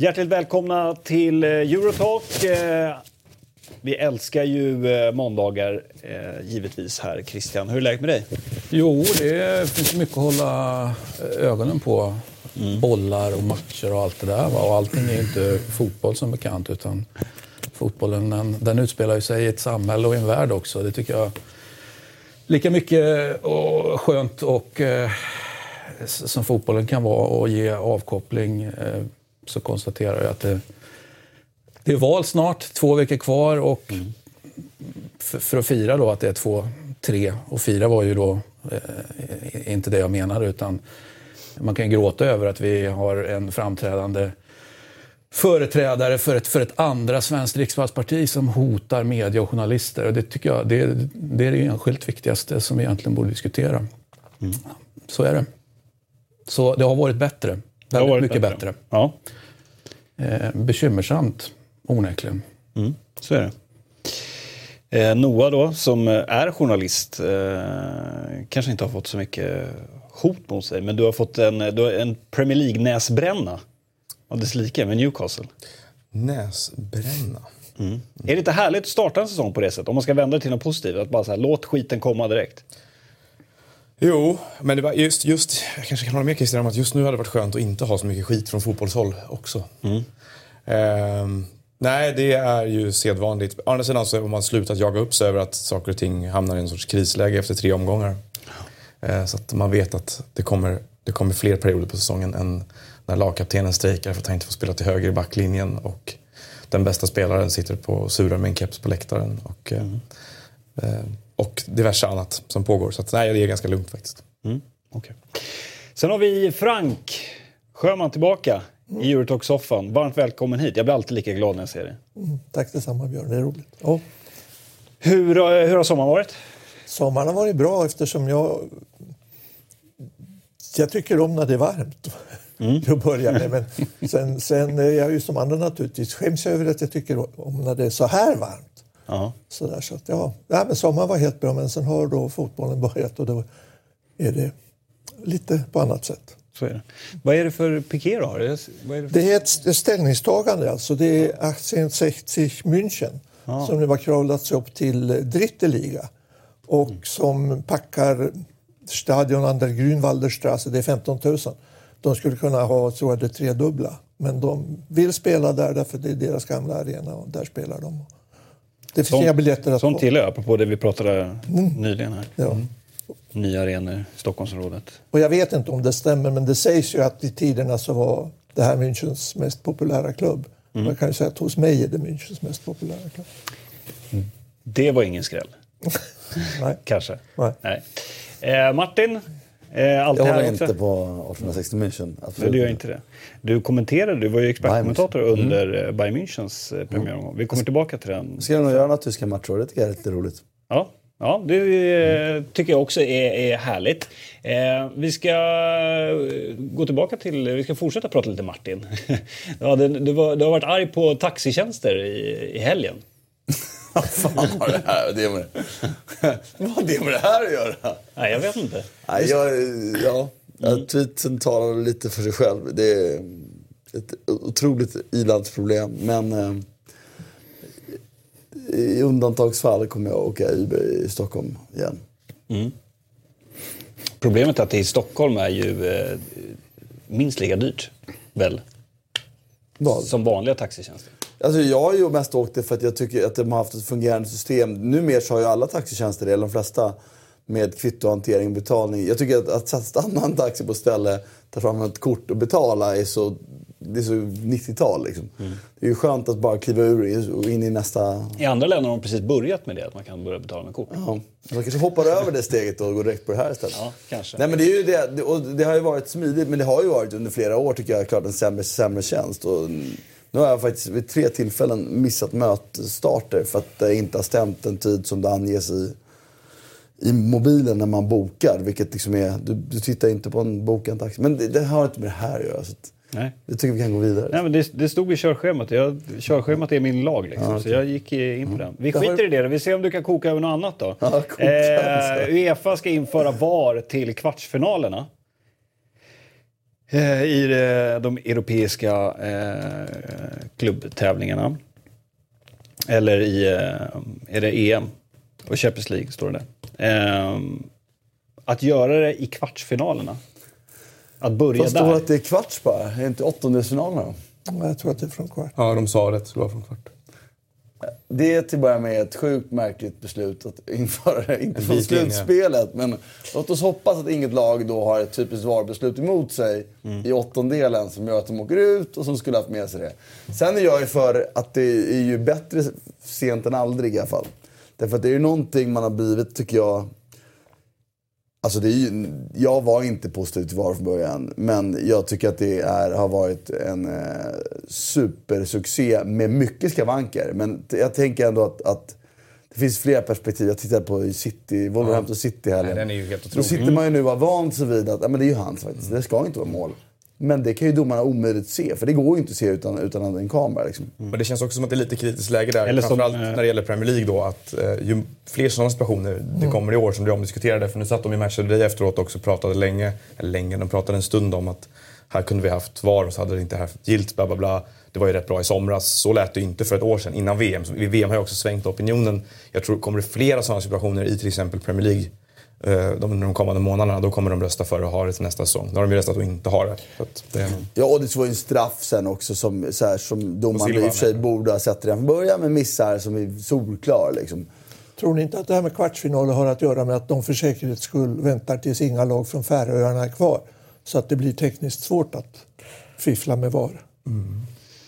Hjärtligt välkomna till eh, Eurotalk. Eh, vi älskar ju eh, måndagar, givetvis här. Christian, hur är läget med dig? Jo, det finns mycket att hålla ögonen på. Mm. Bollar och matcher och allt det där. Och allting är inte fotboll som bekant, utan fotbollen den, den utspelar sig i ett samhälle och i en värld också. Det tycker jag lika mycket och skönt och som fotbollen kan vara och ge avkoppling så konstaterar jag att det, det är val snart, två veckor kvar och mm. för, för, att fira då att det är två, tre och fyra var ju då eh, inte det jag menade utan man kan gråta över att vi har en framträdande företrädare för ett, för ett andra svenskt riksdagsparti som hotar media och journalister. Och det tycker jag det, det är det enskilt viktigaste som vi egentligen borde diskutera. Mm. Så är det. Så det har varit bättre. Väldigt mycket bättre. bättre. Ja. Eh, bekymmersamt, onekligen. Mm, så är det. Eh, Noah då, som är journalist, eh, kanske inte har fått så mycket hot mot sig, men du har fått en, du har en Premier League-näsbränna av dess like med Newcastle. Näsbränna? Mm. Är det inte härligt att starta en säsong på det sättet? Om man ska vända det till något positivt, att bara så här, låt skiten komma direkt. Jo, men det var just, just, jag kanske kan hålla med Christian om att just nu hade det varit skönt att inte ha så mycket skit från fotbollshåll också. Mm. Um, nej, det är ju sedvanligt. Å andra sidan så har man slutat jaga upp sig över att saker och ting hamnar i en sorts krisläge efter tre omgångar. Uh, så att man vet att det kommer, det kommer fler perioder på säsongen än när lagkaptenen strejkar för att han inte får spela till höger i backlinjen och den bästa spelaren sitter på surar med en keps på läktaren. Och, mm. uh, och diverse annat som pågår. Så att, nej, det är ganska lugnt faktiskt. Mm, okay. Sen har vi Frank Sjöman tillbaka mm. i Eurotalk-soffan. Varmt välkommen hit. Jag blir alltid lika glad när jag ser dig. Mm, tack detsamma Björn, det är roligt. Ja. Hur, eh, hur har sommaren varit? Sommaren har varit bra eftersom jag... Jag tycker om när det är varmt. Mm. till att börja med. Men sen, sen är jag ju som andra naturligtvis skäms över att jag tycker om när det är så här varmt. Ja. Så där, så att, ja. ja, men sommaren var helt bra, men sen har då fotbollen börjat och då är det lite på annat sätt. Så är det. Vad är det för piké du har? Det är, det är ett ställningstagande. Alltså. Det är 1860 München ja. som nu har kravlat sig upp till Dritte Liga och mm. som packar stadion an der Grünwalderstraße, det är 15 000. De skulle kunna ha, tror jag, det tredubbla. Men de vill spela där därför det är deras gamla arena och där spelar de. Det finns inga biljetter att få. gillar jag, apropå det vi pratade mm. nyligen här. Ja. Mm. Nya arenor i Stockholmsområdet. Och jag vet inte om det stämmer, men det sägs ju att i tiderna så var det här Münchens mest populära klubb. Mm. Man kan ju säga att hos mig är det Münchens mest populära klubb. Det var ingen skräll. Nej. Kanske. Nej. Nej. Eh, Martin, Eh, allt jag håller inte på 1860 München. Absolut. Nej, du gör inte det. Du kommenterade, du var ju expertkommentator mm. under mm. Bayern Münchens eh, premiäromgång. Vi kommer tillbaka till den. Ska jag nog göra några tyska matcher, det tycker jag är lite roligt. Ja, Ja, det mm. tycker jag också är, är härligt. Eh, vi ska gå tillbaka till, vi ska fortsätta prata lite Martin. ja, det, det var, du har varit arg på taxitjänster i, i helgen. Vad fan har det här det med, vad har det med det här att göra? Nej, jag vet inte. Nej, jag, ja, mm. tweeten talar lite för sig själv. Det är ett otroligt ilandsproblem. Men eh, i undantagsfall kommer jag åka Uber i Stockholm igen. Mm. Problemet är att det i Stockholm är ju eh, minst lika dyrt, väl? Vad? Som vanliga taxitjänster. Alltså jag har ju mest åkt det för att jag tycker att de har haft ett fungerande system. Numera så har ju alla taxitjänster det, eller de flesta, med kvittohantering och betalning. Jag tycker att, att stanna en taxi på ställe, ta fram ett kort och betala är så, det är så 90-tal. Liksom. Mm. Det är ju skönt att bara kliva ur och in i nästa... I andra länder har de precis börjat med det, att man kan börja betala med kort. Ja. Man kanske hoppar över det steget och går direkt på det här istället. Ja, kanske. Nej, men det, är ju det, och det har ju varit smidigt, men det har ju varit under flera år tycker jag klart en sämre, sämre tjänst. Och nu har jag faktiskt vid tre tillfällen missat mötesstarter för att det inte har stämt den tid som det anges i, i mobilen när man bokar. Vilket liksom är, du, du tittar inte på en bokad taxi. Men det, det, har inte med det här att göra. Så att, Nej. Jag tycker vi kan gå vidare. Nej, men det, det stod i körschemat. Jag, körschemat är min lag. Liksom, Så jag gick eh, in på den. Vi skiter i det. då. Vi ser om du kan koka över något annat då. Koka, alltså. Uefa ska införa VAR till kvartsfinalerna. Eh, I eh, de europeiska eh, klubbtävlingarna. Eller i är det EM och Champions League, står det där. Eh, att göra det i kvartsfinalerna. Att börja Fast står där. att det är kvarts bara. Är det inte åttondelsfinalerna? Jag tror att det är från kvart. Ja, de sa det. Det vara från kvart. Det är till att börja med ett sjukt märkligt beslut att införa det. Inte från slutspelet, men låt oss hoppas att inget lag då har ett typiskt VAR-beslut emot sig i åttondelen som gör att de åker ut och som skulle haft med sig det. Sen är jag ju för att det är ju bättre sent än aldrig i alla fall. Därför att det är ju någonting man har blivit, tycker jag, Alltså det är ju, jag var inte positiv till VAR från början. Men jag tycker att det är, har varit en eh, supersuccé med mycket skavanker. Men jag tänker ändå att, att det finns flera perspektiv. Jag tittade på City, Wolverhampton City här. Nej, den är ju helt Då otrolig. sitter man ju nu och har vant sig vid att men det är ju hans faktiskt. Det ska inte vara mål. Men det kan ju domarna omöjligt se. För det går ju inte att se utan, utan en kamera. Liksom. Men det känns också som att det är lite kritiskt läge där. Eller som, Framförallt eh, när det gäller Premier League då. Att eh, ju fler sådana situationer det kommer i år som blir omdiskuterade. För nu satt de i Match of the Day efteråt också och pratade länge, eller länge, de pratade en stund om att här kunde vi haft VAR och så hade det inte haft gilt, bla bla bla. Det var ju rätt bra i somras. Så lät det ju inte för ett år sedan, innan VM. Så VM har ju också svängt opinionen. Jag tror kommer det flera sådana situationer i till exempel Premier League eh, de, de kommande månaderna, då kommer de rösta för att ha det till nästa säsong. Då har de ju röstat att inte ha det. Så att det är, Ja, och det var ju en straff sen också som, så här, som domarna i och för sig med. borde ha sett redan från början. Men missar som är solklar liksom. Tror ni inte att det här med kvartsfinaler har att göra med att de för säkerhets skull väntar tills inga lag från Färöarna är kvar? Så att det blir tekniskt svårt att fiffla med VAR.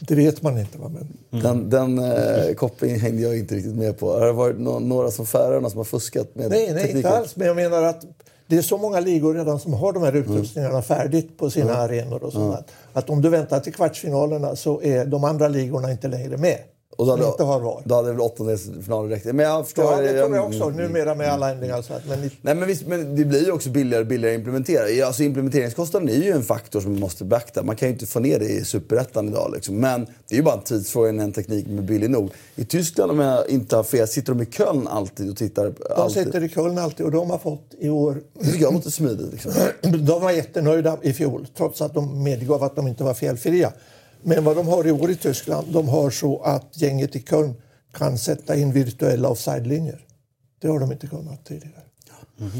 Det vet man inte. Va? Men Den, den eh, kopplingen hängde jag inte riktigt med på. Har det varit nå- några som Färöarna som har fuskat med nej, nej, inte alls. Men jag menar att det är så många ligor redan som har de här utrustningarna färdigt på sina arenor och sånt där. Att om du väntar till kvartsfinalerna så är de andra ligorna inte längre med. Och då hade, inte har VAR. då hade väl åttondelsfinalen räckt. Men jag förstår. Ja, det tror jag också. Numera med alla ändringar. Så att, men Nej, men, visst, men det blir ju också billigare och billigare att implementera. Alltså, implementeringskostnaden är ju en faktor som man måste beakta. Man kan ju inte få ner det i superettan idag. Liksom. Men det är ju bara en tidsfråga när en teknik är billig nog. I Tyskland, om jag inte har fel, sitter de i Köln alltid och tittar. de alltid. sitter i Köln alltid och de har fått i år Det tycker jag låter smidigt. Liksom. De var jättenöjda i fjol, trots att de medgav att de inte var felfria. Men vad de har i år i Tyskland, de har så att gänget i Köln kan sätta in virtuella offside-linjer. Det har de inte kunnat tidigare.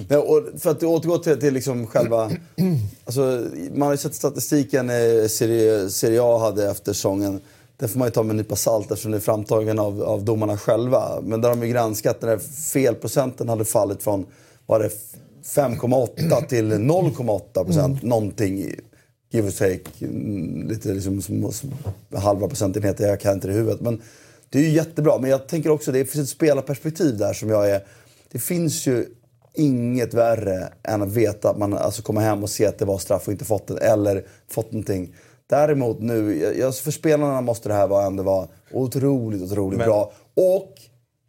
Nej, och för att återgå till, till liksom själva... alltså, man har ju sett statistiken eh, Serie, Serie A hade efter säsongen. Det får man ju ta med en nypa salt eftersom det är framtagen av, av domarna själva. Men där har de ju granskat när felprocenten hade fallit från var det 5,8 till 0,8 procent. Någonting, i- give or take. mm, Lite liksom som, som halva procentenheter, jag kan inte det i huvudet. Men det är ju jättebra. Men jag tänker också, det finns ett spelarperspektiv där som jag är... Det finns ju inget värre än att veta att man alltså kommer hem och ser att det var straff och inte fått det. Eller fått någonting. Däremot nu, för spelarna måste det här ändå vara otroligt, otroligt Men- bra. Och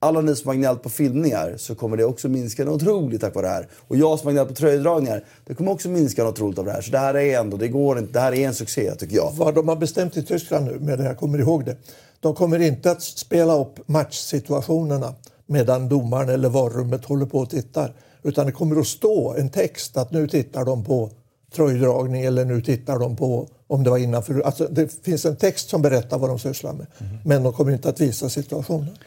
alla ni som har gnällt på filmningar så kommer det också minska något otroligt tack vare det här. Och jag som har gnällt på tröjdragningar, det kommer också minska något otroligt av det här. Så det här är ändå, det går inte, det här är en succé tycker jag. Vad de har bestämt i Tyskland nu, med det jag kommer ihåg det, de kommer inte att spela upp matchsituationerna medan domaren eller varummet håller på och tittar. Utan det kommer att stå en text att nu tittar de på tröjdragning eller nu tittar de på om det var innanför. Alltså det finns en text som berättar vad de sysslar med. Men de kommer inte att visa situationen.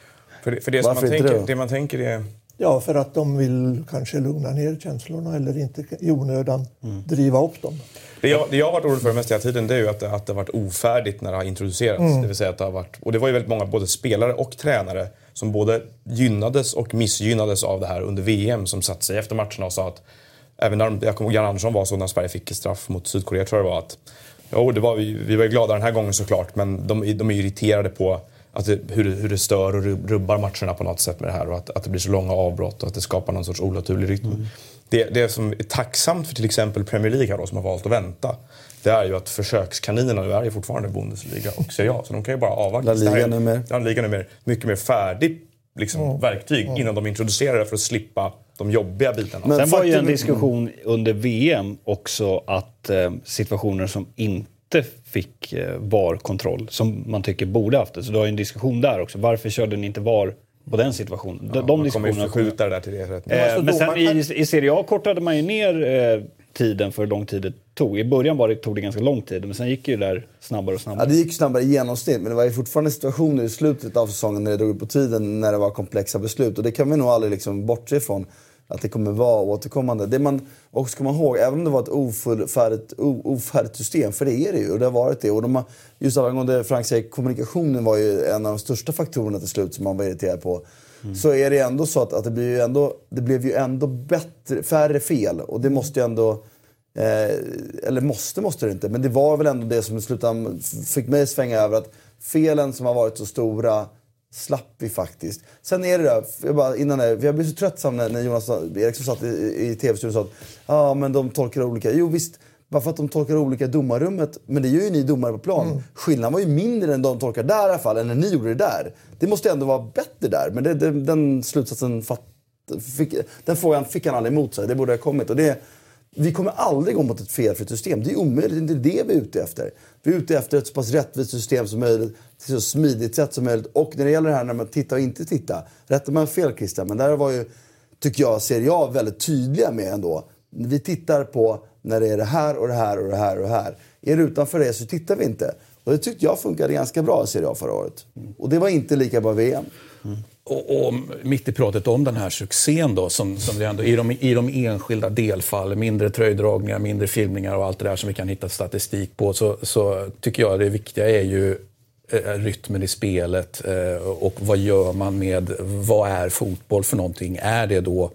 För det, för det, Varför man tänker, det man tänker är... Ja, för att de vill kanske lugna ner känslorna eller inte i onödan driva upp dem. Det jag, det jag har varit orolig för mest hela tiden det är ju att det, att det har varit ofärdigt när det har introducerats. Det vill säga att det har varit, och det var ju väldigt många både spelare och tränare som både gynnades och missgynnades av det här under VM som satt sig efter matcherna och sa att Även när jag kommer ihåg Jan Andersson var så när Sverige fick straff mot Sydkorea tror jag det var att Jo, det var vi, vi var ju glada den här gången såklart men de, de är irriterade på att det, hur, det, hur det stör och rub- rubbar matcherna på något sätt med det här och att, att det blir så långa avbrott och att det skapar någon sorts onaturlig rytm. Det, det som är tacksamt för till exempel Premier League här då, som har valt att vänta det är ju att försökskaninerna nu är ju fortfarande Bundesliga och Serie A så de kan ju bara avvakta. La Liga. Ja, ligan är mer, mycket mer färdig liksom, verktyg innan de introducerar det för att slippa de jobbiga bitarna. Men Sen var ju en diskussion under VM också att eh, situationer som inte inte fick eh, VAR-kontroll som man tycker borde haft det. Så du har ju en diskussion där också. Varför körde ni inte VAR på den situationen? De, de Man kommer ju diskussionerna förskjuta det där till det. rätt. Eh, men sen i, i Serie A kortade man ju ner eh, tiden för hur lång tid det tog. I början var det, tog det ganska lång tid, men sen gick ju det där snabbare och snabbare. Ja, det gick snabbare i genomsnitt, men det var ju fortfarande situationer i slutet av säsongen när det drog ut på tiden, när det var komplexa beslut. Och det kan vi nog aldrig liksom bortse ifrån, att det kommer vara återkommande. Det man också ska man ihåg, även om det var ett ofullfärdigt, o- ofärdigt system, för det är det ju, och det har varit det. Och de har, just angående Frank säger, kommunikationen var ju en av de största faktorerna till slut som man var irriterad på. Så är det ändå så att, att det, blir ju ändå, det blev ju ändå bättre, färre fel. Och det måste ju ändå... Eh, eller måste, måste det inte. Men det var väl ändå det som i slutändan fick mig att svänga över att felen som har varit så stora slapp vi faktiskt. Sen är det där, jag bara, innan det, jag blev så tröttsam när, när Jonas Eriksson satt i, i tv-studion och sa att ah, men de tolkar olika. Jo visst, bara för att de tolkar olika i domarrummet, men det gör ju ni domare på plan. Skillnaden var ju mindre än de tolkar där i alla fall, än när ni gjorde det där. Det måste ändå vara bättre där, men det, det, den slutsatsen fatt, fick, den frågan fick han aldrig emot sig. Det borde ha kommit. Och det, vi kommer aldrig gå mot ett felfritt system. Det är omöjligt. Det är inte det vi är ute efter. Vi är ute efter ett så pass rättvist system som möjligt, till så smidigt sätt som möjligt. Och när det gäller det här när man tittar och inte tittar. Rätta mig fel Christian, men där var ju, tycker jag, ser jag väldigt tydliga med ändå. Vi tittar på när det är det här och det här och det här och det här. Är det utanför det så tittar vi inte. Och det tyckte jag funkade ganska bra i Serie A förra året. Och det var inte lika bra VM. Mm. Och, och mitt i pratet om den här succén då, som, som det ändå, i, de, i de enskilda delfallen, mindre tröjdragningar, mindre filmningar och allt det där som vi kan hitta statistik på, så, så tycker jag det viktiga är ju eh, rytmen i spelet eh, och vad gör man med, vad är fotboll för någonting? Är det då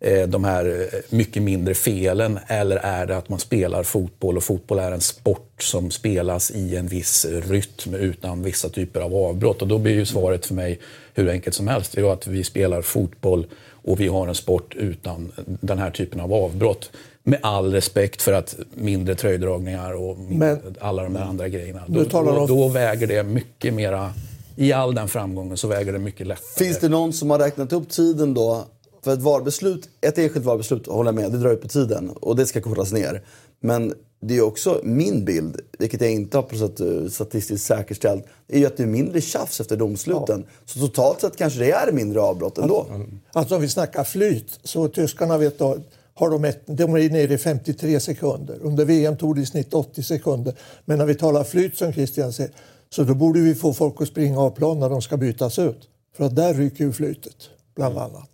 eh, de här mycket mindre felen eller är det att man spelar fotboll och fotboll är en sport som spelas i en viss rytm utan vissa typer av avbrott? Och då blir ju svaret för mig hur enkelt som helst. Det är att vi spelar fotboll och vi har en sport utan den här typen av avbrott. Med all respekt för att mindre tröjdragningar och Men- alla de där andra grejerna. Då, talar då, då väger det mycket mera, i all den framgången så väger det mycket lättare. Finns det någon som har räknat upp tiden då? För ett VAR-beslut, ett enskilt VAR-beslut, håller jag med, det drar ut på tiden och det ska kortas ner. Men det är också min bild, vilket jag inte har på sätt eh, statistiskt säkerställt, är ju att det är mindre tjafs efter domsluten. Så totalt sett kanske det är mindre avbrott ändå. Alltså om vi snackar flyt, så tyskarna vet då, har de, ett, de är nere i 53 sekunder. Under VM tog det i snitt 80 sekunder. Men när vi talar flyt som Christian säger, så då borde vi få folk att springa av plan när de ska bytas ut. För att där ryker ju flytet, bland annat.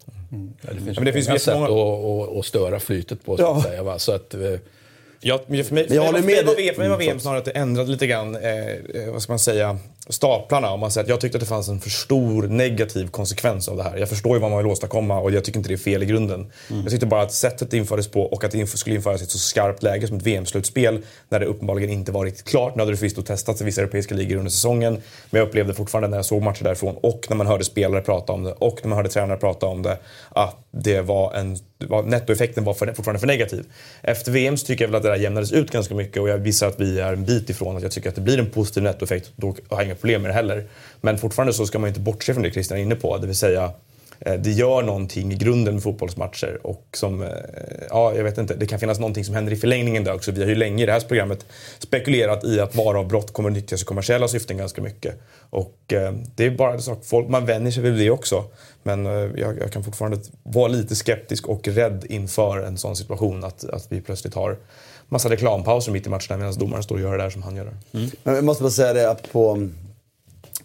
Ja, det finns, men det finns många sätt att, att, att störa flytet på. Så Ja. att säga, va? Så att, eh, Ja, för mig, jag håller med var. VM, för mig var VM snarare att det ändrade lite grann, eh, eh, vad ska man säga, staplarna. Om man säger att jag tyckte att det fanns en för stor negativ konsekvens av det här. Jag förstår ju vad man vill åstadkomma och jag tycker inte det är fel i grunden. Jag tyckte bara att sättet det infördes på och att det skulle införas i ett så skarpt läge som ett VM-slutspel när det uppenbarligen inte var riktigt klart. Nu hade det förvisso testats i vissa europeiska ligor under säsongen. Men jag upplevde fortfarande när jag såg matcher därifrån och när man hörde spelare prata om det och när man hörde tränare prata om det att det var en, var, nettoeffekten var för, fortfarande för negativ. Efter VM så tycker jag väl att det där jämnades ut ganska mycket och jag visar att vi är en bit ifrån att jag tycker att det blir en positiv nettoeffekt. Då har jag inga problem med det heller. Men fortfarande så ska man inte bortse från det Christian är inne på, det vill säga Eh, det gör någonting i grunden med fotbollsmatcher och som, eh, ja jag vet inte, det kan finnas någonting som händer i förlängningen där också. Vi har ju länge i det här programmet spekulerat i att varavbrott kommer att nyttjas i kommersiella syften ganska mycket. Och eh, det är bara sak, folk, man vänjer sig vid det också. Men eh, jag, jag kan fortfarande vara lite skeptisk och rädd inför en sån situation att, att vi plötsligt har massa reklampauser mitt i matcherna medan domaren står och gör det där som han gör. Mm. Men jag måste bara säga det att på,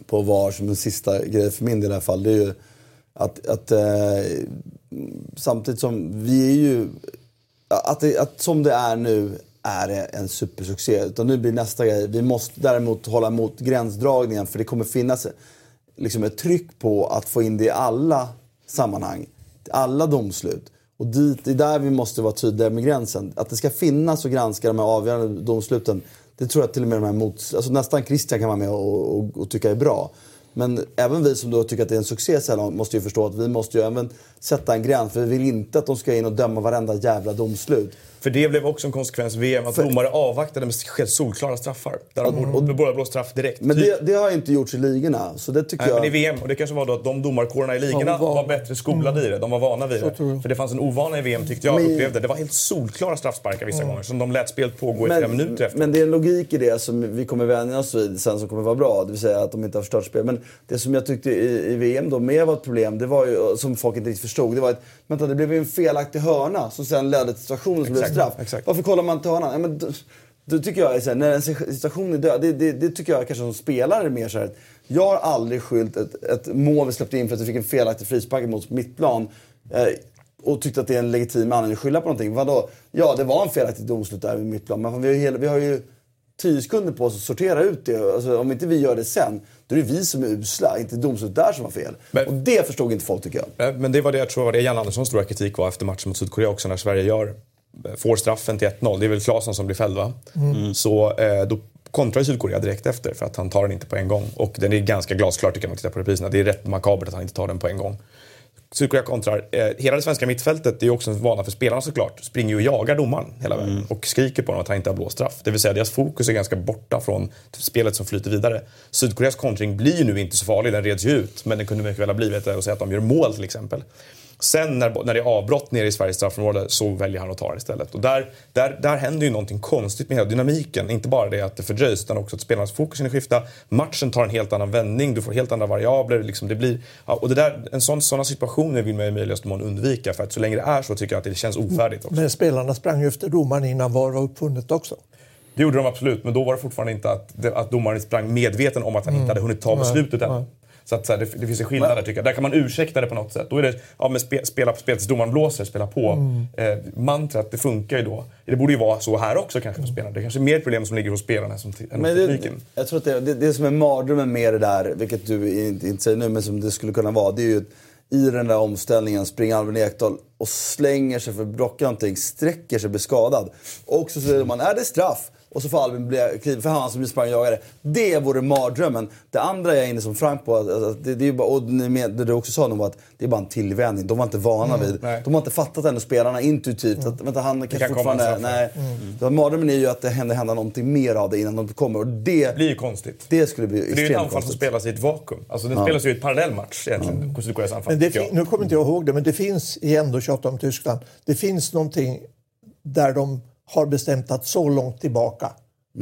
på VAR som en sista grej för min del i alla fall. Det är ju att, att eh, samtidigt som vi är ju... Att, det, att som det är nu är det en supersuccé. Utan nu blir nästa grej, vi måste däremot hålla emot gränsdragningen för det kommer finnas liksom ett tryck på att få in det i alla sammanhang. Alla domslut. Och dit, det är där vi måste vara tydliga med gränsen. Att det ska finnas och granska de här avgörande domsluten. Det tror jag till och med de här mot, alltså nästan Christian kan vara med och, och, och tycka är bra. Men även vi som då tycker att det är en succé så här långt måste ju förstå att vi måste ju även sätta en gräns. För vi vill inte att de ska in och döma varenda jävla domslut. För det blev också en konsekvens av VM, att domare avvaktade med helt solklara straffar. Där de borde- borde båda blå straff direkt. Men Typ- det, det har inte gjorts i ligorna. Så det tycker Nej, jag... men i VM, och det kanske var då att de domarkårerna i ligorna var- var bättre skolade i det. De var vana vid det. För det fanns en ovana i VM tyckte jag Men- upplevde. Det var helt solklara straffsparkar vissa gånger som de lät spelet pågå i flera minuter efter. men det är en logik i det som vi kommer vänja oss vid sen som kommer vara bra. Det vill säga att de inte har förstört spel. Men det som jag tyckte i, i VM då med var ett problem, det var ju, som folk inte riktigt förstod, det var att vänta, det blev ju en felaktig hörna som sen ledde till situationen som blev Exakt, straff. exakt. Varför kollar man inte hörnan? Ja, men, då, då tycker jag, här, när en situation är död, det, det, det tycker jag kanske som spelare mer så här. Jag har aldrig skyllt ett, ett mål vi släppte in för att vi fick en felaktig frispark mot mittplan. Eh, och tyckte att det är en legitim anledning att skylla på någonting. Vadå? Ja, det var en felaktig domslut där vid mittplan. Men vi har ju, vi har ju tio sekunder på oss att sortera ut det. Alltså, om inte vi gör det sen, då är det vi som är usla. Inte domslut där som var fel. Men- och det förstod inte folk tycker jag. Eh, Men det var det jag tror var det Jan Anderssons stora kritik var efter matchen mot Sydkorea också när Sverige gör, eh, får straffen till 1-0. Det är väl Claesson som blir fälld va? Så eh, då kontrar Sydkorea direkt efter för att han tar den inte på en gång. Och den är ganska glasklar tycker jag om man tittar på repriserna. Det är rätt makabert att han inte tar den på en gång. Sydkorea kontrar. Eh, hela det svenska mittfältet, är också en vana för spelarna såklart, springer ju och jagar domaren hela vägen och skriker på honom att han inte har blåst straff. Det vill säga deras fokus är ganska borta från spelet som flyter vidare. Sydkoreas kontring blir ju nu inte så farlig, den reds ju ut. Men den kunde mycket väl ha blivit det och säga att de gör mål till exempel. Sen när, när det är avbrott nere i Sveriges straffområde så väljer han att ta det istället. Och där, där, där händer ju någonting konstigt med hela dynamiken. Inte bara det att det fördröjs utan också att spelarnas fokus är skifta. Matchen tar en helt annan vändning, du får helt andra variabler. Liksom det blir, ja, och det där, en sån, sådana situationer vill man i möjligaste mån undvika. För att så länge det är så tycker jag att det känns ofärdigt också. Men spelarna sprang ju efter domaren innan VAR var uppfunnet också. Det gjorde de absolut, men då var det fortfarande inte att, att domaren sprang medveten om att han inte hade hunnit ta beslutet än. Så att, så här, det, det finns en skillnad där tycker jag. Där kan man ursäkta det på något sätt. Då är det, ja men spe, spela på spelet domaren blåser, spela på. Eh, mantrat, det funkar ju då. Det borde ju vara så här också kanske för spelarna. Det kanske är mer problem som ligger hos spelarna som, än hos Men det, tekniken. jag tror att det, det, det som är mardrömmen med det där, vilket du inte, inte säger nu, men som det skulle kunna vara, det är ju i den där omställningen springer Albin Ekdal och slänger sig för att brocka någonting, sträcker sig, blir skadad. Och så säger man, är det straff? Och så får Albin bli, kliva för han som sprang och jagade. Det vore mardrömmen. Det andra är jag inne som Frank på, att det, det är bara, och med, det du också sa var att det är bara en tillvänjning. De var inte vana vid. nej. De har inte fattat ännu, spelarna intuitivt. Att, vänta, han kanske kan fortfarande... Nej. Så Mardrömmen är ju att det händer, händer någonting mer av det innan de kommer. Och det, Det blir ju konstigt. det skulle bli För det är ju ett extremt anfall som spelas i ett vakuum. Alltså den spelas ju i ett parallellmatch egentligen, Sydkoreas anfall. Men det jag. nu kommer inte jag ihåg det, men det finns, igen då tjatar om Tyskland, det finns någonting där de har bestämt att så långt tillbaka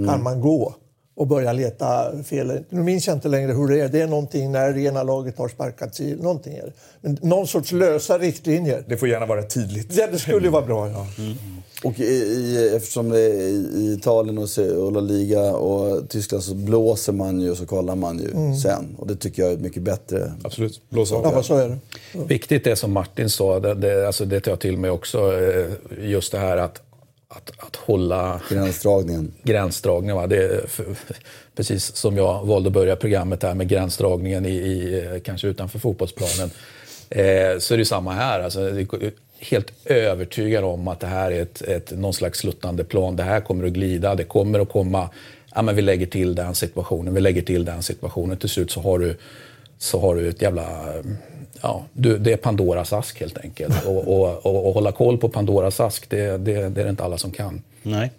kan man gå och börja leta fel. Nu minns jag inte längre hur det är. Det är någonting när ena laget har sparkats i, någonting är det. Men någon sorts lösa riktlinjer. Det får gärna vara tydligt. Det, det skulle ju vara bra. Ja. Och i, i, eftersom det är i, Italien och, La Liga och Tyskland så blåser man ju och så kollar man ju sen. Och det tycker jag är mycket bättre. Absolut. Blås av. Ja, vad så är det. Viktigt det som Martin sa, det, det, alltså det tar jag till mig också. eh, Just det här att, att, att hålla Gränsdragningen. gränsdragningen. Va? Det är för, precis som jag valde att börja programmet här med gränsdragningen i, i, eh, kanske utanför fotbollsplanen. Eh, så är det samma här. Alltså, helt övertygad om att det här är ett, ett, någon slags sluttande plan. Det här kommer att glida. Det kommer att komma... Ja, men vi lägger till den situationen. Vi lägger till den situationen. Till slut så har du, så har du ett jävla... Ja, du, det är Pandoras ask helt enkelt. Och, och, och, och hålla koll på Pandoras ask, det, det, det är det inte alla som kan. Nej.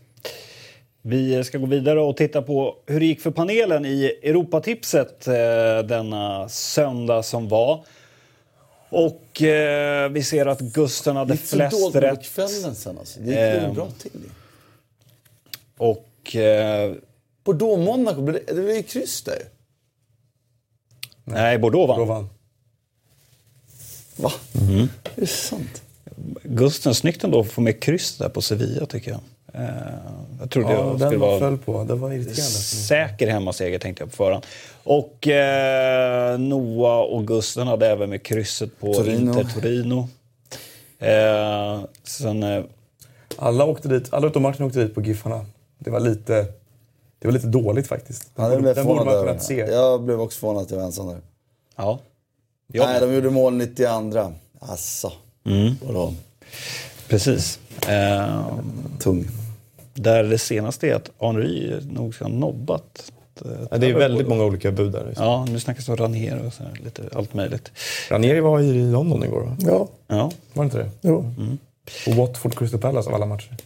Vi ska gå vidare och titta på hur det gick för panelen i Europatipset eh, denna söndag som var. Och eh, vi ser att Gusten hade Det gick så flest dåligt på rätt. kvällen sen alltså. Det gick väldigt bra till. Och... Eh, Bordeaux-Monaco, blev det det blev ju kryss där. nej, Bordeaux Då vann. vann. Va? Mm. Är det sant? Gusten, snyggt ändå att få med kryss där på Sevilla tycker jag. Eh, jag trodde Ja, jag skulle den vara föll på. Det var irriterande. säker hemmaseger tänkte jag på förhand. Och eh, Noah och Gusten hade även med krysset på Torino. Inter Torino. Eh, sen, eh, Alla åkte dit, alla utom Martin åkte dit på Giffarna. Det var lite, det var lite dåligt faktiskt. Ja, det blev den borde man kunnat se. Jag blev också förvånad att jag var ensam där. ja. Ja, Nej, de gjorde mål 92. Asså. Mm. Vadå? precis. Eh, Tung. där det senaste är att Henry nog ska ha nobbat. eh, Ja, det är väldigt många olika bud där. Ja, nu snackas det om Ranier och så här, lite allt möjligt. Ranieri var i London igår va? Ja, Ja, Var det inte det? jo. Och Watford Crystal Palace av alla matcher.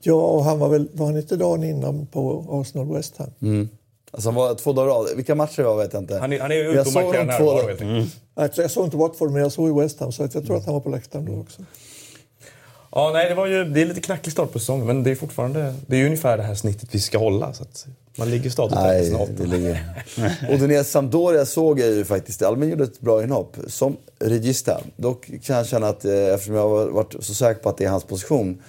Ja, och han var väl, var han inte dagen innan på Arsenal West Ham? Alltså han var två dagar rad. Vilka matcher var vet jag inte. Han är, han är Jag och såg markerar närvaro helt enkelt. Jag såg inte Watford, men jag såg ju West Ham, så jag tror att han var på läktaren då också. Ja, nej, det, var ju, det är lite knackig start på säsongen, men det är fortfarande det är ju ungefär det här snittet vi ska hålla. Så att man ligger stadigt Nej, sina det ligger... Udinese Sampdoria såg jag ju faktiskt. Almen gjorde ett bra inhopp som regista. Dock kan jag känna att eh, eftersom jag har varit så säker på att det är hans position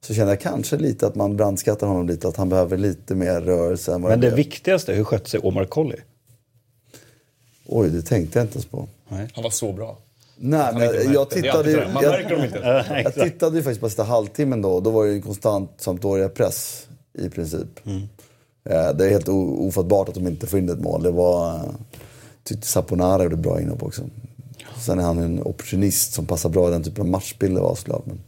så känner jag kanske lite att man brandskattar honom lite. Att han behöver lite mer rörelse än vad Men det blev. viktigaste, hur skötte sig Omar Colley? Oj, det tänkte jag inte ens på. Han var så bra. Nej, men jag, jag tittade ju... Det. Man Jag, märker dem inte. jag tittade ju faktiskt på sista halvtimmen då. Då var det ju konstant Sampdoria-press i princip. Eh, Det är helt ofattbart att de inte får in ett mål. Det var... eh, Tyckte Saponara gjorde bra inhopp också. Sen är han en opportunist som passar bra i den typen av matchbilder var såklart. Men...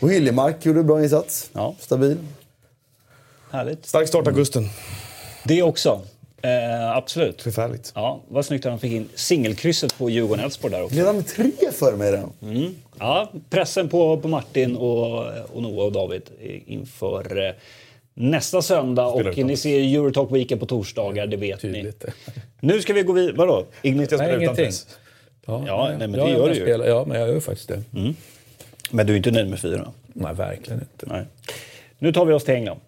Och Hiljemark gjorde bra insats. Ja. Stabil. Härligt. Stark start Augusten. Det också. Eh, absolut. Förfärligt. Ja, vad snyggt att han fick in singelkrysset på Djurgården-Elfsborg där också. Redan med tre för mig redan. Mm. Ja, pressen på, på Martin och, och Noah och David inför eh, nästa söndag. Och ni ser Eurotalk Weekend på torsdagar, det vet Tydligt. ni. Nu ska vi gå vidare. Vadå? Ignis? Jag spelar utan press. Ja, Ja, nej, men det gör jag du ju. Ja, men jag gör ju faktiskt det. Men du är inte nöjd med fyra? Nej, verkligen inte. Nej. Nu tar vi oss till England.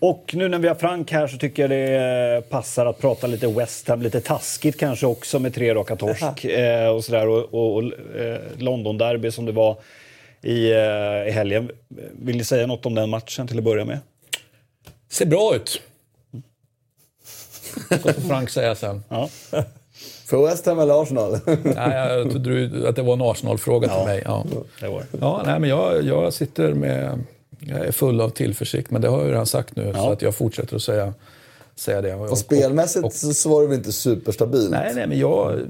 Och nu när vi har Frank här så tycker jag det passar att prata lite West Ham, lite taskigt kanske också med tre raka torsk eh, och sådär. Och, och, och eh, London-derby som det var i, eh, i helgen. Vill ni säga något om den matchen till att börja med? Ser bra ut. Så får Frank säga sen. Ja. För West Ham eller Arsenal? Nej, jag trodde att det var en Arsenal-fråga till mig. Ja. Det var. Ja, nej, men jag, jag sitter med... Jag är full av tillförsikt, men det har jag ju redan sagt nu. Så att jag fortsätter att säga, säga det. Och spelmässigt så- så var det väl inte superstabilt? Nej, nej, men jag...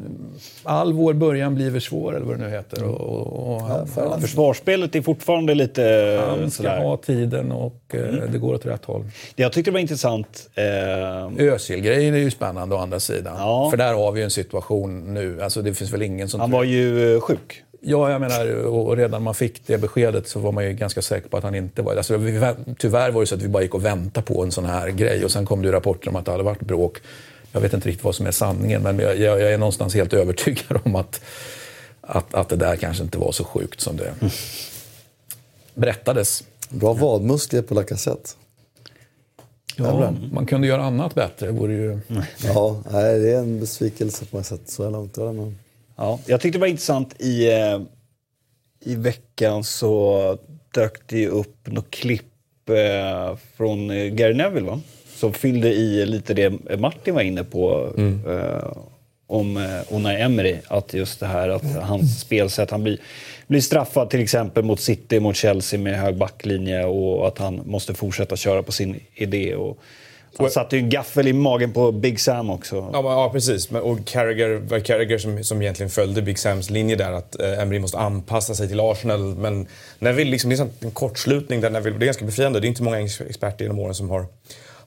All vår början blir svår, eller vad det nu heter. Och, och, och han, Försvarsspelet är fortfarande lite han ska sådär. ha tiden och eh, det går åt rätt håll. Jag tyckte det var intressant. Eh, Özil-grejen är ju spännande å andra sidan. Ja. För där har vi ju en situation nu. Alltså, det finns väl ingen som... han var ju eh, sjuk. Ja, jag menar, och redan man fick det beskedet så var man ju ganska säker på att han inte var alltså, vi, vä- Tyvärr var det så att vi bara gick och väntade på en sån här grej och sen kom det ju rapporter om att det hade varit bråk. Jag vet inte riktigt vad som är sanningen, men jag, jag är någonstans helt övertygad om att, att, att det där kanske inte var så sjukt som det berättades. Bra vadmuskler på Lacazette. Ja, man kunde göra annat bättre. Det vore ju... Ja, nej, det är en besvikelse på något sätt så här långt. Men... Ja, jag tyckte det var intressant i, eh, i veckan så dök det upp något klipp eh, från eh, Gary Neville va? Som fyllde i lite det Martin var inne på eh, om Unai Emery. Att just det här att hans spelsätt, han blir, blir straffad till exempel mot City, mot Chelsea med hög backlinje och att han måste fortsätta köra på sin idé. Och, han satte ju en gaffel i magen på Big Sam också. Ja, men, ja precis. Men, och Carragher, var Carragher som, som egentligen följde Big Sams linje där att eh, Emery måste anpassa sig till Arsenal. Men Neville, liksom, det är en kortslutning där Neville, det är ganska befriande. Det är inte många ex- experter genom åren som har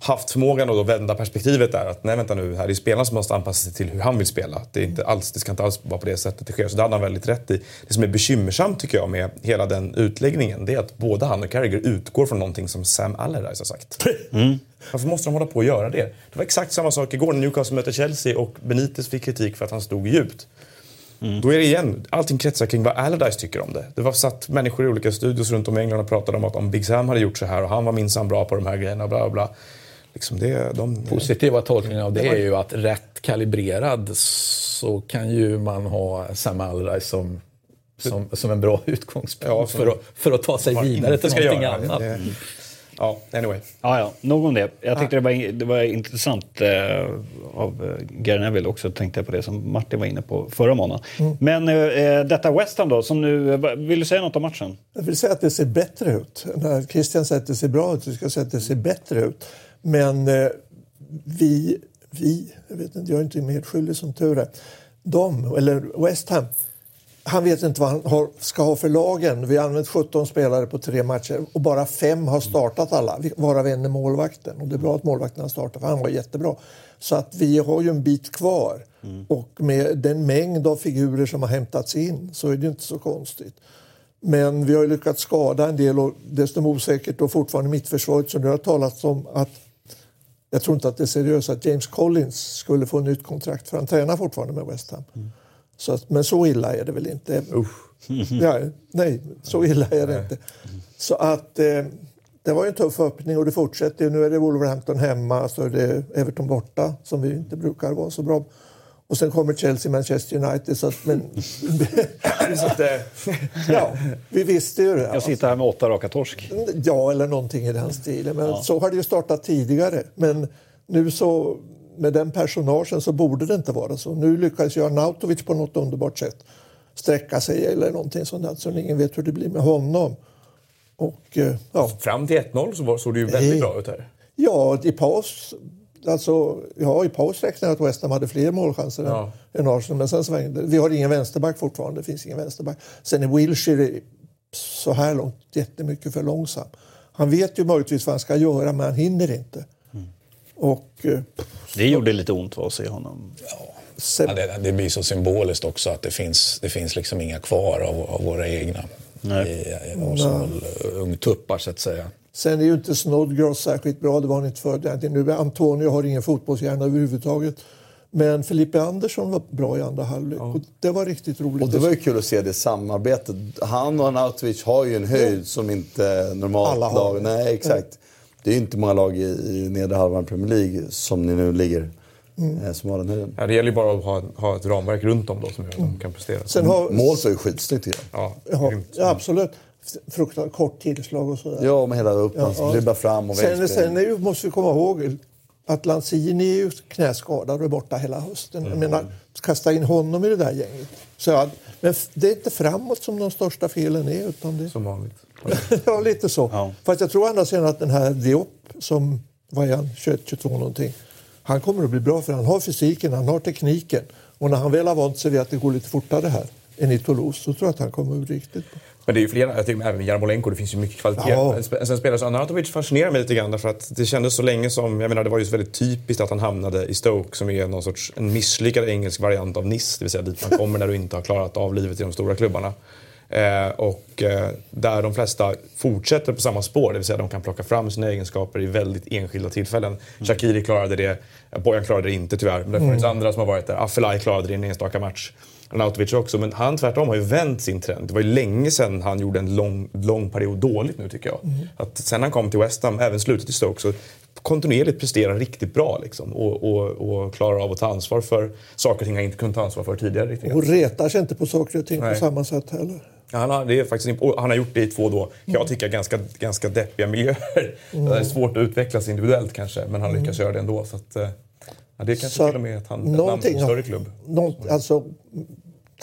haft förmågan att vända perspektivet där. Att nej vänta nu, här är spelarna som måste anpassa sig till hur han vill spela. Det, är inte alls, det ska inte alls vara på det sättet det sker. Så det hade han väldigt rätt i. Det som är bekymmersamt tycker jag med hela den utläggningen det är att både han och Carragher utgår från någonting som Sam Allardyce har sagt. Varför måste de hålla på och göra det? Det var exakt samma sak igår när Newcastle mötte Chelsea och Benitez fick kritik för att han stod djupt. Då är det igen, allting kretsar kring vad Allardyce tycker om det. Det var satt människor i olika studios runt om i England och pratade om att om Big Sam hade gjort så här och han var minsann bra på de här grejerna bla bla bla. Liksom det, de, Positiva tolkningen av det är ju att rätt kalibrerad så kan ju man ha Sam Allardyce som, som, som en bra utgångspunkt Ja, för, att, för att ta sig vidare inte till någonting göra. annat. Det- Ja, anyway. Ja, ja, nog om det. Jag tyckte det var, det var intressant eh, av eh, Gary Neville också, tänkte jag på det som Martin var inne på förra månaden. Men eh, detta West Ham då, som nu, eh, vill du säga något om matchen? Jag vill säga att det ser bättre ut. När Christian säger att det ser bra ut, så ska jag säga att det ser bättre ut. Men eh, vi, vi, jag vet inte, jag är inte medskyldig som tur är. De, eller West Ham, han vet inte vad han har, ska ha för lagen. Vi har använt 17 spelare på tre matcher och bara fem har startat alla, varav en är målvakten. Och det är bra att målvakten har startat, för han var jättebra. Så att vi har ju en bit kvar. Mm. Och med den mängd av figurer som har hämtats in så är det inte så konstigt. Men vi har lyckats skada en del och dessutom osäkert och fortfarande mittförsvaret. Så nu har talats om att jag tror inte att det är seriöst att James Collins skulle få nytt kontrakt för han tränar fortfarande med West Ham. Mm. Så att, men så illa är det väl inte? ja, nej, så illa är det inte. Så att eh, det var en tuff öppning och det fortsätter. Nu är det Wolverhampton hemma, så är det Everton borta som vi inte brukar vara så bra och sen kommer Chelsea, Manchester United. Så att, men, ja, vi visste ju det. Jag sitter här med åtta raka torsk. Ja, eller någonting i den stilen. Men ja. så har det ju startat tidigare. Men nu så, med den personagen så borde det inte vara så. Nu lyckades ju Arnautovic på något underbart sätt sträcka sig eller någonting sånt där, så ingen vet hur det blir med honom. Och, eh, ja. Fram till 1-0 så såg det ju väldigt bra ut här. Ja, i paus Alltså, ja, i paus räknade jag att West Ham hade fler målchanser ja. än Arsenal, men sen svängde Vi har ingen vänsterback fortfarande. Det finns ingen vänsterback. Sen är Wilshire så här långt jättemycket för långsam. Han vet ju möjligtvis vad han ska göra, men han hinner inte. Mm. Och, eh, det gjorde lite ont att se honom. Ja. Sen, ja, det, det, blir så symboliskt också att det finns, det finns liksom inga kvar av, av våra egna. Nej. I, i Arsenal, ungtuppar så att säga. Sen är ju inte Snodgrass särskilt bra, det var han inte förr. Nu Antonio har ingen fotbollshjärna överhuvudtaget. Men Felipe Andersson var bra i andra halvlek. Ja. det var riktigt roligt. Och det var ju kul att se det samarbetet. Han och Anatovic har ju en höjd ja. som inte normalt Alla har. lag... Nej, exakt. Ja. Det är ju inte många lag i, i nedre halvan Premier League som ni nu ligger. Mm. Eh, som har den höjden. Ja, det gäller ju bara att ha, ha ett ramverk runt dem då som gör att mm. de kan prestera. Sen har... Målet var ju skitsnyggt ja, ja, ja, absolut fruktansvärt kort tillslag och sådär. Ja, med hela upp, man ja, dribbar fram och Sen, sen är ju, måste vi komma ihåg att Lanzini är ju knäskadad och är borta hela hösten. Mm. Jag menar, kasta in honom i det där gänget. Så ja, men det är inte framåt som de största felen är. Utan det... Som vanligt. ja, lite så. Ja. Fast jag tror andra sidan att den här Diop, som var han, 21-22 någonting, han kommer att bli bra för han har fysiken, han har tekniken. Och när han väl har vant sig vid att det går lite fortare här än i Toulouse så tror jag att han kommer att bli riktigt bra. Men det är ju flera, jag tycker även Jarmolenko, det finns ju mycket kvalitet. Ja. Sen spelare som Anatovic fascinerar mig lite grann därför att det kändes så länge som, jag menar det var ju väldigt typiskt att han hamnade i Stoke som är någon sorts en misslyckad engelsk variant av Nice, det vill säga dit man kommer när du inte har klarat av livet i de stora klubbarna. Eh, och eh, där de flesta fortsätter på samma spår, det vill säga de kan plocka fram sina egenskaper i väldigt enskilda tillfällen. Mm. Shakiri klarade det, Bojan klarade det inte tyvärr, men det finns mm. andra som har varit där. Affelay klarade det i en enstaka match. Arnautovic också, men han tvärtom har ju vänt sin trend. Det var ju länge sedan han gjorde en lång, lång period dåligt nu tycker jag. Mm. Att sen han kom till West Ham, även slutet i Stoke, så kontinuerligt presterar riktigt bra liksom. Och, och, och, klarar av att ta ansvar för saker och ting han inte kunnat ta ansvar för tidigare. Riktigt. Och retar sig inte på saker och ting Nej. på samma sätt heller. Ja, han, har, det är faktiskt, han har gjort det i två då, kan jag mm. tycka, ganska, ganska deppiga miljöer. Mm. Det är svårt att utvecklas individuellt kanske, men han lyckas mm. göra det ändå. Så att, eh, ja, det är kanske så till och med att han hamnar på en större klubb. Något, alltså,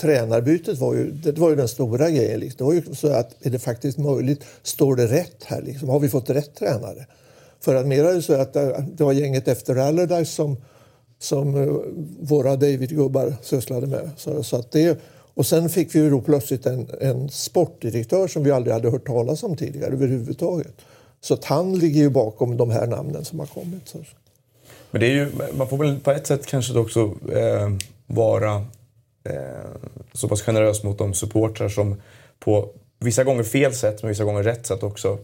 tränarbytet var ju, det var ju den stora grejen. Liksom. Det var ju så att är det faktiskt möjligt? Står det rätt här? Liksom? Har vi fått rätt tränare? För att mer är det så att det var gänget efter Allardyce som, som eh, våra David-gubbar sysslade med. Så, så, att det, och sen fick vi ju då plötsligt en, en sportdirektör som vi aldrig hade hört talas om tidigare överhuvudtaget. Så att han ligger ju bakom de här namnen som har kommit. Så. Men det är ju, man får väl på ett sätt kanske också eh, vara eh, så pass generös mot de supportrar som på vissa gånger fel sätt, men vissa gånger rätt sätt också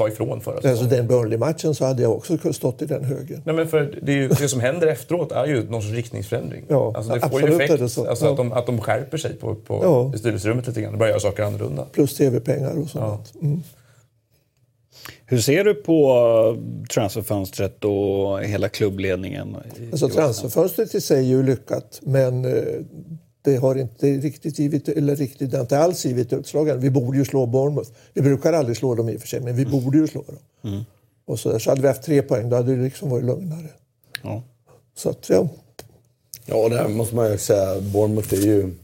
sa ifrån förra säsongen. Alltså den Burnley-matchen så hade jag också stått i den högen. Nej, men för det, ju, det som händer efteråt är ju någon sorts riktningsförändring. Ja, alltså det får ju effekt. Alltså ja. att, de, att de skärper sig på, på ja. i styrelserummet lite grann. Börjar göra saker annorlunda. Plus tv-pengar och sånt. Ja. Mm. Hur ser du på transferfönstret och hela klubbledningen? Alltså, transferfönstret i sig är ju lyckat, men eh, det har inte riktigt givit, eller riktigt, inte alls givit utslag Vi borde ju slå Bournemouth. Vi brukar aldrig slå dem i och för sig, men vi borde ju slå dem. Mm. Och så, så hade vi haft tre poäng, då hade det liksom varit lugnare. Ja. Så att, ja. Ja, det måste man ju säga. Bournemouth är ju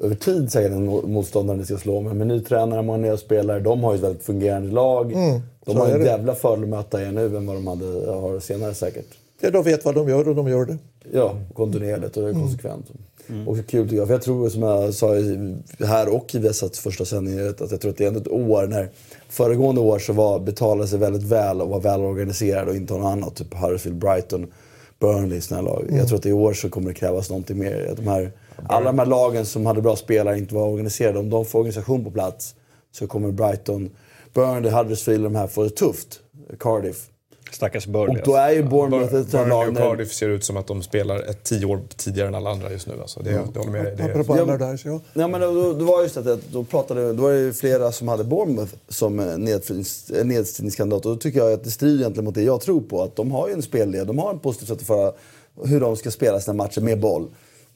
över tid säkert en motståndare ni ska slå. Men med ny tränare, många nya spelare. De har ju ett väldigt fungerande lag. Mm, de har en jävla fördel att möta er nu än vad de hade, har senare säkert. Ja, de vet vad de gör och de gör det. Ja, kontinuerligt och det är konsekvent. Mm. Mm. Och kul tycker jag. För jag tror som jag sa här och i Viasats första sändning att jag tror att det är ändå ett år när föregående år så var, betalade sig väldigt väl och var välorganiserad och inte något annat. Typ Huddersfield, Brighton, Burnley, sådana lag. Mm. Jag tror att i år så kommer det krävas någonting mer. De här, alla de här lagen som hade bra spelare inte var organiserade. Om de får organisation på plats så kommer Brighton, Burnley, Huddersfield, de här få det tufft. Cardiff. Stackars Burnley. Och då är ju Bournemouth ett Burnley och Cardiff ser ut som att de spelar ett tio år tidigare än alla andra just nu. Alltså. Det, ja. Jag håller med dig. Apropå ja, Allardyce, ja. ja. men då, då var just att då, pratade, då var det ju flera som hade Bournemouth som nedstigningskandidat. Och då tycker jag att det strider egentligen mot det jag tror på. Att de har ju en spelled, de har en positiv sätt att föra hur de ska spela sina matcher med boll.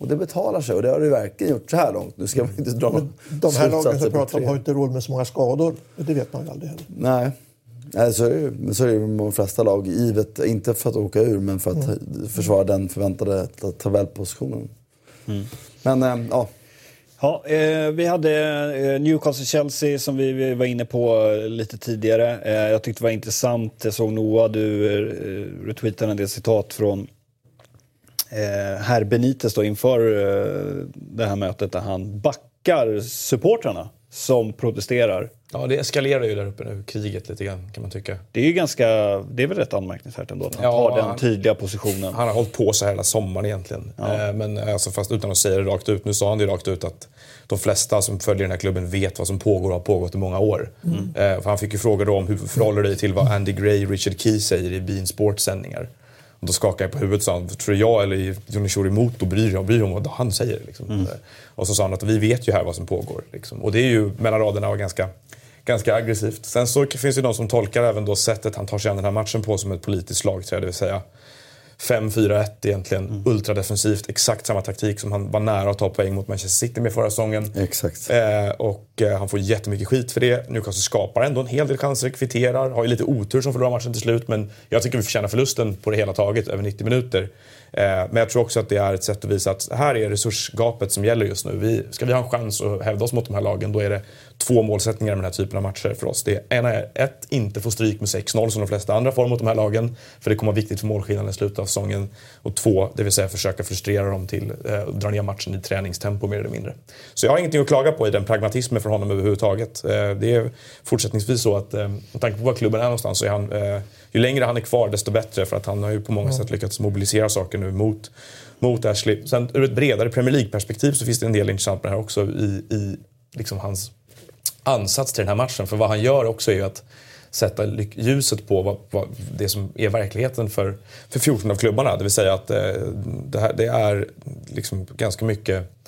Och det betalar sig och det har det verkligen gjort så här långt. Nu ska man inte dra Men De här lagen som pratar om har inte råd med så många skador. Det vet man ju aldrig heller. Nej. Nej, så är det ju. Så är det med de flesta lag. Givet, inte för att åka ur, men för att mm. försvara den förväntade tabellpositionen. Mm. Men, äh, ja. Ja, eh, vi hade eh, Newcastle-Chelsea som vi var inne på lite tidigare. Eh, jag tyckte det var intressant. Jag såg Noah, du eh, retweetade en del citat från eh, herr Benitez då inför eh, det här mötet där han backar supportrarna som protesterar. Ja, det eskalerar ju där uppe nu, kriget lite grann kan man tycka. Det är ju ganska, det är väl rätt anmärkningsvärt ändå att han ja, har den tydliga positionen. Han har hållit på så här hela sommaren egentligen. Ja. Eh, men alltså, fast utan att säga det rakt ut. Nu sa han det rakt ut att de flesta som följer den här klubben vet vad som pågår och har pågått i många år. Mm. Eh, han fick ju frågor om hur förhåller dig till vad Andy Gray och Richard Key säger i Bean Sports sändningar. Då skakade jag på huvudet och sa tror jag eller Johnny Shorimoto bryr jag bryr om vad han säger. Liksom. Mm. Och så sa han att vi vet ju här vad som pågår. Liksom. Och det är ju mellan raderna och ganska, ganska aggressivt. Sen så finns det de som tolkar även då sättet han tar sig an den här matchen på som ett politiskt slagträ. Det vill säga 5-4-1 egentligen. Mm. Ultradefensivt. Exakt samma taktik som han var nära att ta poäng mot Manchester City med förra säsongen. Exakt. Eh, och eh, han får jättemycket skit för det. Newcastle skapar ändå en hel del chanser, kvitterar. Har ju lite otur som förlorar matchen till slut. Men jag tycker vi förtjänar förlusten på det hela taget, över 90 minuter. Eh, men jag tror också att det är ett sätt att visa att här är resursgapet som gäller just nu. Vi, ska vi ha en chans att hävda oss mot de här lagen, då är det två målsättningar med den här typen av matcher för oss. Det ena är ett, inte få stryk med 6-0 som de flesta andra får mot de här lagen. För det kommer vara viktigt för målskillnaden i slutet av säsongen. Och två, det vill säga försöka frustrera dem till eh, dra ner matchen i träningstempo mer eller mindre. Så jag har ingenting att klaga på i den pragmatismen för honom överhuvudtaget. Eh, det är fortsättningsvis så att, eh, med tanke på var klubben är någonstans, så är han, eh, ju längre han är kvar desto bättre. För att han har ju på många sätt lyckats mobilisera saker nu mot mot Ashley. Sen ur ett bredare Premier League-perspektiv så finns det en del intressant med det här också i, i liksom hans ansats till den här matchen. För vad han gör också är ju att sätta ljuset på vad, vad, det som är verkligheten för, för 14 av klubbarna. Det vill säga att eh, det, här, det är liksom ganska mycket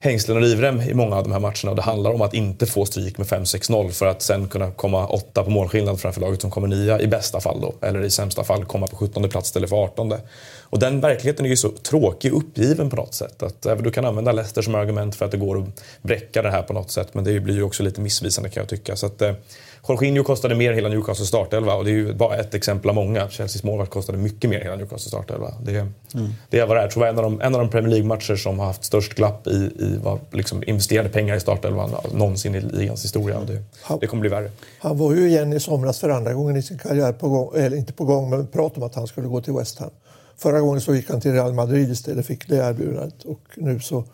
hängslen och livrem i många av de här matcherna. Och det handlar om att inte få stryk med 5-6-0 för att sen kunna komma åtta på målskillnad framför laget som kommer nia i bästa fall då. Eller i sämsta fall komma på 17 plats istället för 18. Och den verkligheten är ju så tråkig och uppgiven på något sätt. Att, eh, du kan använda Leicester som argument för att det går att bräcka det här på något sätt. Men det blir ju också lite missvisande kan jag tycka. Så att, eh, Jorginho kostade mer hela Newcastles startelva och det är ju bara ett exempel av många. Chelseas målvakt kostade mycket mer hela Newcastles startelva. Det, mm. det är vad det är. Jag tror det var en av de, en av de Premier League-matcher som har haft störst glapp i, i vad liksom investerade pengar i startelvan någonsin i ligans historia. Det, det kommer bli värre. Han var ju igen i somras för andra gången i sin karriär på gång, eller inte på gång, men prat om att han skulle gå till West Ham. Förra gången så gick han till Real Madrid istället, fick det erbjudandet. Och nu så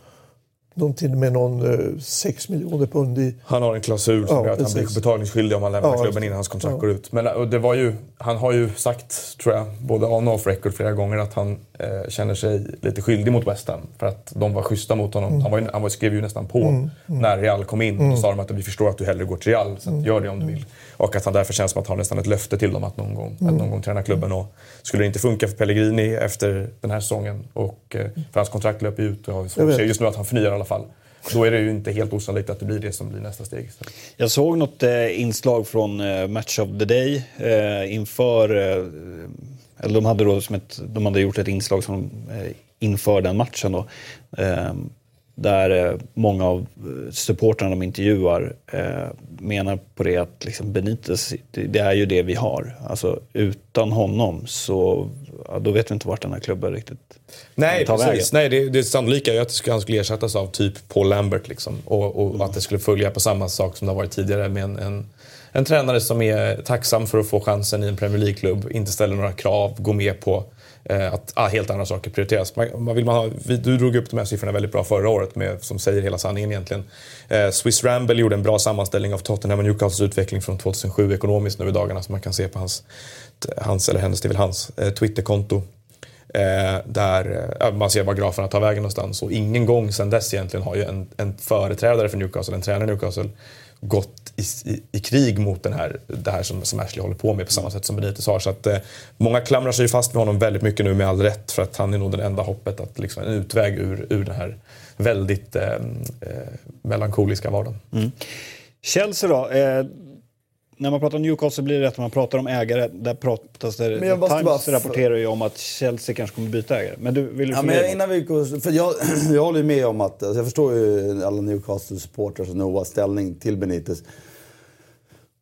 någonting med någon eh, 6 miljoner pund i... Han har en klausul som ja, gör att precis. han blir betalningsskyldig om han lämnar ja, klubben innan hans kontrakt ja. går ut. Men det var ju, han har ju sagt, tror jag, både on och off record flera gånger att han eh, känner sig lite skyldig mot West Ham. För att de var schyssta mot honom. Mm. Han, var, han var, skrev ju nästan på mm. Mm. när Real kom in. Mm. Då sa de att vi förstår att du hellre går till Real, så mm. gör det om du vill. Och att han därför känns som att han har nästan ett löfte till dem att någon gång, mm. att någon gång träna klubben. Och skulle det inte funka för Pellegrini efter den här säsongen, och, eh, för hans kontrakt löper ut och vi ser just nu att han förnyar i alla fall. Då är det ju inte helt osannolikt att det blir det som blir nästa steg. Jag såg något eh, inslag från eh, Match of the Day eh, inför... Eller de hade, då som ett, de hade gjort ett inslag som, eh, inför den matchen. Då, eh, där många av eh, supportrarna de intervjuar eh, menar på det att liksom Benitez, det, det, är ju det vi har. Alltså utan honom så ja, då vet vi inte vart den här klubben riktigt Nej, tar precis. Vägen. Nej, det, det sannolika är att han skulle ersättas av typ Paul Lambert. Liksom. Och, och mm. att det skulle följa på samma sak som det har varit tidigare med en, en, en tränare som är tacksam för att få chansen i en Premier League-klubb, inte ställer några krav, går med på eh, att ah, helt andra saker prioriteras. Man, man vill man ha, vi, du drog upp de här siffrorna väldigt bra förra året med, som säger hela sanningen egentligen. Eh, Swiss Ramble gjorde en bra sammanställning av Tottenham och Newcastles utveckling från 2007 ekonomiskt nu i dagarna som man kan se på hans, hans eller hennes, det är väl hans, eh, Twitterkonto. Eh, där eh, man ser var graferna tar vägen någonstans. Och ingen gång sedan dess egentligen har ju en, en företrädare för Newcastle, en tränare i Newcastle, gått i, i, i, krig mot den här, det här som, som Ashley håller på med på samma sätt som Benitez har. Så att, eh, många klamrar sig fast vid honom väldigt mycket nu med all rätt för att han är nog det enda hoppet, att, liksom, en utväg ur, ur den här väldigt eh, eh, melankoliska vardagen. Mm. Chelsea då? Eh, när man pratar om Newcastle blir det rätt, när man pratar om ägare, där pratas det... Men jag Times bara... rapporterar ju om att Chelsea kanske kommer byta ägare. Men du, vill du ja, men innan vi går, för jag, jag håller med om att, alltså jag förstår ju alla Newcastle-supportrar och Novas ställning till Benitez.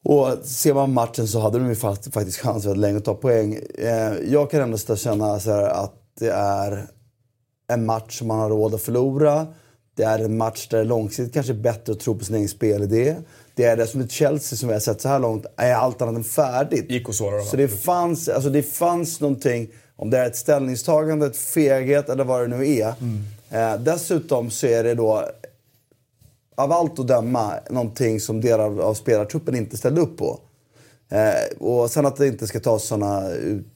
Och ser man matchen så hade de ju faktiskt chans väldigt länge att ta poäng. Eh, jag kan ändå känna så att det är en match som man har råd att förlora. Det är en match där det långsiktigt kanske är bättre att tro på sin egen spelidé. Det är det som ett Chelsea som vi har sett så här långt är allt annat än färdigt. Gick och såra Så det fanns, alltså det fanns någonting, om det är ett ställningstagande, ett feghet eller vad det nu är. Mm. Eh, dessutom så är det då av allt att döma någonting som delar av spelartruppen inte ställde upp på. Eh, och sen att det inte ska ta sådana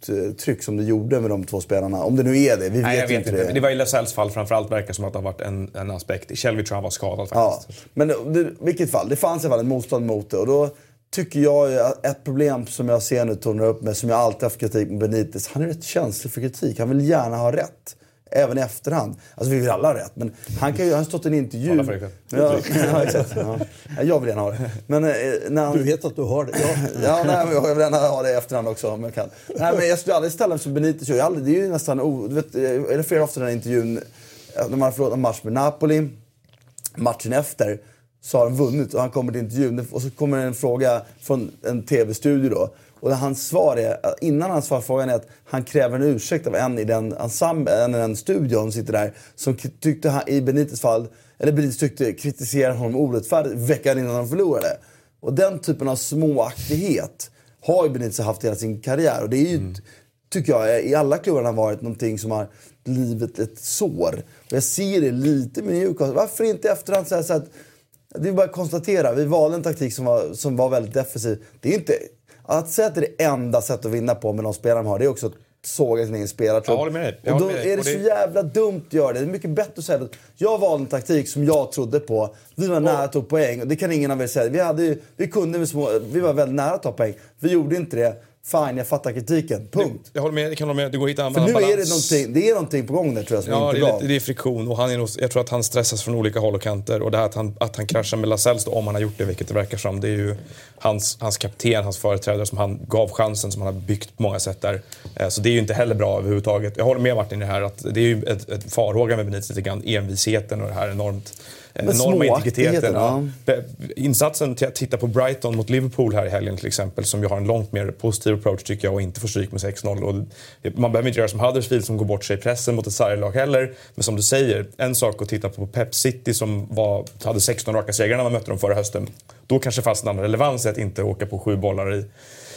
uttryck som det gjorde med de två spelarna. Om det nu är det. Vi Nej, vet, vet inte det. Det var i Lasells fall framförallt verkar som att det har varit en, en aspekt. I Shelby tror jag han var skadad faktiskt. Ja, men i vilket fall, det fanns i alla fall ett motstånd mot det. Och då tycker jag att ett problem som jag ser nu tornar upp med, som jag alltid haft kritik med Benitez. Han är rätt känslig för kritik. Han vill gärna ha rätt. Även i efterhand. Alltså vi vill alla ha rätt. Men han kan ju, han har stått i en intervju. Alla ja, ja, exakt. Ja. Jag vill gärna ha det. Men, eh, när han, du vet att du har det? Ja, ja nej, jag vill gärna ha det i efterhand också om jag kan. Nej, men jag skulle aldrig ställa mig som Benitez gör. Det är ju nästan, oh, du vet, eller flera ofta den här intervjun, när man har förlorat en match med Napoli, matchen efter, så har de vunnit och han kommer till intervjun och så kommer en fråga från en tv-studio då. Och hans svar är, innan han svarar frågan är att han kräver en ursäkt av en i den, ensemble, i den studion sitter där som tyckte han, i Benites fall, eller Benitez tyckte kritiserade honom orättfärdigt veckan innan han förlorade. Och den typen av småaktighet har ju Benitez haft hela sin karriär. Och det är ju, mm. tycker jag, i alla klubbarna varit någonting som har blivit ett sår. Och jag ser det lite med Newcastle. Varför inte efterhand säga så att det är bara att konstatera, vi valde en taktik som var, som var väldigt defensiv. Det är inte att säga att det är det enda sättet att vinna på med de spelare man har, det är också att såga sin egen spelartrupp. Och då är det så jävla dumt att göra det. Det är mycket bättre att säga att jag valde en taktik som jag trodde på. Vi var nära att ta poäng. Och det kan ingen av er säga. Vi, hade, vi kunde vi var väldigt nära att ta poäng. Vi gjorde inte det. Fine, jag fattar kritiken. Punkt. Jag håller med, jag kan hålla med. Det går att hitta en För nu balans. är det någonting, det är någonting på gång där tror jag som ja, inte det är, lite, det är friktion och han är nog, jag tror att han stressas från olika håll och kanter. Och det här att han, att han kraschar med Lasells om han har gjort det, vilket det verkar som. Det är ju hans, hans kapten, hans företrädare som han gav chansen, som han har byggt på många sätt där. Eh, så det är ju inte heller bra överhuvudtaget. Jag håller med Martin i det här att det är ju ett, ett farhåga med Benitez lite grann. Envisheten och det här enormt enorma integriteten. Ja. Insatsen till att titta på Brighton mot Liverpool här i helgen till exempel som ju har en långt mer positiv approach tycker jag och inte får stryk med 6-0. Man behöver inte göra som Huddersfield som går bort sig i pressen mot ett sarglag heller. Men som du säger, en sak att titta på Pep City som var, hade 16 raka segrar när man mötte dem förra hösten. Då kanske fanns en annan relevans att inte åka på sju bollar i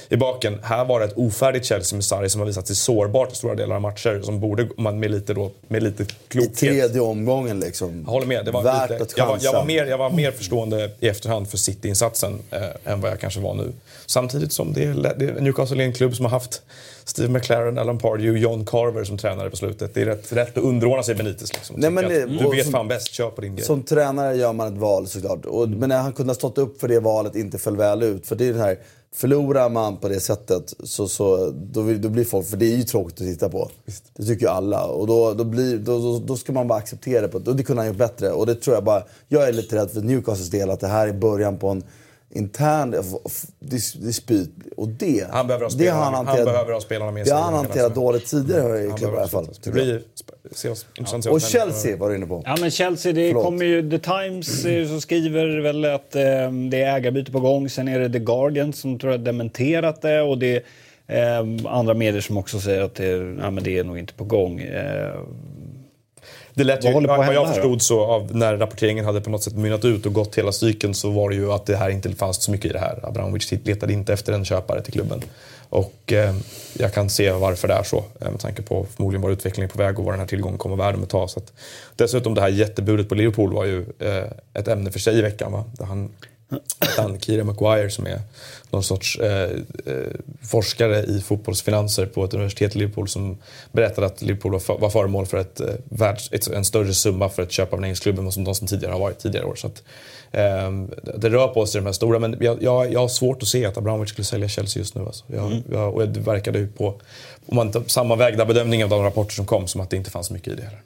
i baken. Här var det ett ofärdigt Chelsea med Sarri som har visat sig sårbart i stora delar av matcher. Som borde, man med lite, då, med lite klokhet... I tredje omgången liksom. Jag håller med. Det var Värt lite, att jag, var, jag, var mer, jag var mer förstående i efterhand för City-insatsen eh, än vad jag kanske var nu. Samtidigt som det är, det är Newcastle är en klubb som har haft Steve McLaren, Alan Pardew, John Carver som tränare på slutet. Det är rätt, rätt att underordna sig Benitez. Liksom, Nej, men det, du vet som, fan bäst, kör på din grej. Som tränare gör man ett val såklart. Och, mm. Men när han kunde ha stått upp för det valet inte föll väl ut. För det är det här Förlorar man på det sättet så, så då, då blir folk... För det är ju tråkigt att titta på. Visst. Det tycker ju alla. Och då, då, blir, då, då, då, ska man bara acceptera det. På, och det kunde han gjort bättre. Och det tror jag bara... Jag är lite rädd för Newcastles del att det här är början på en intern dispyt. Och det, han behöver ha spelarna, han, hanterat, han behöver ha spelarna med sig. Det har han hanterat dåligt tidigare i klubben i alla fall. Det blir se oss, intressant ja. Och Chelsea var du inne på. Ja men Chelsea, det kommer ju, The Times som skriver väl att eh, det är ägarbyte på gång. Sen är det The Guardian som tror jag dementerat det. Och det är eh, andra medier som också säger att det, ja, men det är nog inte på gång. Eh, Det lät ju, Vad att vad jag här förstod så av när rapporteringen hade på något sätt mynnat ut och gått hela cykeln så var det ju att det här inte fanns så mycket i det här. Abramovic letade inte efter en köpare till klubben. Och eh, jag kan se varför det är så eh, med tanke på förmodligen var utvecklingen på väg och vad den här tillgången kommer vara värd om ett tag. Så att, dessutom det här jättebudet på Liverpool var ju eh, ett ämne för sig i veckan. Va? Där han, han Kira Maguire som är någon sorts eh, eh, forskare i fotbollsfinanser på ett universitet i Liverpool som berättade att Liverpool var, var föremål för ett, eh, världs, ett, en större summa för ett köp av en engelsk klubb än som de som tidigare har varit tidigare år. Så att, eh, det rör på sig de här stora, men jag, jag, jag har svårt att se att Abramovic skulle sälja Chelsea just nu. Alltså. Jag, Mm. jag, och det verkade ju på, om man sammanvägda bedömningar av de rapporter som kom, som att det inte fanns mycket i det heller.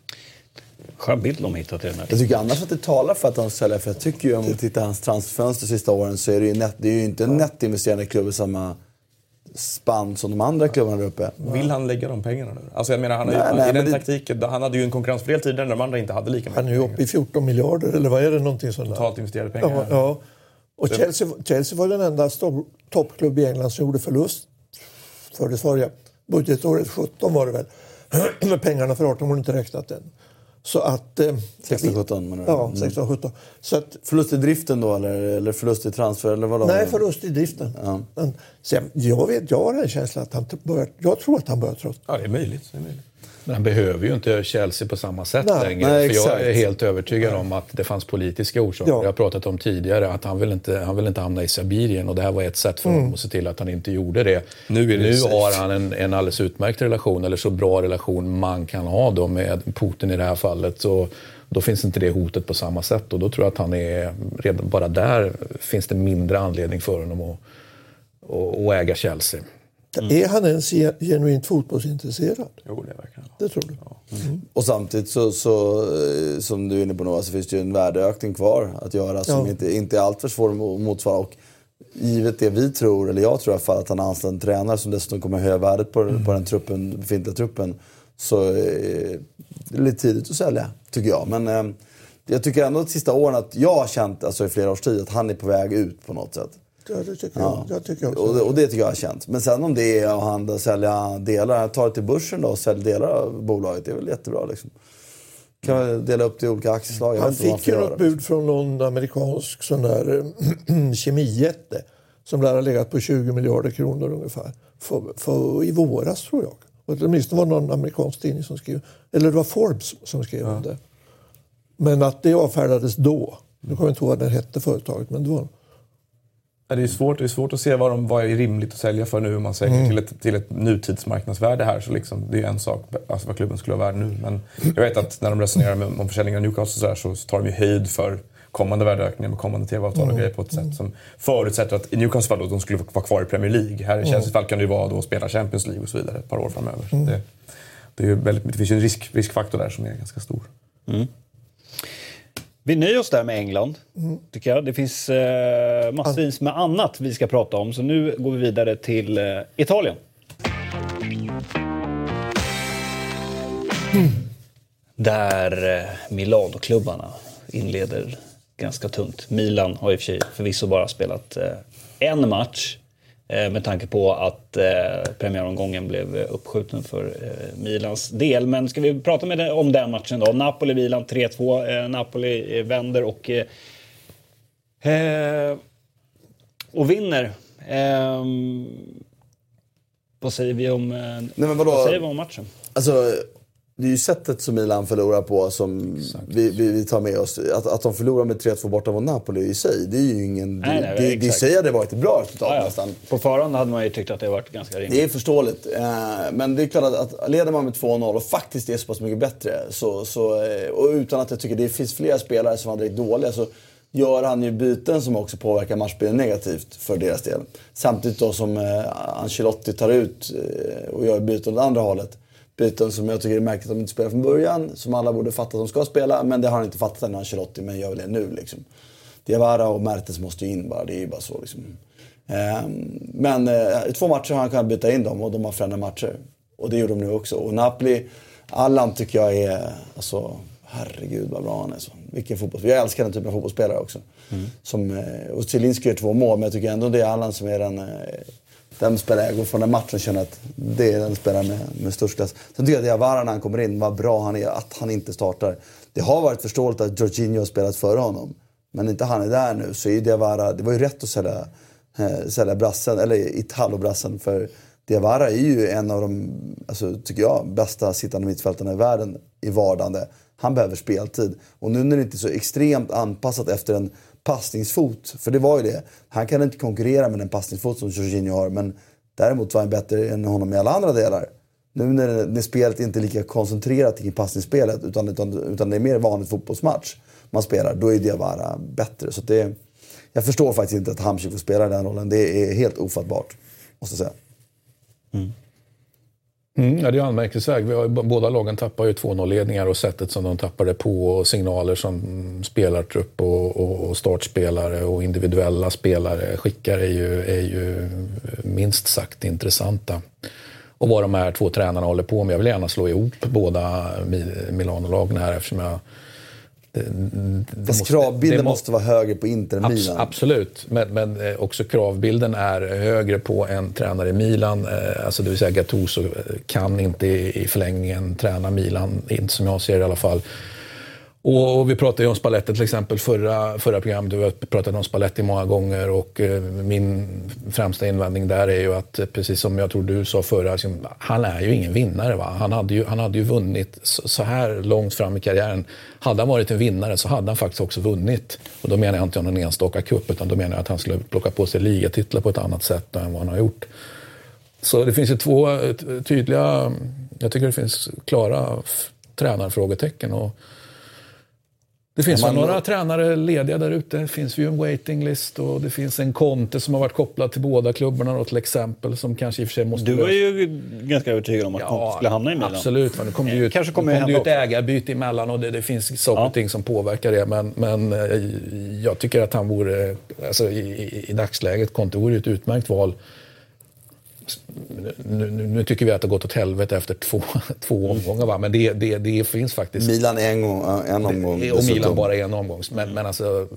Skön bild de hittat till den här. Jag tycker annars att det talar för att han sälja. För jag tycker ju om vi tittar hans transferfönster de sista åren så är det ju, net, det är ju inte en nettinvesterande klubb i samma spann som de andra klubbarna där uppe. Vill han lägga de pengarna nu? Alltså jag menar, han, har ju, Nej, nej, i den det- taktiken, han hade ju en konkurrensfördel tidigare när de andra inte hade lika mycket Han är ju uppe i 14 miljarder eller vad är det? Någonting sånt totalt investerade pengar. Ja, ja. Och Chelsea, Chelsea var den enda toppklubb i England som gjorde förlust för det förra budgetåret 17 var det väl. Men pengarna för 18 var inte räknat än. Så att... Eh, 16-17 menar du? Ja, Mm. 16 17. Så att, Förlust i driften då eller, eller förlust i transfer eller vadå? nej, förlust i driften. Men, så jag, vet, jag har en känsla att han börjar, jag tror att han börjar tröttna. Ja, det är möjligt. Det är möjligt. Men han behöver ju inte Chelsea på samma sätt Nej. längre. Nej, för jag är helt övertygad om att det fanns politiska orsaker. Ja. Jag har pratat om tidigare att han vill inte, han vill inte hamna i Sibirien och det här var ett sätt för honom att se till att han inte gjorde det. Nu är det nu har han en, en alldeles utmärkt relation, eller så bra relation man kan ha då med Putin i det här fallet. Så då finns inte det hotet på samma sätt och då tror jag att han är, redan bara där finns det mindre anledning för honom att, att, att äga Chelsea. Är han ens ge- genuint fotbollsintresserad? Jo, det är verkligen. Det tror du? Och samtidigt så, så eh, som du är inne på Noah, så finns det ju en värdeökning kvar att göra som Ja. inte, inte är alltför svår att motsvara. Och givet det vi tror, eller jag tror i alla fall, att han har anställt en tränare som dessutom kommer höja värdet på, på den truppen, befintliga truppen. Så eh, det är lite tidigt att sälja, tycker jag. Men eh, jag tycker ändå de sista åren att jag har känt, alltså i flera års tid, att han är på väg ut på något sätt. Ja, det tycker Ja. jag. jag tycker också. Och det, och det tycker jag har känt. Men sen om det är att han sälja delar, tar det till börsen då och säljer delar av bolaget, det är väl jättebra liksom. Kan man dela upp det i olika aktieslag? Han fick ju något göra. bud från någon amerikansk sån där kemijätte som lär ha legat på 20 miljarder kronor ungefär. För, för, I våras tror jag. Åtminstone var det någon amerikansk tidning som skrev, eller det var Forbes som skrev om det. Men att det avfärdades då. Nu kommer jag inte ihåg vad det hette företaget, men det var Ja, Det är, svårt, det är svårt att se vad, de, vad är rimligt att sälja för nu om man säljer till, ett, till ett nutidsmarknadsvärde här. Så liksom, det är en sak alltså vad klubben skulle vara värd nu. Men jag vet att när de resonerar med, om försäljningen av Newcastle så, här, så, tar de ju höjd för kommande värdeökningar med kommande tv-avtal och grejer på ett sätt som förutsätter att i Newcastles fall då, de skulle vara kvar i Premier League. Här i Chelseas fall kan det ju vara då att spela Champions League och så vidare ett par år framöver. Så det, det, är väldigt, det finns ju en risk, riskfaktor där som är ganska stor. Vi nöjer oss där med England, tycker jag. Det finns eh, massvis med annat vi ska prata om. Så nu går vi vidare till eh, Italien. Där eh, Milano-klubbarna inleder ganska tungt. Milan har i och för sig förvisso bara spelat eh, en match med tanke på att eh, premiäromgången blev eh, uppskjuten för eh, Milans del. Men ska vi prata med om den matchen då? Napoli-Milan 3-2. Eh, Napoli eh, vänder och, eh, eh, och vinner. Ehm, vad säger vi om, eh, vadå? vad säger vi om matchen? Alltså, det är ju sättet som Milan förlorar på som vi, vi, vi tar med oss. Att, att de förlorar med 3-2 borta mot Napoli i sig, det är ju ingen... Nej, nej, det, det, det i sig hade varit ett bra resultat Ja, ja. nästan. På förhand hade man ju tyckt att det varit ganska rimligt. Det är förståeligt. Eh, Men det är klart att, att leder man med 2-0 och faktiskt är så pass mycket bättre så, så, eh, och utan att jag tycker det finns flera spelare som var direkt dåliga så gör han ju byten som också påverkar matchbilden negativt för deras del. Samtidigt då som eh, Ancelotti tar ut och gör byten åt andra hållet. Byten som jag tycker är märkligt att de inte spelar från början, som alla borde fatta att de ska spela, men det har han inte fattat än Ancelotti, men gör väl det nu liksom. Diawara och Mertens måste ju in bara, det är ju bara så liksom. Ehm, Men eh, i två matcher har han kunnat byta in dem och de har förändrat matcher. Och det gjorde de nu också. Och Napoli, Allan tycker jag är, alltså herregud vad bra han är. Så. Vilken fotbollsspelare. Jag älskar den typen av fotbollsspelare också. Som, eh, och Zielinski gör två mål, men jag tycker ändå det är Allan som är den, vem spelar spelare jag går från den matchen känner att det är den spelaren med, med störst klass. Sen tycker jag att Diawara när han kommer in, vad bra han är, att han inte startar. Det har varit förståeligt att Jorginho har spelat före honom. Men inte han är där nu så är Diawara, det var ju rätt att sälja, eh, sälja brassen, eller Italo-brassen. För Diawara är ju en av de, alltså, tycker jag, bästa sittande mittfältarna i världen i vardande. Han behöver speltid. Och nu när det inte är så extremt anpassat efter en passningsfot, för det var ju det. Han kan inte konkurrera med den passningsfot som Jorginho har, men däremot var han bättre än honom i alla andra delar. Nu när, när spelet inte är lika koncentrerat kring passningsspelet, utan, utan, utan det är mer vanligt fotbollsmatch man spelar, då är Diawara bättre. Så det, jag förstår faktiskt inte att Hamsik får spela den rollen. Det är helt ofattbart, måste jag säga. Mm. Mm, ja, det är anmärkningsvärt. Vi har, båda lagen tappar ju 2-0-ledningar och sättet som de tappar det på och signaler som spelartrupp och, och, och startspelare och individuella spelare skickar är ju, är ju minst sagt intressanta. Och vad de här två tränarna håller på med. Jag vill gärna slå ihop båda Milano-lagen här eftersom jag det, Fast måste, kravbilden det må, måste vara högre på Inter än Milan. Absolut, men, men eh, också kravbilden är högre på en tränare i Milan. Eh, alltså det vill säga Gattuso kan inte i förlängningen träna Milan, inte som jag ser det i alla fall. Och, och, vi pratade ju om Spalletti till exempel förra, förra programmet. Vi har pratat om Spalletti många gånger och eh, min främsta invändning där är ju att, eh, precis som jag tror du sa förra, liksom, han är ju ingen vinnare. Va? Han, hade ju, han hade ju vunnit så, så, här långt fram i karriären. Hade han varit en vinnare så hade han faktiskt också vunnit. Och då menar jag inte någon enstaka cup, utan då menar jag att han skulle plocka på sig ligatitlar på ett annat sätt än vad han har gjort. Så det finns ju två eh, tydliga, jag tycker det finns klara tränarfrågetecken. Och, det finns man... några tränare lediga där ute. Det finns ju en waiting list och det finns en Conte som har varit kopplad till båda klubbarna då, till exempel. Som kanske i och för sig måste Du var ju ganska övertygad om att ja, Conte skulle hamna i Milan. Absolut, men det kommer ju, kanske kommer kom ju ett ägarbyte emellan och det, det finns saker och ting som påverkar det. Men, men eh, jag tycker att han vore, alltså, i, i, i dagsläget, Conte vore ett utmärkt val nu, nu, tycker vi att det har gått åt helvete efter två, två omgångar, va? men det, det, det finns faktiskt... Milan en, gång, en omgång. Det, och Milan bara en omgång. Men, men alltså,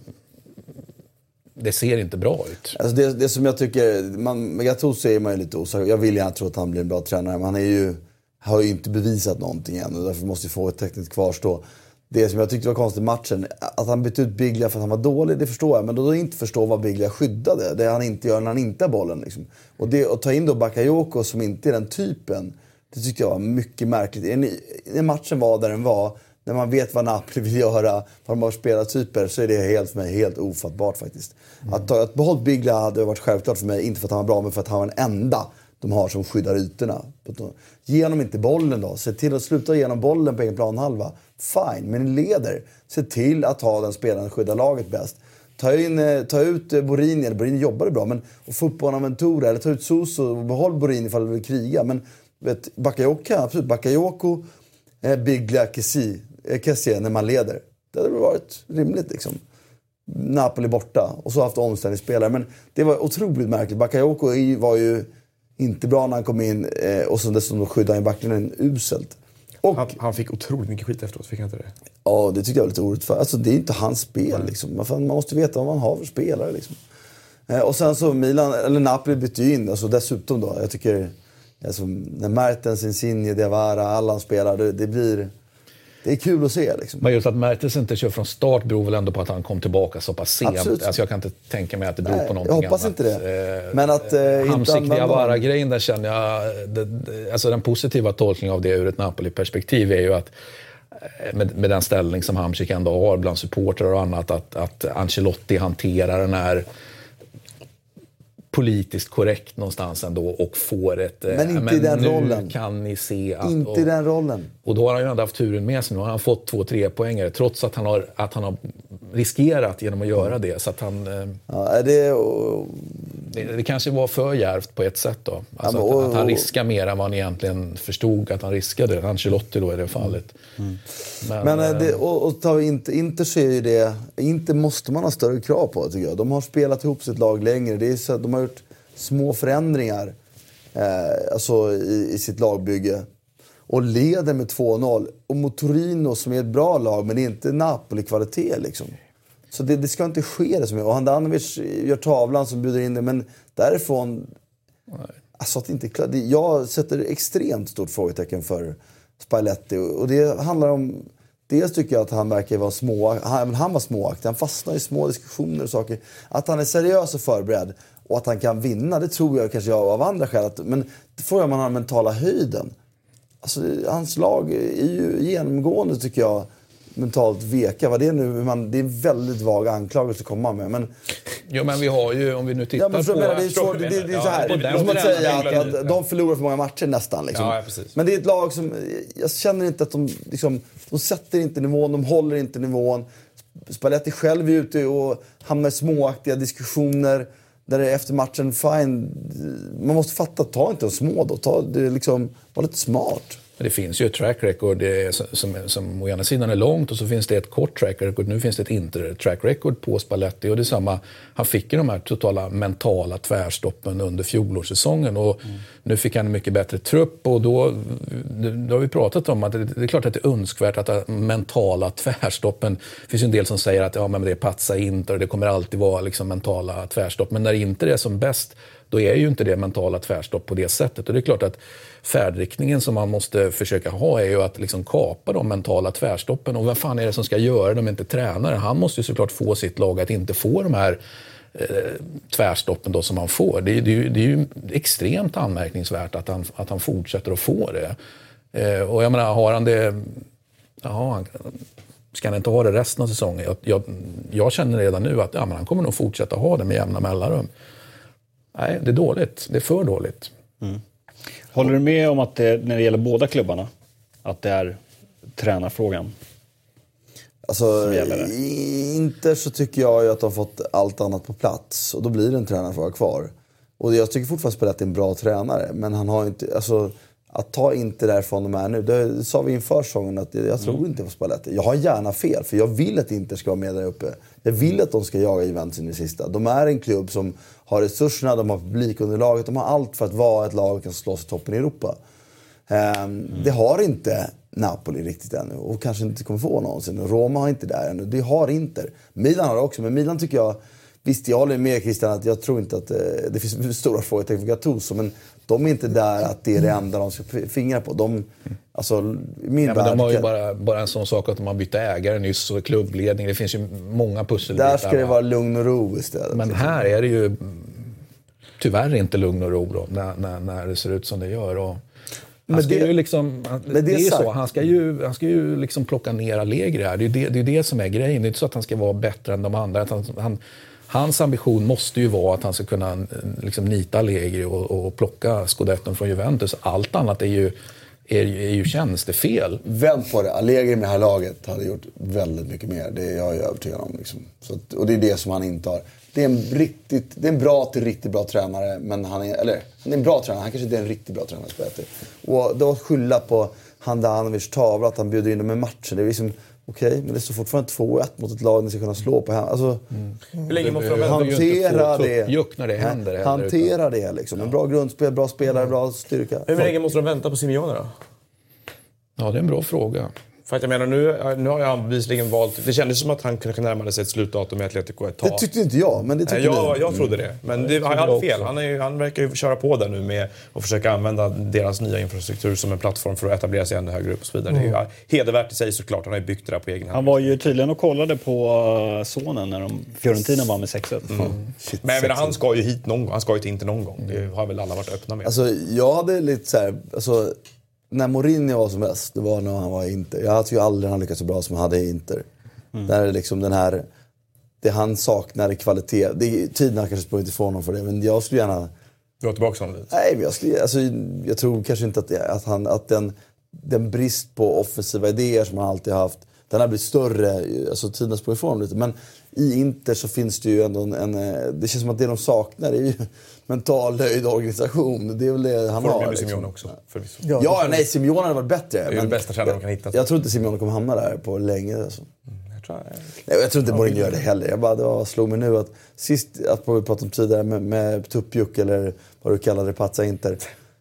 det ser inte bra ut. Alltså det, det som jag tycker, man, Gattuso är man ju lite osäker Jag vill gärna tro att han blir en bra tränare, men han är ju, har ju inte bevisat någonting än och därför måste ju få ett tekniskt kvarstå det som jag tyckte var konstigt i matchen, att han bytte ut Biglia för att han var dålig, det förstår jag. Men då inte förstå vad Biglia skyddade, det han inte gör när han inte har bollen. Liksom. Och det, att ta in då Bakayoko som inte är den typen, det tyckte jag var mycket märkligt. När matchen var där den var, när man vet vad Napoli vill göra, vad de har spelartyper, så är det helt för mig helt ofattbart faktiskt. Mm. Att, att behålla Biglia hade varit självklart för mig, inte för att han var bra, men för att han var den enda de har som skyddar ytorna. Ge honom inte bollen då. Se till att sluta ge honom bollen på egen planhalva. Fine, men leder. Se till att ha den spelaren skydda laget bäst. Ta, in, eh, ta ut eh, Borini, eller Borini jobbade bra, men och få upp Bonaventura. Eller ta ut Soso och behåll Borini ifall du vill kriga. Men vet, Bakayoko, absolut. Bakayoko, eh, Biglia, Kessie, eh, Kessie när man leder. Det hade varit rimligt liksom. Napoli borta och så haft omställningsspelare. Men det var otroligt märkligt. Bakayoko var ju inte bra när han kom in eh, och så dessutom skyddade han backlinjen uselt. Och, han, han, fick otroligt mycket skit efteråt, fick han inte det? Ja, det tyckte jag var lite orättfärdigt. Alltså, det är inte hans spel. Liksom. Man, måste veta vad man har för spelare. Liksom. Eh, och sen så Milan, eller Napoli bytte ju in, alltså, dessutom då. Jag tycker, alltså, när Mertens, Insigne, Diawara, alla spelar, det, det blir det är kul att se. Liksom. Men just att Mertes inte kör från start beror väl ändå på att han kom tillbaka så pass sent. Alltså jag kan inte tänka mig att det beror Nej, på någonting annat. Jag hoppas annat. inte det. Eh, Men att eh, Hamsik Diawara-grejen, där känner jag... Det, alltså den positiva tolkningen av det ur ett Napoli-perspektiv är ju att eh, med, med den ställning som Hamsik ändå har bland supportrar och annat, att, att Ancelotti hanterar den här politiskt korrekt någonstans ändå och får ett... Eh, men inte men i den nu rollen. kan ni se att... Inte i den rollen. Och då har han ju ändå haft turen med sig. Nu har han fått två tre poängare trots att han har, att han har riskerat genom att göra det. Så att han... Eh, ja, det, och... det, det, kanske var för järvt på ett sätt då. Alltså ja, och, att, att, han riskar mer än vad han egentligen förstod att han riskade. Ancelotti då i det fallet. Mm. Men, men äh, det, och, och ta inte, Inter ser ju det... Inte måste man ha större krav på tycker jag. De har spelat ihop sitt lag längre. Det är så, de har små förändringar eh, alltså i, i, sitt lagbygge. Och leder med 2-0. Och mot Torino som är ett bra lag, men det är inte Napoli-kvalitet. Liksom. Så det, det, ska inte ske det så mycket. Och Handanovic gör tavlan som bjuder in det, men därifrån... Alltså att inte jag sätter extremt stort frågetecken för Spalletti. Och det handlar om... Dels tycker jag att han verkar vara små... Han, han var småaktig. Han fastnar i små diskussioner och saker. Att han är seriös och förberedd och att han kan vinna, det tror jag kanske jag av andra skäl. Att, men frågar man har den mentala höjden. Alltså, hans lag är ju genomgående, tycker jag, mentalt veka. Vad det är nu, man, det är en väldigt vag anklagelse att komma med. Men Jo, men vi har ju, om vi nu tittar Ja, men för, på... menar, det är, vad det, det, är så här. Det är som att säga att, att de förlorar för många matcher nästan. Liksom. Ja. Men det är ett lag som, jag känner inte att de, liksom, de sätter inte nivån, de håller inte nivån. Spalletti själv är ute och hamnar i småaktiga diskussioner. Där det är efter matchen, fine, man måste fatta, ta inte de små då. Ta, det är liksom, var lite smart. Men Det finns ju ett track record som, som, som å ena sidan är långt och så finns det ett kort track record. Nu finns det ett inte-track record på Spalletti. Och det är samma, han fick ju de här totala mentala tvärstoppen under fjolårssäsongen. Och Nu fick han en mycket bättre trupp och då, då har vi pratat om att det, det är klart att det är önskvärt att ha mentala tvärstoppen. Det finns ju en del som säger att ja, men det patsa inte och det kommer alltid vara liksom mentala tvärstopp. Men när inte det är som bäst då är ju inte det mentala tvärstopp på det sättet. Och det är klart att färdriktningen som man måste försöka ha är ju att liksom kapa de mentala tvärstoppen. Och vad fan är det som ska göra det om inte tränare? Han måste ju såklart få sitt lag att inte få de här eh, tvärstoppen då som han får. Det, är- det, är ju- det är ju extremt anmärkningsvärt att han, att han fortsätter att få det. Eh, och jag menar, har han det... Ja, han, ska han inte ha det resten av säsongen? Jag, jag, jag känner redan nu att ja, men han kommer nog fortsätta ha det med jämna mellanrum. Nej, det är dåligt. Det är för dåligt. Mm. Håller du med om att det, när det gäller båda klubbarna, att det är tränarfrågan? Alltså, Inter så tycker jag att de har fått allt annat på plats. Och då blir det en tränarfråga kvar. Och jag tycker fortfarande Spalletti är en bra tränare. Men han har inte... Alltså, att ta Inter därifrån de är nu. Det sa vi inför säsongen att jag tror inte på Spalletti. Jag har gärna fel, för jag vill att Inter ska vara med där uppe. Jag vill att de ska jaga Juventus in i sista. De är en klubb som har resurserna, de har publikunderlaget, de har allt för att vara ett lag som kan slåss i toppen i Europa. Mm. Det har inte Napoli riktigt ännu och kanske inte kommer få någonsin. Roma har inte där ännu. Det har Inter. Milan har det också, men Milan tycker jag... Visst, jag håller med Christian att jag tror inte att eh, det finns stora frågetecken för Gattuso, men de är inte där att det är det enda de ska fingra på. De, alltså, min Ja, men de har ju bara, bara en sån sak att de har bytt ägare nyss och klubbledning. Det finns ju många pusselbitar. Där ska det va? vara lugn och ro istället. Men här är det ju tyvärr inte lugn och ro då, när, när, när det ser ut som det gör. Och han Men ska det- ju liksom, det, det är sagt- så, han ska ju, han ska ju liksom plocka ner Allegri här. Det är det, det, är det som är grejen. Det är inte så att han ska vara bättre än de andra. Han, han, hans ambition måste ju vara att han ska kunna eh, liksom, nita Allegri och, och plocka scudetton från Juventus. Allt annat är ju, är, är ju tjänstefel. Vänd på det. Allegri med det här laget hade gjort väldigt mycket mer. Det är jag övertygad om. Liksom. Så att, och det är det som han inte har. Det är en, riktigt, det är en bra till riktigt bra tränare. Men han är, eller, han är en bra tränare. Han kanske inte är en riktigt bra tränare. Spelare. Och då skylla på Handanovic tavla, att han bjuder in dem i matchen. Det är liksom, okej, men det står fortfarande 2-1 mot ett lag ni ska kunna slå på. hem- Alltså, Hur länge måste de hantera det. när det händer heller, Hantera det liksom. En bra grundspel, bra spelare, bra styrka. Hur länge måste de vänta på Simeone då? Ja, det är en bra fråga. För att jag menar, nu, nu har jag bevisligen valt... Det kändes som att han kanske närmade sig ett slutdatum med Atletico ett tag. Det tyckte inte jag, men det tyckte jag, du. jag trodde det. Men det, han hade fel. Han, är, han verkar ju köra på där nu med att försöka använda deras nya infrastruktur som en plattform för att etablera sig ännu högre upp och så vidare. Det är ju hedervärt i sig såklart. Han har ju byggt det där på egen hand. Han var ju tydligen och kollade på eh, sonen när de, Fiorentina vann med 6-1. Shit, Men jag menar, han ska ju hit någon gång. Han ska ju till inte någon gång. Det har väl alla varit öppna med. Alltså, jag hade lite så här, alltså, när Mourinho var som bäst, det var när han var i Inter. Jag tycker aldrig han lyckats så bra som han hade i Inter. Där är liksom den här, det han saknar i kvalitet. Det är, tiden har kanske sprungit ifrån honom för det, men jag skulle gärna... Du har tillbaka honom lite. Nej, men jag, skulle, alltså, jag tror kanske inte att, att, han, att den, den brist på offensiva idéer som han alltid haft, den har blivit större. Alltså tiden har sprungit ifrån honom lite. Men i Inter så finns det ju ändå en, en... Det känns som att det de saknar är ju mental nöjd organisation. Det är väl det han Får har. med liksom. Simeone också, förvisso. Ja, Ja, nej, Simeone hade varit bättre. är det bästa tränaren de kan hitta. Jag tror inte Simeone kommer hamna där på länge. Alltså. Jag tror, Nej, jag tror inte Mourinho gör det heller. Jag bara, det var, slog mig nu att sist, att vi pratade om tidigare med, med tuppjuck eller vad du kallade det, patsa Inter.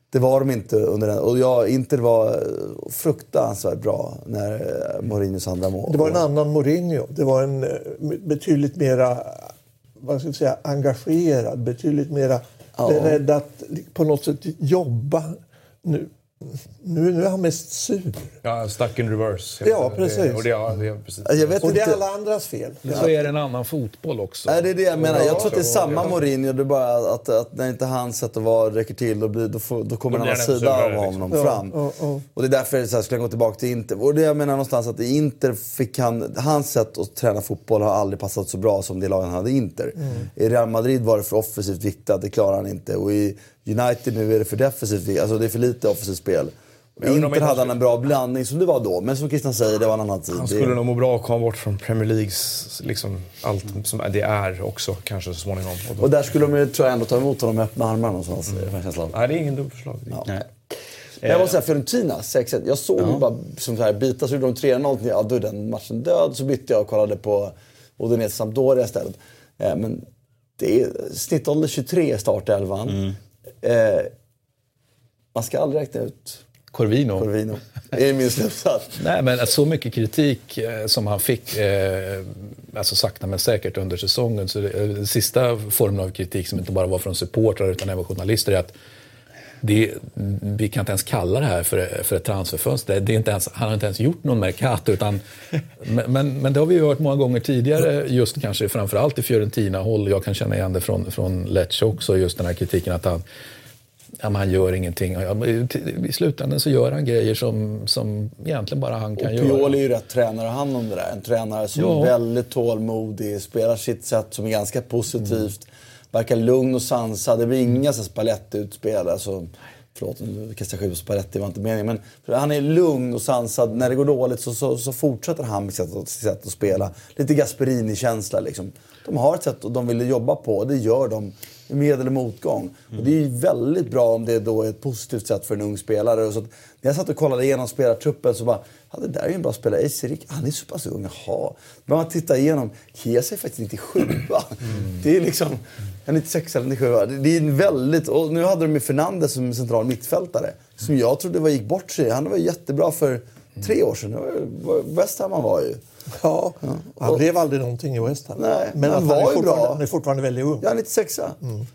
Det var de inte under den. Och jag, Inter var eh, fruktansvärt bra när eh, Mourinhos andra mål. Det var en annan Mourinho. Det var en eh, betydligt mera vad ska jag säga, engagerad, betydligt mera ja. beredd att på något sätt jobba nu nu, nu är han mest sur. Ja, stuck in reverse. Ja, precis. Det, och, det, ja, det, precis. Jag vet och det är alla andras fel. Men så är det en annan fotboll också. Nej, det är det jag menar. Jag tror att det är samma Mourinho. Det är bara att, att när inte hans sätt att vara räcker till, då, blir, då, får, då kommer då en annan sida av honom liksom. fram. Ja, ja, och det är därför så här, skulle jag gå tillbaka till Inter. Och det jag menar någonstans att i Inter fick han... Hans sätt att träna fotboll har aldrig passat så bra som det laget han hade i Inter. Mm. I Real Madrid var det för offensivt viktigt, det klarar han inte. Och i United nu är det för defensivt alltså det är för lite offensivt spel. Inter hade han en bra blandning som det var då, men som Christian säger, det var en annan tid. Han skulle nog må bra att komma bort från Premier Leagues, liksom, allt som det är också kanske så småningom. Och, då... och där skulle de ju, tror jag, ändå ta emot honom med öppna armar någonstans. Mm. Nej, det är ingen dumt förslag. Ja. Nej. Jag måste säga, Fiorentina 6 Jag såg ja. bara som så här, bitar, så gjorde de 3-0. Ja, då är den matchen död. Så bytte jag och kollade på Udinese Sampdoria istället. Eh, men det är snittålder 23 i startelvan. Mm. Eh, man ska aldrig räkna ut Corvino. Corvino. Det är min slutsats. Nej, men så mycket kritik eh, som han fick, eh, alltså sakta men säkert under säsongen. Så det, eh, sista formen av kritik som inte bara var från supportrar utan även journalister är att det, vi kan inte ens kalla det här för, för ett transferfönster. Det är inte ens, han har inte ens gjort någon Mercato. Utan, men, men det har vi hört många gånger tidigare, just kanske framförallt i Fiorentina-håll. Jag kan känna igen det från, från Lecce också, just den här kritiken att han ja, han gör ingenting. I slutändan så gör han grejer som, som egentligen bara han kan och göra. Pioli är ju rätt tränare hand om det där. En tränare som ja. är väldigt tålmodig, spelar sitt sätt som är ganska positivt. Mm. Verkar lugn och sansad. Det blir inga Spalletti-utspel. Alltså, förlåt, nu kastar jag skit på Spalletti, var inte meningen. Men han är lugn och sansad. När det går dåligt så, så, så fortsätter han med sitt sätt att spela. Lite Gasperini-känsla liksom. De har ett sätt de vill jobba på och det gör de med eller motgång. Mm. Och det är väldigt bra om det då är ett positivt sätt för en ung spelare. Så när jag satt och kollade igenom spelartruppen så bara, ja, det där är ju en bra spelare. Esirik, han är så pass ung, jaha. Men man tittar igenom, Kiesa är faktiskt 97. Mm. Det är liksom, 96 eller 97. Det är väldigt, och nu hade de ju Fernandes som central mittfältare. Som jag trodde var, gick bort sig. Han var jättebra för tre år sedan. West Ham han var ju. Ja, han och, blev aldrig någonting i West Ham. Nej, men han var ju bra. Han är fortfarande väldigt ung. Ja, 96 mm.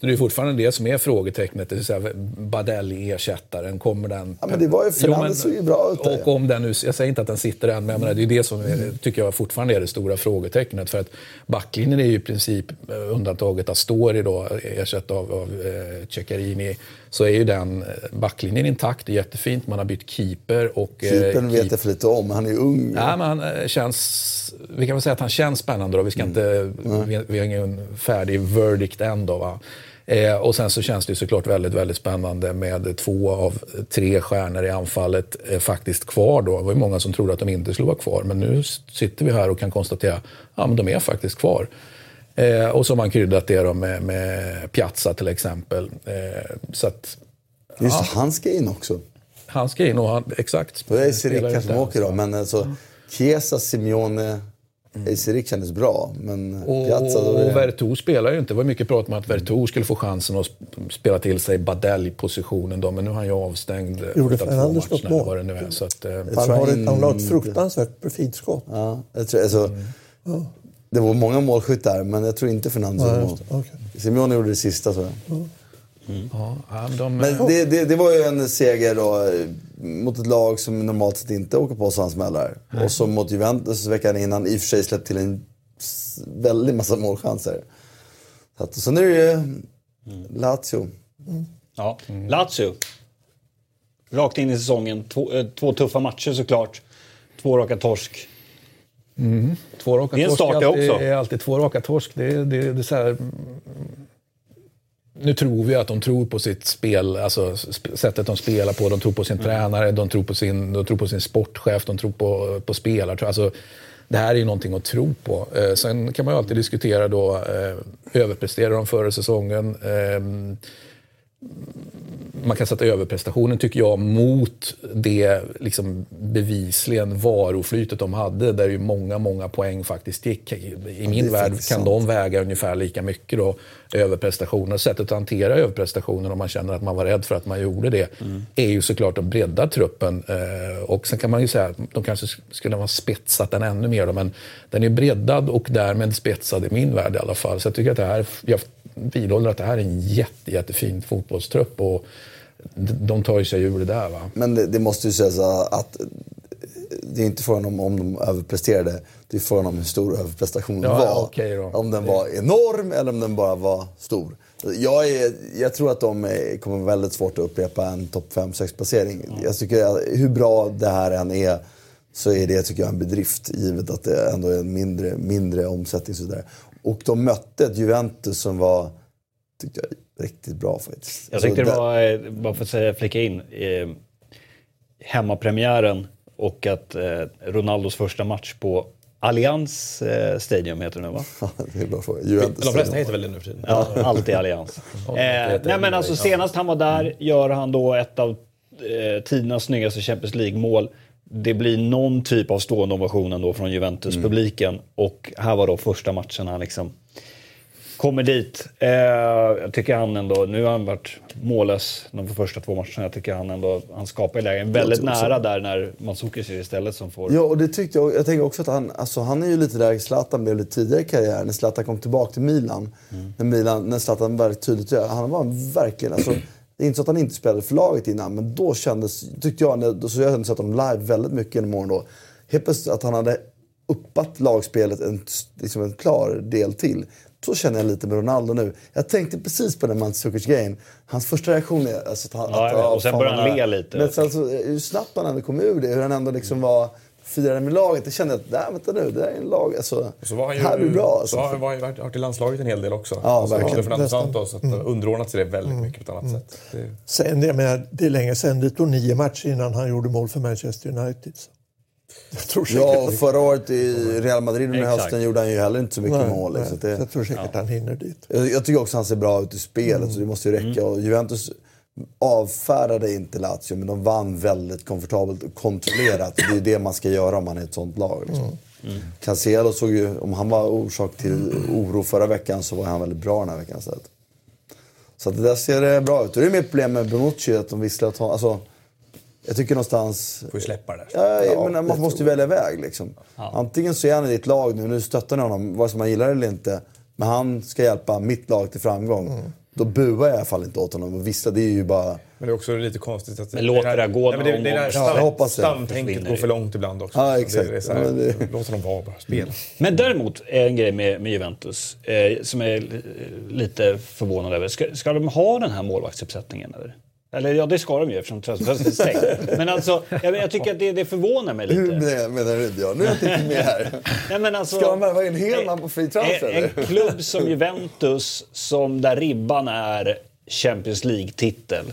Det är fortfarande det som är frågetecknet. Det är Badell-ersättaren, kommer den... Ja, men det var ju, Fernandes såg ju bra ut. Och om den nu, jag säger inte att den sitter än, men menar, det är det som är, tycker jag fortfarande är det stora frågetecknet. För att backlinjen är ju i princip eh, undantaget Astori då, ersatt av, av eh, Ceccarini. Så är ju den eh, backlinjen intakt, det är jättefint. Man har bytt keeper och... Eh, Keepern eh, vet jag för lite om, han är ung. Ja, men han känns... Vi kan väl säga att han känns spännande då. Vi, ska mm. inte, vi, vi har ingen färdig verdict än då. Va? Eh, och sen så känns det såklart väldigt, väldigt spännande med två av tre stjärnor i anfallet eh, faktiskt kvar då. Det var ju många som trodde att de inte skulle vara kvar, men nu sitter vi här och kan konstatera att ja, de är faktiskt kvar. Eh, och så har man kryddat det då med, med Piazza till exempel. Eh, så att, Just ja. han ska in också. Han ska in och han, exakt. Det är Sirica som åker då, men alltså Chiesa, Simeone, Mm. Esirik kändes bra, men och, Piazza... Då är... Och Vertou spelar ju inte. Det var mycket prat om att Vertou skulle få chansen att spela till sig Badell-positionen då, men nu är han ju avstängd. Gjorde Fernandes något mål? Det nu är, så att, eh... han, har ett, han har ett fruktansvärt fint skott. Ja, jag tror, alltså, mm. ja. Det var många målskyttar, men jag tror inte Fernandes gjorde mål. Okay. Simeone gjorde det sista, så. Mm. Mm. Ja, de... Men det, det, det, var ju en seger då, mot ett lag som normalt sett inte åker på sådana smällar. Mm. Och som mot Juventus veckan innan i och för sig släppt till en väldig massa målchanser. Så att, och sen är det ju mm. Lazio. Mm. Ja, Lazio. Rakt in i säsongen. Två, äh, två tuffa matcher såklart. Två raka torsk. Mm. Två raka det är en start det också. Det är alltid två raka torsk. Det är, det, det är så här, nu tror vi att de tror på sitt spel, alltså sättet de spelar på. De tror på sin mm. tränare, de tror på sin, de tror på sin sportchef, de tror på, på spelare. Alltså, det här är ju någonting att tro på. Eh, sen kan man ju alltid diskutera då, eh, överpresterar de förra säsongen? Eh, man kan sätta överprestationen, tycker jag, mot det liksom, bevisligen varuflytet de hade, där ju många, många poäng faktiskt gick. I min värld kan sant. de väga ungefär lika mycket då, överprestationer. Sättet att hantera överprestationen om man känner att man var rädd för att man gjorde det, mm. är ju såklart att bredda truppen. Eh, och sen kan man ju säga att de kanske skulle ha spetsat den ännu mer, då, men den är breddad och därmed spetsad i min värld i alla fall. Så jag tycker att det här, jag vidhåller att det här är en jätte, jättefin fotbollstrupp. Och de tar ju sig ur det där. Va? Men det, det måste ju sägas att det är inte frågan om om de överpresterade. Det är frågan om hur stor överprestationen ja, var. Okay om den var enorm eller om den bara var stor. Jag, är, jag tror att de är, kommer väldigt svårt att upprepa en topp 5-6 placering. Mm. Jag tycker hur bra det här än är så är det tycker jag en bedrift givet att det ändå är en mindre, mindre omsättning. Och, och de mötte ett Juventus som var tyckte jag, riktigt bra faktiskt. Jag tyckte det var, eh, bara för att säga, flika in, eh, hemmapremiären och att eh, Ronaldos första match på Allians eh, Stadium heter det nu va? det är bra fråga. Juventus De flesta heter väl det nu för tiden? Ja, alltid Allians. eh, nej men alltså senast han var där gör han då ett av eh, tidernas snyggaste Champions League-mål. Det blir någon typ av stående ovation ändå från Juventus-publiken. Mm. Och här var då första matchen han liksom kommer dit. Eh, jag tycker han ändå, nu har han varit mållös de första två matcherna. Jag tycker han ändå, han skapar lägen väldigt nära där när Mandzukic är istället som får... Ja, och det tyckte jag. Jag tänker också att han, alltså han är ju lite där Zlatan blev lite tidigare i karriären. När Zlatan kom tillbaka till Milan. Mm. När, Milan när Zlatan väldigt tydligt, han var verkligen, alltså, det är inte så att han inte spelade för laget innan, men då kändes, tyckte jag, så jag hade sett honom live väldigt mycket genom åren då. Helt plötsligt att han hade uppat lagspelet en, liksom en klar del till. Så känner jag lite med Ronaldo nu. Jag tänkte precis på den Mandzukic-grejen. Hans första reaktion är alltså, att, ja, att, och sen började han le lite. Men sen så, hur snabbt han ändå kom ur det, hur han ändå liksom var firade med laget. Jag kände att, nej vänta nu, det där är en lag. Alltså, så var han ju, här blir bra. Alltså. Så har han varit, varit i landslaget en hel del också. Ja, alltså, verkligen. Fernando Santos, att mm. underordnat sig det väldigt mm. mycket på ett annat mm. sätt. Det... Sen, jag menar, det är länge sedan, det tog nio matcher innan han gjorde mål för Manchester United. Så. Ja, förra året i Real Madrid under hösten gjorde han ju heller inte så mycket nej, mål. Nej, så det, jag tror säkert ja. han hinner dit. Jag, jag, tycker också att han ser bra ut i spelet, mm. så det måste ju räcka. Mm. Och Juventus avfärdade inte Lazio, men de vann väldigt komfortabelt och kontrollerat. Det är ju det man ska göra om man är ett sånt lag. Liksom. Mm. Mm. Cancelo såg ju, om han var orsak till oro förra veckan så var han väldigt bra den här veckan istället. Så att det där ser bra ut. Och det är mer problem med Bonucci, att de visslar att ha, alltså, jag tycker någonstans... Får ju släppa det Ja, ja, men man måste ju välja väg liksom. Ja. Antingen så är han i ditt lag nu, nu stöttar ni honom, vare sig man gillar det eller inte. Men han ska hjälpa mitt lag till framgång. Mm. Då buar jag i alla fall inte åt honom. Och vissa, det är ju bara... Men det är också lite konstigt att... Men låt det där gå nej, det, det, det där stamtänket går för långt ibland också. Ja, exakt. Det är så här, det... Låt honom vara bara, spela. Men däremot, en grej med, med Juventus eh, som är lite förvånad över. Ska, ska de ha den här målvaktsuppsättningen eller? Eller ja, det ska de ju eftersom transferfönstret är stängt. Men alltså, jag, jag, tycker att det, det förvånar mig lite. Hur menar du Björn? Nu är jag inte med här. Nej, men alltså, ska de värva in Helman på fri transfer? En, en klubb som Juventus, som där ribban är Champions League-titel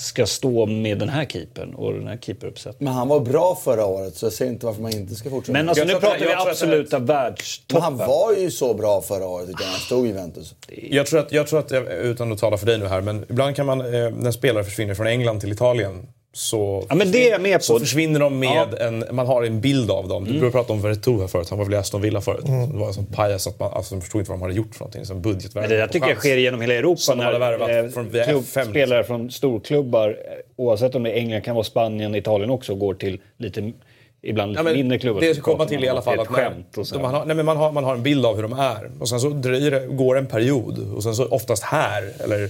ska stå med den här keepern och den här keeperuppsättningen. Men han var bra förra året så jag ser inte varför man inte ska fortsätta. Men alltså, nu pratar vi absoluta världstoppen. Men han var ju så bra förra året utan han stod i Juventus. Jag tror, att, jag tror att, utan att tala för dig nu här, men ibland kan man, eh, när spelare försvinner från England till Italien så, ja, men det är med på. så försvinner de med ja. en... Man har en bild av dem. Mm. Du pratade om Vertu här förut. Han var väl i Aston Villa förut. Mm. Det var en sån pajas att man alltså, förstod inte vad de hade gjort för någonting. Som budgetvärde. Det där tycker jag sker genom hela Europa. Som när eh, från klubb, spelare från storklubbar, eh, oavsett om det är England, kan vara Spanien, Italien också, går till lite ibland lite ja, mindre klubbar. Det ska komma till i alla fall. Att så man, har, nej, men man, har, man har en bild av hur de är. Och sen så dröjer det, går en period. Och sen så oftast här, eller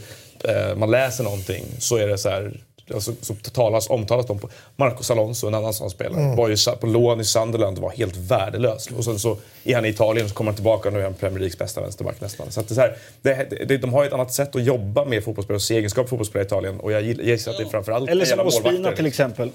eh, man läser någonting, så är det så här alltså, så talas, omtalas om på Marcos Alonso, en annan sån spelare, mm. var ju på lån i Sunderland och var helt värdelös. Och sen så är han i Italien och så kommer han tillbaka och nu är han Premier Leagues bästa vänsterback nästan. Så att det är så här, det, det, de har ju ett annat sätt att jobba med fotbollsspelare och se egenskap fotbollsspelare i Italien. Och jag gissar att det är framförallt Eller som Ospina till exempel.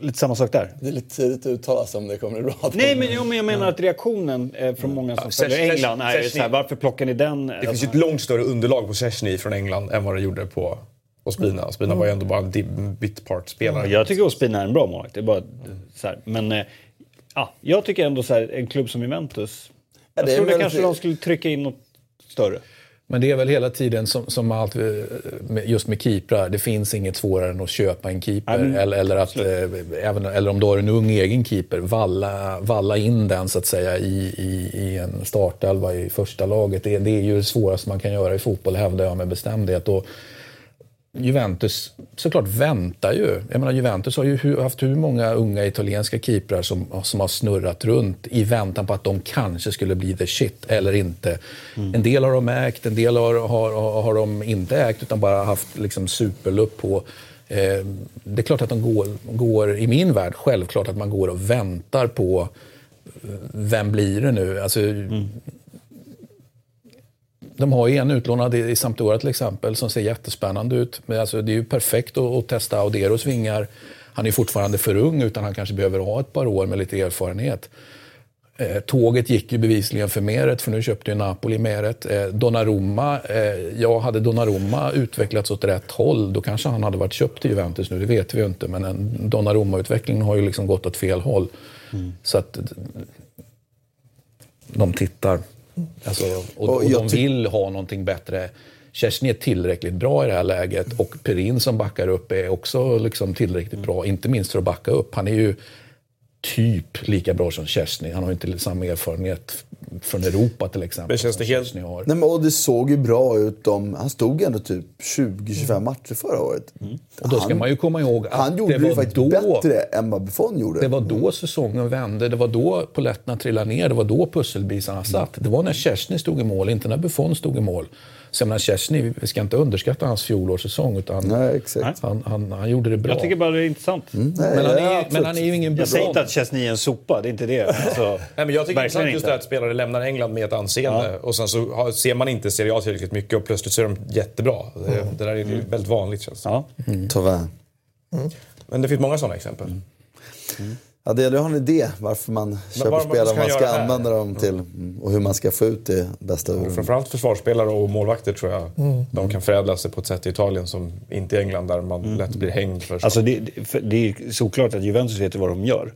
Lite samma sak där. Det är lite tidigt att uttala sig om det kommer bra. Nej, men, jo, men jag menar att reaktionen eh, från många som ja, följer England är så här, varför plockar ni den? Det finns ju ett långt större underlag på Szczesny från England än vad det gjorde på Ospina. Ospina var ju ändå bara en bitpart-spelare. Jag tycker Ospina är en bra målvakt. Det är bara så här. Men eh, ja, jag tycker ändå så här, en klubb som Juventus. Ja, jag trodde kanske de skulle trycka in något större. Men det är väl hela tiden som, som allt, eh, just med keeprar, det finns inget svårare än att köpa en keeper. Mm. Eller, eller, att, eh, även, eller om du har en ung egen keeper, valla, valla in den så att säga i, i, i en startelva i första laget. Det, det är ju det svåraste man kan göra i fotboll, hävdar jag med bestämdhet. Och, Juventus såklart väntar ju. Jag menar, Juventus har ju haft hur många unga italienska keeprar som, som har snurrat runt i väntan på att de kanske skulle bli the shit eller inte. Mm. En del har de ägt, en del har, har, har de inte ägt utan bara haft liksom, superlupp på. Eh, det är klart att de går, går, i min värld, självklart att man går och väntar på eh, vem blir det nu? Alltså, mm. De har ju en utlånad i Sampdoria till exempel som ser jättespännande ut. Men alltså, det är ju perfekt att, att testa Auderos vingar. Han är fortfarande för ung utan han kanske behöver ha ett par år med lite erfarenhet. Eh, tåget gick ju bevisligen för Meret, för nu köpte ju Napoli Meret. Eh, Donnarumma, eh, ja, hade Donnarumma utvecklats åt rätt håll, då kanske han hade varit köpt till Juventus nu, det vet vi ju inte. Men Donnarumma-utvecklingen har ju liksom gått åt fel håll. Mm. Så att de tittar. Alltså, och, och, och de vill ha någonting bättre. Kerstin är tillräckligt bra i det här läget och Perin som backar upp är också liksom tillräckligt bra, inte minst för att backa upp. Han är ju typ lika bra som Kerstin. Han har inte samma erfarenhet från Europa till exempel. Det känns det helt... Har. Nej, men, och det såg ju bra ut. Om, han stod ändå typ 20-25 mm. matcher förra året. Mm. Och då ska han, man ju komma ihåg att han gjorde det var faktiskt då, bättre än vad Buffon gjorde. Det var då säsongen vände. Det var då poletterna trillade ner. Det var då pusselbitarna satt. Det var när Kerstin stod i mål, inte när Buffon stod i mål. Så jag Chesney, vi ska inte underskatta hans fjolårssäsong. Utan Nej, exakt. Han, han, han gjorde det bra. Jag tycker bara det är intressant. Mm. Nej, men, han är, men han är ju ingen Jag säger inte att Chesney är en sopa, det är inte det. Alltså, Nej, men jag tycker det är intressant just det att spelare lämnar England med ett anseende. Ja. Och sen så har, ser man inte Serie A tillräckligt mycket och plötsligt så är de jättebra. Det, mm. det där är mm. väldigt vanligt känns det ja. mm. Tyvärr. Mm. Men det finns många sådana exempel. Mm. Ja, det gäller att ha en idé varför man köper var, spelare, vad man ska använda dem till mm. och hur man ska få ut det bästa ur dem. Framförallt försvarsspelare och målvakter tror jag. Mm. De kan förädla sig på ett sätt i Italien som inte i England där man mm. lätt blir hängd för Alltså det, det är såklart att Juventus vet vad de gör.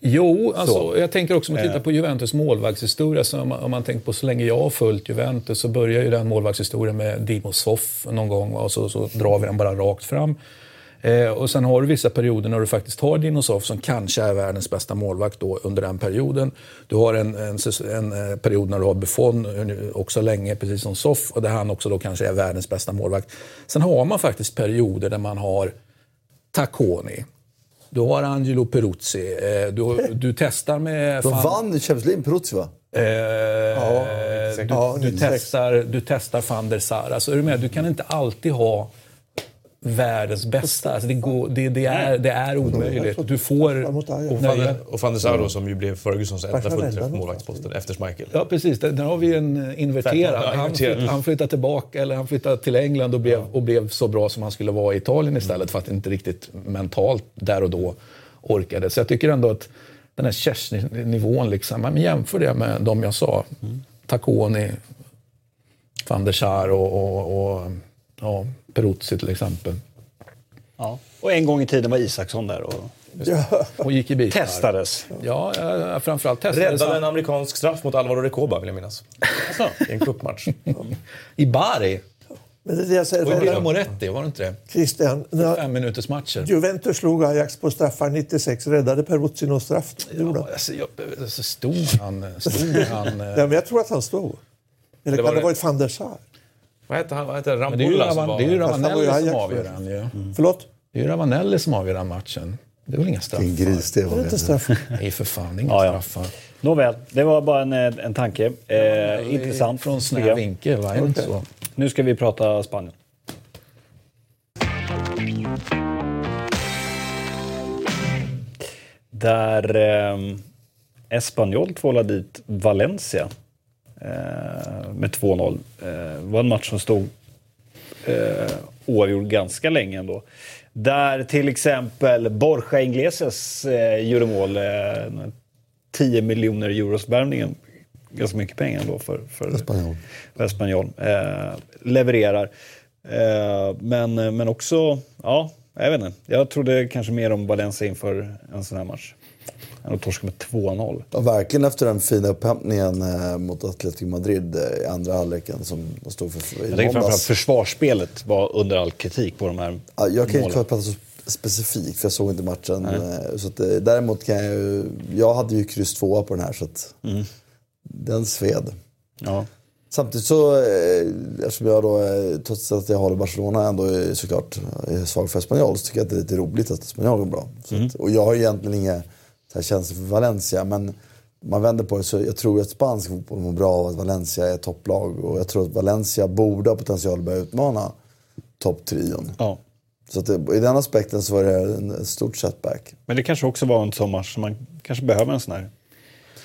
Jo, alltså, jag tänker också om man tittar på Juventus målvaktshistoria. Så om, man, om man tänker på så länge jag har följt Juventus så börjar ju den målvaktshistorien med Dimo Soff någon gång och så, så drar vi den bara rakt fram. Eh, och sen har du vissa perioder när du faktiskt har Dinosov som kanske är världens bästa målvakt då under den perioden. Du har en, en, en eh, period när du har Buffon också länge, precis som Soff, och där han också då kanske är världens bästa målvakt. Sen har man faktiskt perioder där man har Tacconi. Du har Angelo Peruzzi. Eh, du, du testar med... De vann Champions League, Peruzzi va? Eh, ja, du, du, testar, du testar van der Sar. Alltså, är du, med? du kan inte alltid ha världens bästa. Alltså det, går, det, det, är, det är omöjligt. Du får... Och van der Sar som ju blev Fergusons enda fullträff på målvaktsposten efter Schmeichel. Ja, precis. Där har vi en eh, inverterad. Han, flytt, han flyttade tillbaka, eller han flyttade till England och blev, och blev så bra som han skulle vara i Italien istället för att inte riktigt mentalt där och då orkade. Så jag tycker ändå att den här Chesney-nivån, liksom, men jämför det med de jag sa. Mm. Tacconi, van der Sar och, och, och ja, Peruzzi till exempel. Ja. Och en gång i tiden var Isaksson där och, ja. och gick i bitar. Testades. Ja, framförallt testades Räddade en amerikansk straff mot Alvaro Recoba vill jag minnas. I en cupmatch. I Bari. Men det är det jag säger, och Emilio Moretti, var det inte det? Christian, fem minuters matcher. Juventus slog Ajax på straffar 96. Räddade Peruzzi någon straff? Ja, alltså, jag, alltså, stod han... Stod han ja, men jag tror att han stod. Eller det kan det ha varit van der Sar? Vad heter han? Vad heter Rambulla? Det är ju, Ravanelli som avgör den ju. Mm. Förlåt? Det är ju Ravanelli som avgör den matchen. Det är väl inga straffar? Vilken gris det var. Det inte straff. Nej, för fan. Inga ja, ja. straffar. Nåväl, det var bara en, en tanke. Eh, ja, intressant. Från snäv vinkel, va? Okay. Så. Nu ska vi prata Spanien. Där eh, Espanyol tvålade dit Valencia Eh, med 2-0. Det eh, var en match som stod eh, oavgjord ganska länge ändå. Där till exempel Borja Iglesias eh, gjorde mål. Eh, 10 miljoner euros värvningen. Ganska mycket pengar ändå för, för Espanyol. För Espanyol. Eh, levererar. Eh, men, men också, ja, jag vet inte. Jag trodde kanske mer om Valencia inför en sån här match. Än att torska med 2-0. Ja, verkligen efter den fina upphämtningen eh, mot Atletico Madrid eh, i andra halvleken som de stod för i Jag tänker framförallt försvarsspelet var under all kritik på de här Ja, jag kan målen. inte prata så specifikt för jag såg inte matchen. Eh, Så att, däremot kan jag ju, jag hade ju kryss tvåa på den här så att Mm. den sved. Ja. Samtidigt så, eftersom jag då, trots att jag håller Barcelona ändå är såklart är svag för Espanyol, så tycker jag att det är lite roligt att Espanyol går bra. Så att, och jag har egentligen inga här, känslor för Valencia, men man vänder på det så jag tror att spansk fotboll mår bra av att Valencia är topplag. Och jag tror att Valencia borde ha potential att börja utmana topptrion. ja. Så att det, i den aspekten så var det en, en stort setback. Men det kanske också var en sån match som man kanske behöver en sån här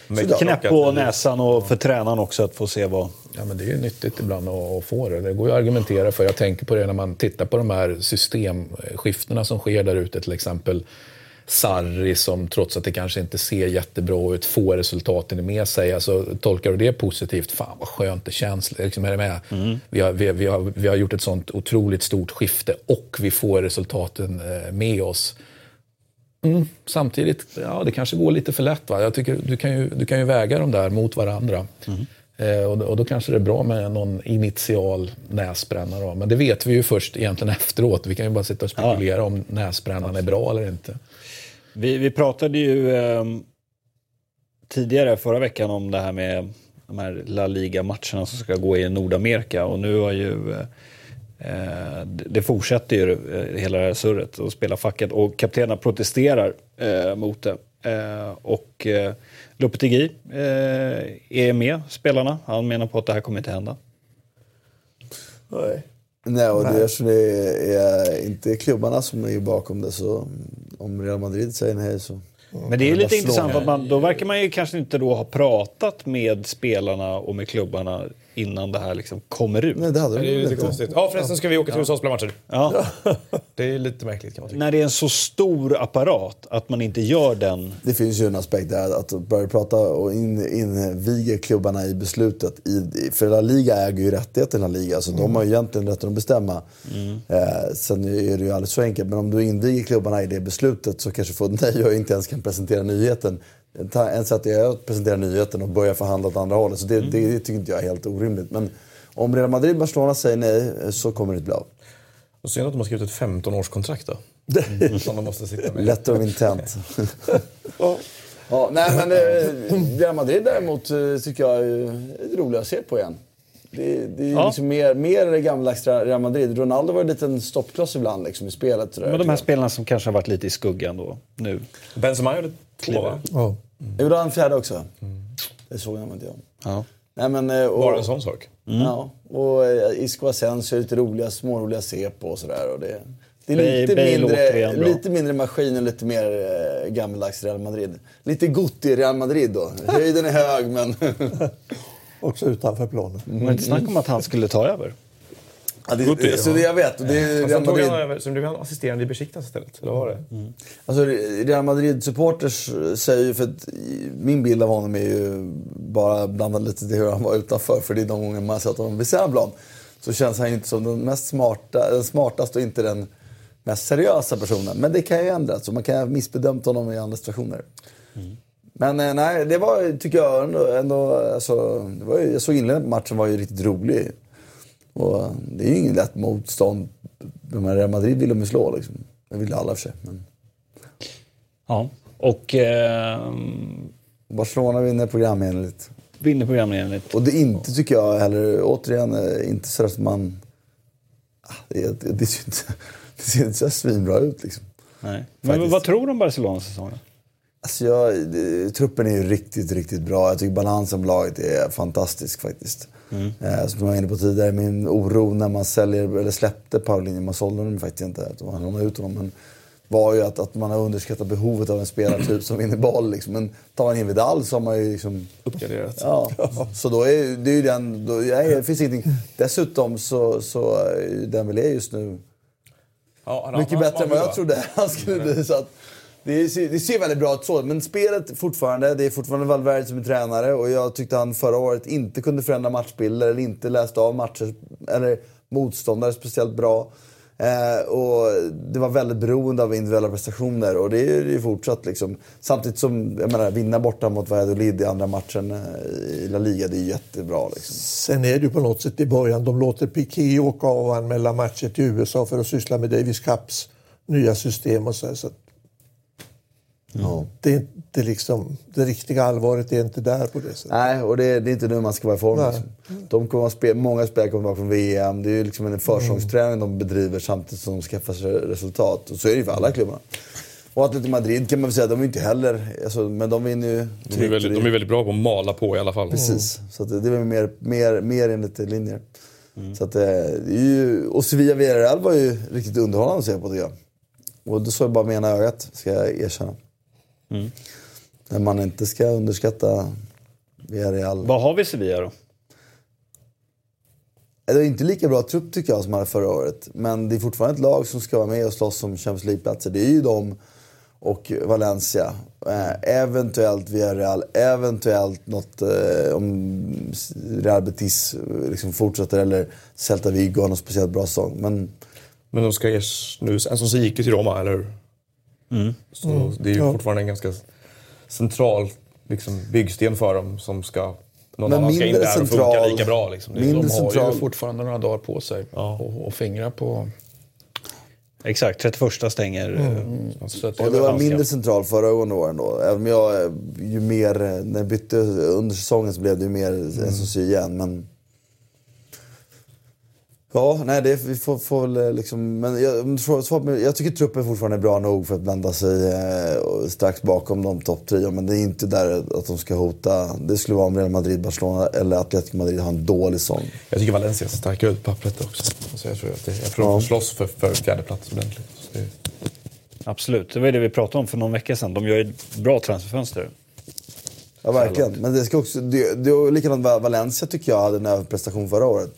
Men- knäpp på näsan och för tränaren också att få se vad... Ja, men det är ju nyttigt ibland att, att få det. Det går ju att argumentera för. Jag tänker på det när man tittar på de här systemskiftena som sker där ute. Till exempel Sarri som trots att det kanske inte ser jättebra ut får resultaten med sig. Alltså, tolkar du det positivt? Fan vad skönt det känns. Liksom, är det med? Vi, har, vi, vi, har, vi har gjort ett sånt otroligt stort skifte och vi får resultaten eh, med oss. Mm, samtidigt, ja det kanske går lite för lätt. Va? Jag tycker du kan, ju, du kan ju väga de där mot varandra. Eh, och, då- och då kanske det är bra med någon initial näsbränna. Då. Men det vet vi ju först egentligen efteråt. Vi kan ju bara sitta och spekulera om näsbrännan är bra eller inte. Vi, vi pratade ju eh, tidigare förra veckan om det här med de här La Liga-matcherna som ska gå i Nordamerika och nu har ju eh, det fortsätter ju eh, hela det här surret och spela facket och kaptenerna protesterar eh, mot det. Eh, och eh, Lopetegui eh, är med spelarna. Han menar på att det här kommer inte hända. Nej. Nej, och det eftersom det är inte klubbarna som är bakom det så om Real Madrid säger nej så... Men det är lite intressant att man, då verkar man ju kanske inte då ha pratat med spelarna och med klubbarna innan det här liksom kommer ut. Nej, det hade de Det är lite konstigt. Ja, förresten ska vi åka till USA och spela matcher. Ja. Det är lite märkligt kan man tycka. När det är en så stor apparat att man inte gör den. Det finns ju en aspekt där att börja prata och in, inviga klubbarna i beslutet. I, för La Liga äger ju rättigheten i La Liga, så de har ju egentligen rätten att bestämma. Eh, sen är det ju alldeles så enkelt, men om du inviger klubbarna i det beslutet så kanske får nej och inte ens kan presentera nyheten. En ta- En sätt är att presentera nyheten och börja förhandla åt andra hållet. Så det, det, tycker inte jag är helt orimligt. Men om Real Madrid och Barcelona säger nej så kommer det inte bli av. Och synd att de har skrivit ett 15-årskontrakt då. Som de måste sitta med. Letter of intent. ja, nej, men eh, Real Madrid däremot eh, tycker jag är är roligt att se på igen. Det, det är Ja. liksom mer, mer gammaldags Real Madrid. Ronaldo var en liten stoppkloss ibland liksom, i spelet. Men de här spelarna som kanske har varit lite i skuggan då nu. Benzema gjorde två va? Ja. jag. Gjorde han fjärde också? Det såg jag inte jag. Ja. Nej, men, eh, och, Bara en sån sak. Ja, och eh, Isco Asensio är lite roliga, småroliga att se på och sådär. Och det, det är lite, Bale mindre, lite mindre maskin och lite mer eh, gammaldags Real Madrid. Lite Gutti Real Madrid då. Höjden är hög men... Också utanför planen. Det var inte snack om att han skulle ta över. ja, det, så det jag vet. Och det Fast Real Madrid. han över, så blev han assisterande i Besiktas istället. Eller var det? Alltså, Real Madrid-supporters säger ju, för att min bild av honom är ju bara blandad lite till hur han var utanför. För det är de gånger man har sett honom vid plan. Så känns han ju inte som den mest smarta, den smartaste och inte den mest seriösa personen. Men det kan ju ändras så man kan ha missbedömt honom i andra situationer. Men eh, nej, det var, tycker jag ändå, ändå alltså, det var jag såg inledningen på matchen var ju riktigt rolig. Och det är ju ingen lätt motstånd. De här Real Madrid vill de ju slå liksom. Det vill alla för sig. Men... Ja. Och eh, Barcelona vinner programenligt. vinner programenligt. Och det är inte, tycker jag heller, återigen, eh, inte så att man... Ah, Det, det, det, ser inte, det ser inte så svinbra ut liksom. Nej. Men Faktiskt. vad tror du om Barcelonas säsong? Alltså jag, truppen är ju riktigt, riktigt bra. Jag tycker balansen på laget är fantastisk faktiskt. Eh, som jag var inne på tidigare, min oro när man säljer, eller släppte Paulinho, man sålde honom faktiskt inte, man lånade ut honom. Men var ju att, att man har underskattat behovet av en spelartyp som vinner boll. Liksom. Men tar man in Vidal så har man ju liksom Uppgraderat. Ja, så då är det är ju den... Då, nej, det finns ingenting. Dessutom så, så är ju Dembélé just nu Ja, mycket bättre än vad jag trodde han skulle bli. Så att det, ser, det ser väldigt bra ut så. Men spelet fortfarande, det är fortfarande Valverde som är tränare och jag tyckte han förra året inte kunde förändra matchbilder eller inte läste av matcher eller motståndare speciellt bra. Eh, och det var väldigt beroende av individuella prestationer och det är ju fortsatt. Liksom. Samtidigt som, jag menar, vinna borta mot Valladolid i andra matchen eh, i La Liga, det är jättebra. Liksom. Sen är det ju på något sätt i början, de låter Piqué åka av och anmäla matcher till USA för att syssla med Davis Cups nya system och så. Här, så att Ja. det, är inte liksom, det riktiga allvaret är inte där på det sättet. Nej, och det, det är inte nu man ska vara i form. Liksom. De kommer att spela, många spelare kommer tillbaka från VM. Det är ju liksom en försäsongsträning de bedriver samtidigt som de skaffar sig resultat. Och så är det ju för alla klubbarna. Och Atletico Madrid kan man väl säga, de är inte heller... Alltså, men de vinner ju De är, väldigt, de är väldigt bra på att mala på i alla fall. Precis, så att det är väl mer, mer, mer enligt linjer. Så att, eh, det är ju, och Sevilla Villarreal var ju riktigt underhållande att se på tycker jag. Och det såg jag bara med ena ögat, ska jag erkänna. När man inte ska underskatta Villarreal. Vad har vi Sevilla då? Det är inte lika bra trupp tycker jag som hade förra året. Men det är fortfarande ett lag som ska vara med och slåss om Champions League-platser. Det är ju de och Valencia. Eh, eventuellt Villarreal. Eventuellt något eh, om Real Betis eh, liksom fortsätter. Eller Celta Vigo har någon speciellt bra säsong. Men Men de ska ges nu, en som gick ju till Roma, eller hur? Så det är ju Ja. fortfarande en ganska central liksom, byggsten för dem som ska... Någon Men annan ska in där och funka central- lika bra. Liksom. Mindre De har central- ju fortfarande några dagar på sig och, och fingra på. Exakt, 31 stänger. eh, Så att Och det var mindre central förra åren då. Även om jag, eh, ju mer, eh, när jag bytte under säsongen så blev det ju mer en som syr igen. Men... Ja, nej det vi får, får väl eh, liksom... Men jag, svar- svar på- jag tycker truppen fortfarande är bra nog för att blanda sig eh, och strax bakom de topp trio. Men det är inte där att de ska hota. Det skulle vara om Real Madrid, Barcelona eller Atletico Madrid har en dålig säsong. Jag tycker Valencia ser starka ut på pappret också. Alltså jag tror att det, jag tror Ja. de slåss för, för fjärde plats ordentligt. Så det, Absolut, det var det vi pratade om för någon vecka sedan. De gör ju ett bra transferfönster. Ja, verkligen. Men det ska också, det, det likadant Va- Valencia tycker jag hade en överprestation förra året.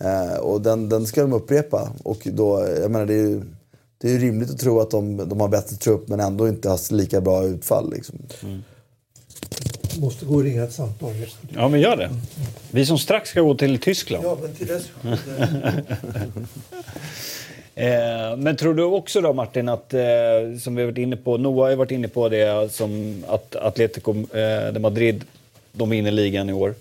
Eh, och den, den ska de upprepa. Och då, jag menar, det är ju det är ju rimligt att tro att de, de har bättre trupp men ändå inte har lika bra utfall. Liksom. Måste gå och ringa ett samtal. Ja, men gör det. Vi som strax ska gå till Tyskland. Ja, men till dess. Eh, men tror du också då Martin att, eh, som vi har varit inne på, Noah har ju varit inne på det, som att Atletico eh, de Madrid, de vinner ligan i år.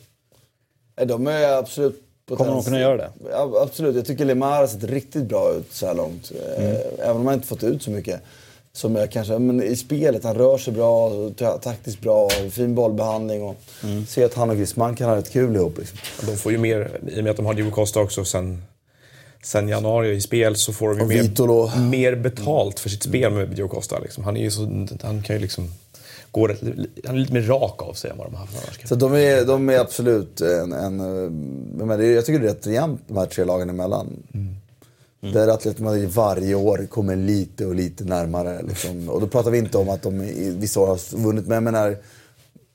De är absolut... Kommer de kunna göra det? Ja, absolut. Jag tycker Lemar har sett riktigt bra ut så här långt. Eh, Även om han inte fått ut så mycket. Som jag kanske, men i spelet, han rör sig bra, ta- taktiskt bra, fin bollbehandling. Och Ser att han och Griezmann kan ha rätt kul ihop. Liksom. de får ju mer, i och med att de har Diego Costa också sen, sen januari i spel så får de ju mer, mer betalt för sitt spel med Diego Costa. Liksom. Han, är ju så, han kan ju liksom gå rätt, han är lite mer rak av sig än vad de har haft annars. Så de är, de är absolut en... en eh, men det jag tycker det är rätt jämnt de här tre lagen emellan. Där Atletico Madrid varje år kommer lite och lite närmare. Liksom. Och då pratar vi inte om att de vissa år har vunnit, men jag menar...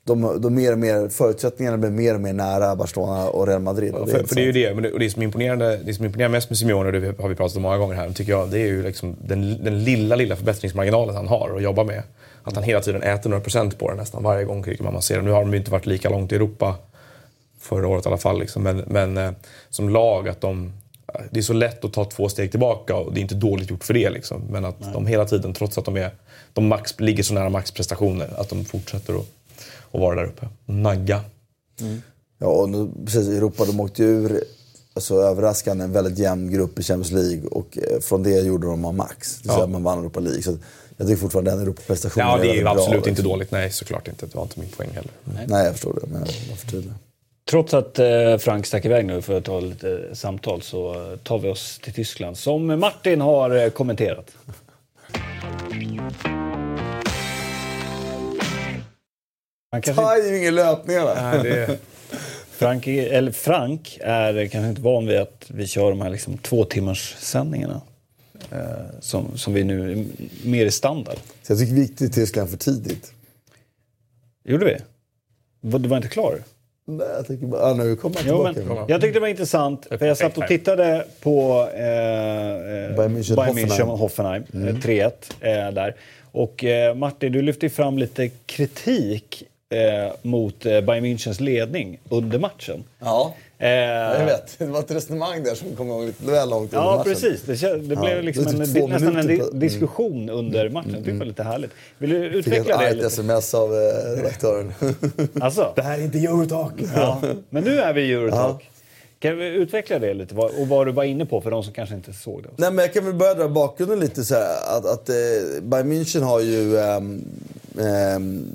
De, de mer och mer, förutsättningarna blir mer och mer nära Barcelona och Real Madrid. Och för, för det är ju det, men det, och det som, imponerande, det som imponerar mest med Simeone, och det har vi pratat om många gånger här, tycker jag, det är ju liksom den, den lilla, lilla förbättringsmarginalen han har att jobba med. Att han hela tiden äter några procent på det nästan varje gång man ser det. Nu har de ju inte varit lika långt i Europa förra året i alla fall. Liksom. Men, men eh, som lag, att de... Det är så lätt att ta två steg tillbaka och det är inte dåligt gjort för det. Liksom. Men att de hela tiden, trots att de, är, de max, ligger så nära maxprestationer, att de fortsätter att, att vara där uppe nagga. Ja, och nu, precis Europa, de åkte ur alltså, överraskande en väldigt jämn grupp i Champions League och eh, från det gjorde de av max. Det att man vann Europa League. Så jag tycker fortfarande den Europaprestationen Ja, det är bra, absolut liksom. inte dåligt. Nej, såklart inte. Det var inte min poäng heller. Nej, jag förstår det. Men jag var för tydlig. Trots att eh, Frank stack iväg nu för att ta lite samtal så eh, tar vi oss till Tyskland som Martin har eh, kommenterat. Han kanske, Ta ju ingen löpningar Nej, det... Frank, är- eller Frank är kanske inte van vid att vi kör de här liksom två timmars sändningarna. Eh, som, som vi nu är mer i standard. Så jag tycker vi gick till Tyskland för tidigt. Gjorde vi? Du var inte klar? Nej, jag tycker bara, ah, nu kommer Jo, men, jag tyckte det var intressant, för jag satt och tittade på eh, Bayern München, Bayern München Hoffenheim. Hoffenheim, eh, 3-1 eh, där. Och eh, Martin, du lyfte fram lite kritik eh, mot eh, Bayern Münchens ledning under matchen. Ja, Eh, jag vet. Det var ett resonemang där som kom igång lite väl långt under Ja, matchen. precis. Det, det blev Ja, liksom det en, typ två nästan en di- mm. diskussion under matchen. Det var lite härligt. Vill du Fick ett utveckla det argt lite? sms av eh, redaktören. Alltså, Det här är inte Eurotalk. ja. Men nu är vi i Eurotalk. Kan vi utveckla det lite vad- och vad du var inne på för de som kanske inte såg det? Nej, men jag kan väl börja dra bakgrunden lite. Så här, att, att eh, Bayern München har ju ehm, ehm,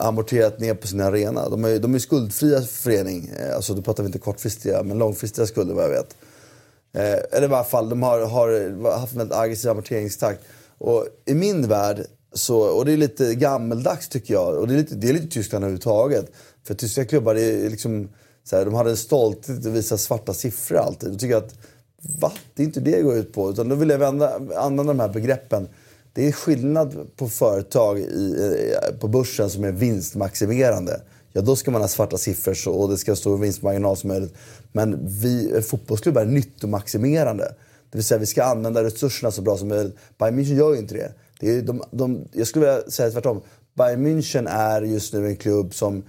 amorterat ner på sin arena. De är, de är skuldfria förening. Eh, alltså, då pratar vi inte kortfristiga, men långfristiga skulder vad jag vet. Eh, eller i varje fall, de har, har haft en väldigt aggressiv amorteringstakt. Och i min värld, så, och det är lite gammeldags tycker jag, och det är lite, det är lite Tyskland överhuvudtaget. För tyska klubbar, det är liksom, så här, de hade en stolthet att visa svarta siffror alltid. Då tycker jag att, va? Det är inte det jag går ut på. Utan då vill jag vända, använda de här begreppen. Det är skillnad på företag i, på börsen som är vinstmaximerande. Ja, då ska man ha svarta siffror så, och det ska stå vinstmarginal som möjligt. Men vi, fotbollsklubbar är nyttomaximerande. Det vill säga vi ska använda resurserna så bra som möjligt. Bayern München gör ju inte det. det är de, de, jag skulle vilja säga tvärtom. Bayern München är just nu en klubb som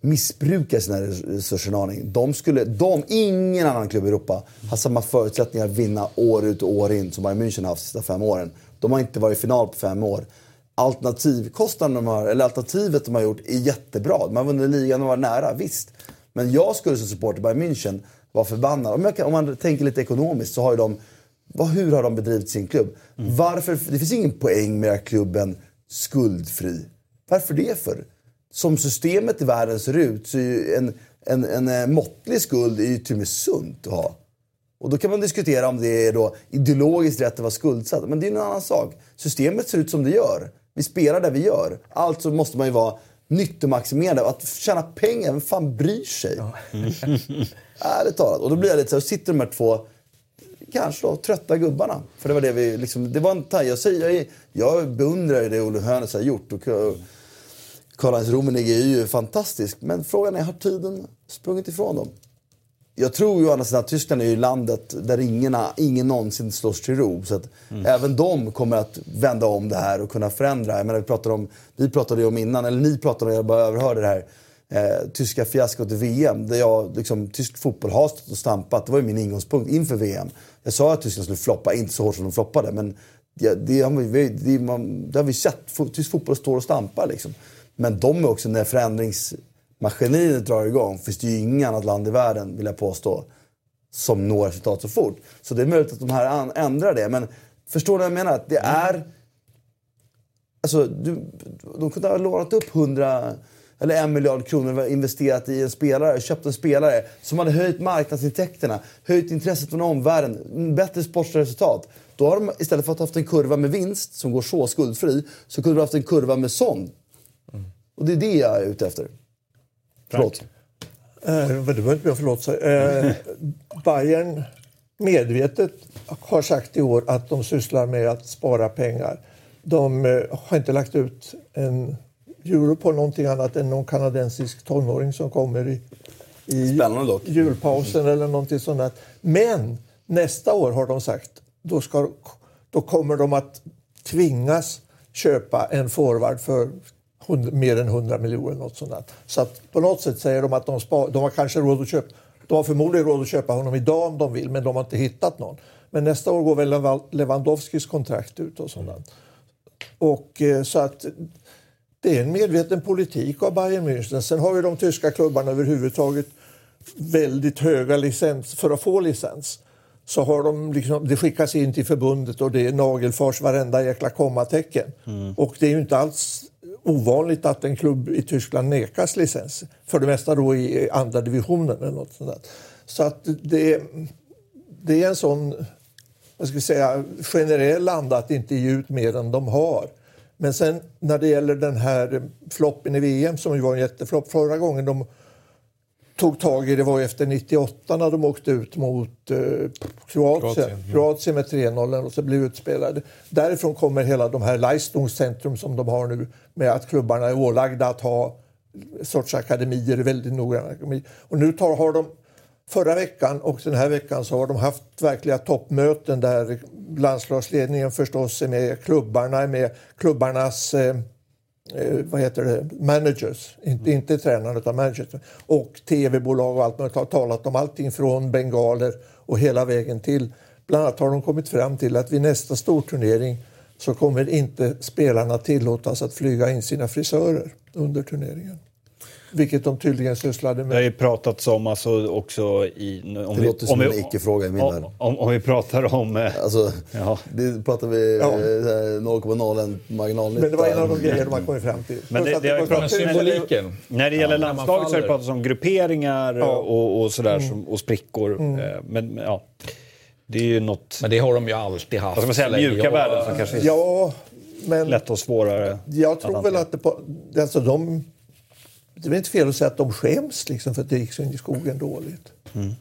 missbrukar sina resurser en aning. De skulle, de, ingen annan klubb i Europa har samma förutsättningar att vinna år ut och år in som Bayern München har haft de sista fem åren. De har inte varit i final på fem år. Alternativkostnaden de har, eller alternativet de har gjort är jättebra. De har vunnit ligan och varit nära, visst. Men jag skulle som supporter Bayern München vara förbannad. Om, kan, om man tänker lite ekonomiskt så har ju de... Vad, hur har de bedrivit sin klubb? Varför? Det finns ingen poäng med att klubben skuldfri. Varför det för? Som systemet i världen ser ut så är ju en, en, en, eh, måttlig skuld är ju till och med sunt att ha. Och då kan man diskutera om det är då ideologiskt rätt att vara skuldsatt. Men det är en annan sak. Systemet ser ut som det gör. Vi spelar där vi gör. Alltså måste man ju vara nyttomaximerande. Att tjäna pengar, vem fan bryr sig? Ja. Ärligt talat. Och då blir jag lite så här, sitter de här två kanske då, trötta gubbarna. För det var det vi liksom, det var en taj. Jag, säger, jag, jag beundrar det Olle Hönes har gjort. Och, Karl-Heinz Rummenigge är ju fantastisk. Men frågan är, har tiden sprungit ifrån dem? Jag tror ju sidan att Tyskland är ju landet där ingen, ingen någonsin slås till ro. Så att även de kommer att vända om det här och kunna förändra. Jag menar, vi, pratade om, vi pratade ju om innan, eller ni pratade om, jag bara överhörde det här. Eh, tyska fiaskot i VM. Där jag, liksom, tysk fotboll har stått och stampat. Det var ju min ingångspunkt inför VM. Jag sa att Tyskland skulle floppa, inte så hårt som de floppade. Men det, det, har, vi, det, man, det har vi sett. Tysk fotboll står och stampar liksom. Men de är också, när förändringsmaskineriet drar igång, finns det ju inget annat land i världen, vill jag påstå, som når resultat så fort. Så det är möjligt att de här ändrar det. Men förstår du vad jag menar? Att det är... Alltså, du, de kunde ha lånat upp 100 eller en miljard kronor och investerat i en spelare, köpt en spelare som hade höjt marknadsintäkterna, höjt intresset från omvärlden, bättre sportsliga resultat. Då har de istället för att ha haft en kurva med vinst som går så skuldfri, så kunde de ha haft en kurva med sån. Och det är det jag är ute efter. Förlåt. Eh, det var inte jag förlåt. Eh, Bayern medvetet har sagt i år att de sysslar med att spara pengar. De eh, har inte lagt ut en euro på någonting annat än någon kanadensisk tonåring som kommer i, i julpausen eller någonting sånt. där. Men nästa år har de sagt, då, ska, då kommer de att tvingas köpa en forward för hund- mer än 100 miljoner. Något sånt. Så att på något sätt säger de att de, spar, de har kanske råd att köpa de har förmodligen råd att köpa honom idag om de vill, men de har inte hittat någon. Men nästa år går väl Lewa- Lewandowskis kontrakt ut och sånt. där. Och eh, så att det är en medveten politik av Bayern München. Sen har ju de tyska klubbarna överhuvudtaget väldigt höga licens för att få licens. Så har de liksom, det skickas in till förbundet och det är nagelfars varenda jäkla kommatecken. Och det är ju inte alls ovanligt att en klubb i Tyskland nekas licens. För det mesta då i andra divisionen eller något sånt där. Så att det, det är en sån jag ska säga, generell anda att inte ge ut mer än de har. Men sen när det gäller den här floppen i VM som ju var en jätteflopp förra gången de tog tag i det var ju efter 98 när de åkte ut mot eh, Kroatien. Kroatien, Kroatien, ja. med 3-0 och så blev utspelade. Därifrån kommer hela de här Leistungscentrum som de har nu med att klubbarna är ålagda att ha sorts akademier, väldigt noggranna akademier. Och nu tar, har de Förra veckan och den här veckan så har de haft verkliga toppmöten där landslagsledningen förstås är med, klubbarna är med, klubbarnas eh, eh, vad heter det, managers, inte, inte tränare utan managers och tv-bolag och allt möjligt har talat om allting från bengaler och hela vägen till. Bland annat har de kommit fram till att vid nästa storturnering så kommer inte spelarna tillåtas att flyga in sina frisörer under turneringen. Vilket de tydligen sysslade med. Det har ju pratats om alltså också i... Om det vi, låter som om en icke-fråga i min om, värld. Om, om, vi pratar om... Eh, alltså, ja. det pratar vi ja. 0,01 marginalnytta. Men det var en av de grejer de har kommit fram till. Men det, det, det pratat, symboliken. När det gäller ja, landslaget så har det pratats om grupperingar ja. och, och sådär mm. och sprickor. Mm. Eh, men ja... Det är ju något... Men det har de ju alltid haft. Vad ska man säga? Mjuka värden som kanske är ja, men lätt och svårare. Jag tror väl att det på, alltså de det är väl inte fel att säga att de skäms liksom för att det gick så in i skogen dåligt. Mm.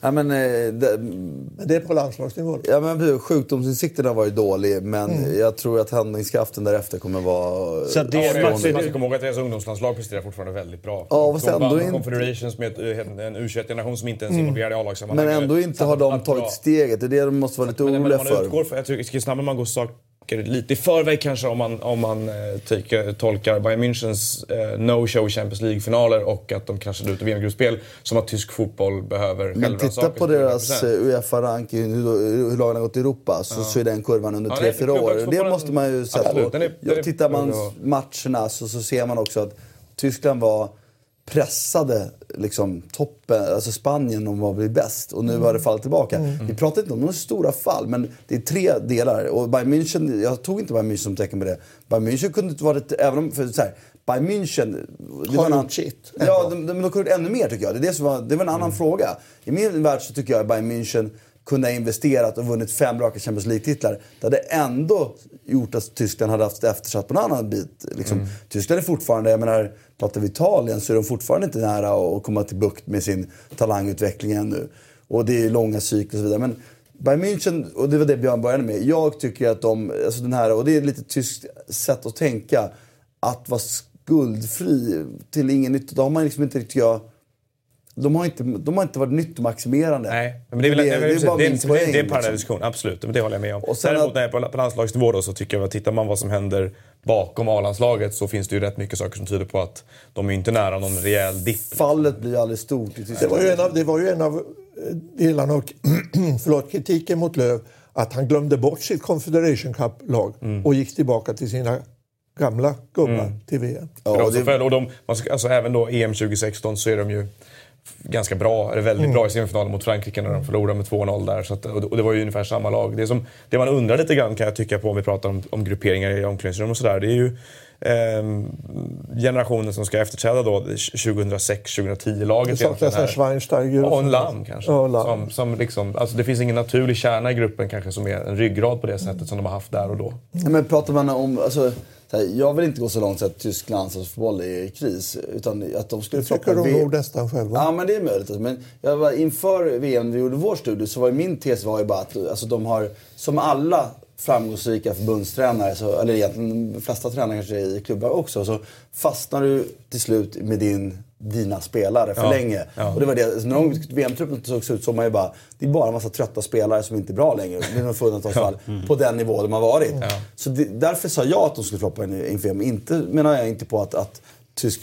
Ja, men, eh, det, men det är på landslagsnivå? Ja, men, sjukdomsinsikten har varit dålig, men mm. jag tror att handlingskraften därefter kommer vara... Så det är, man, ska komma ihåg att deras ungdomslandslag presterar fortfarande väldigt bra. Ja, de vann inte... Confederations med en U21-generation som inte ens mm. involverad i A-lagssammanhang. Men ändå inte har de tagit steget. Det är det de måste vara lite oroliga för. Jag tycker, ju snabbare man går sak lite i förväg kanske om man, om man eh, tycker, tolkar Bayern Münchens eh, no-show Champions League-finaler och att de kraschade ut i VM-gruppspel som att tysk fotboll behöver Men titta på deras eh, Uefa-ranking, hur, hur lagen har gått i Europa, så, ja. så är den kurvan under 3-4 ja, år. Det måste man ju. Absolut, den är, den är, tittar man matcherna så, så ser man också att Tyskland var pressade liksom, toppen, alltså Spanien om att bli bäst och nu mm. har det fallit tillbaka. Mm. Vi pratar inte om några stora fall, men det är tre delar. Och Bayern München, jag tog inte Bayern München som tecken på det. Bayern München kunde inte varit, även om, för så här, Bayern München... Det har gjort sitt. Ja, de, de, de kunde ännu mer tycker jag. Det, är det, som var, det var en annan mm. fråga. I min värld så tycker jag att Bayern München kunde ha investerat och vunnit fem raka Champions League-titlar. Det hade ändå gjort att Tyskland hade haft eftersatt på en annan bit. Liksom, mm. Tyskland är fortfarande, jag menar, pratar vi Italien så är de fortfarande inte nära att komma till bukt med sin talangutveckling ännu. Och det är långa cykler och så vidare. Men Bayern München, och det var det Björn började med. Jag tycker att de, alltså den här, och det är lite tyskt sätt att tänka, att vara skuldfri till ingen nytta. Då har man liksom inte riktigt, jag, de har, inte, de har inte varit nyttomaximerande. Nej, men det, är, det, är, det, är, bara det, är, poäng, det är en parallell diskussion, liksom. absolut. Men det håller jag med om. Och sen Däremot att, när på, landslagsnivå då, så tycker jag att tittar man vad som händer bakom A-landslaget så finns det ju rätt mycket saker som tyder på att de är inte nära någon rejäl dipp. Fallet blir aldrig stort. Det var ju en av, det var ju en av eh, delarna och förlåt, kritiken mot Löv att han glömde bort sitt Confederation Cup-lag mm. och gick tillbaka till sina gamla gubbar mm. till VM. Ja, och det... och de, alltså, även då EM 2016 så är de ju ganska bra, eller väldigt mm. bra i semifinalen mot Frankrike när de förlorade med 2-0 där. Så att, och det var ju ungefär samma lag. Det, som, det man undrar lite grann kan jag tycka på om vi pratar om, om grupperingar i omklädningsrum och sådär. Det är ju eh, generationen som ska efterträda då 2006-2010-laget. Det saknas Schweinsteiger. Och en Lamm kanske. Lam. Som, som liksom, alltså det finns ingen naturlig kärna i gruppen kanske som är en ryggrad på det sättet som de har haft där och då. Men pratar man om... Alltså, jag vill inte gå så långt så att tysk landslagsfotboll är i kris. Utan att de skulle tycker de nog nästan själva. Ja, men det är möjligt. Men jag var, inför VM, vi gjorde vår studie, så var min tes var ju bara att alltså, de har, som alla framgångsrika förbundstränare, så, eller egentligen de flesta tränare kanske i klubbar också, så fastnar du till slut med din dina spelare för ja, länge. Ja. Och det var det, alltså, när VM-truppen såg ut så man ju bara, det är bara en massa trötta spelare som inte är bra längre. Det är några undantagsfall. Ja. Mm. På den nivå de har varit. Så det, därför sa jag att de skulle floppa inför VM. Inte menar jag inte på att, att tysk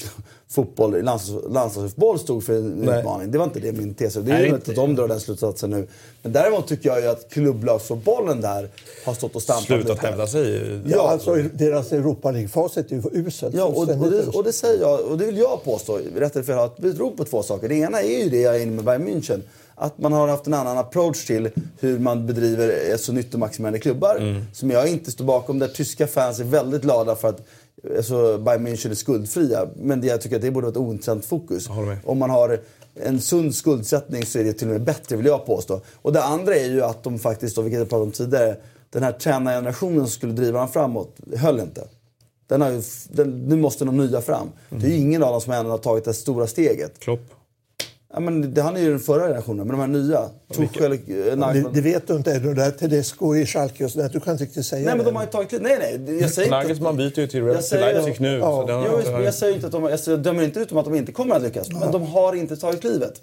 fotboll, landslagsfotboll stod för en Nej. utmaning. Det var inte det min tes Det är ju inte att de drar den slutsatsen nu. Men däremot tycker jag ju att klubblagsfotbollen där har stått och stampat Slutat hävda sig. Ja, ja, alltså deras Europa League-facit är ju uselt. Ja, och, och, det, och det säger jag, och det vill jag påstå, rätt eller fel, att det beror på två saker. Det ena är ju det jag är inne med Bayern München. Att man har haft en annan approach till hur man bedriver så nyttomaximerande klubbar. Mm. Som jag inte står bakom. Där tyska fans är väldigt glada för att alltså, Bayern München är skuldfria. Men det, jag tycker att det borde vara ett ointressant fokus. Om man har en sund skuldsättning så är det till och med bättre vill jag påstå. Och det andra är ju att de faktiskt, då, vilket jag pratade om tidigare, den här tränargenerationen som skulle driva dem framåt höll inte. Den har ju, den, nu måste de nya fram. Mm. Det är ju ingen av dem som ännu har tagit det stora steget. Klopp. Ja, men det, han är ju den förra generationen, men de här nya. Tuchel, eh, Det, det vet du inte. Det där Tedesco i Schalke och sådär. Du kan inte riktigt säga Nej, men de har ju tagit. Nej, nej. Jag säger inte... Nagelsmann byter ju till, Jag till Leipzig nu. Ja. så Jo, men jag säger inte att de, jag säger- jag dömer inte ut dem att de inte kommer att lyckas. Men de har inte tagit klivet.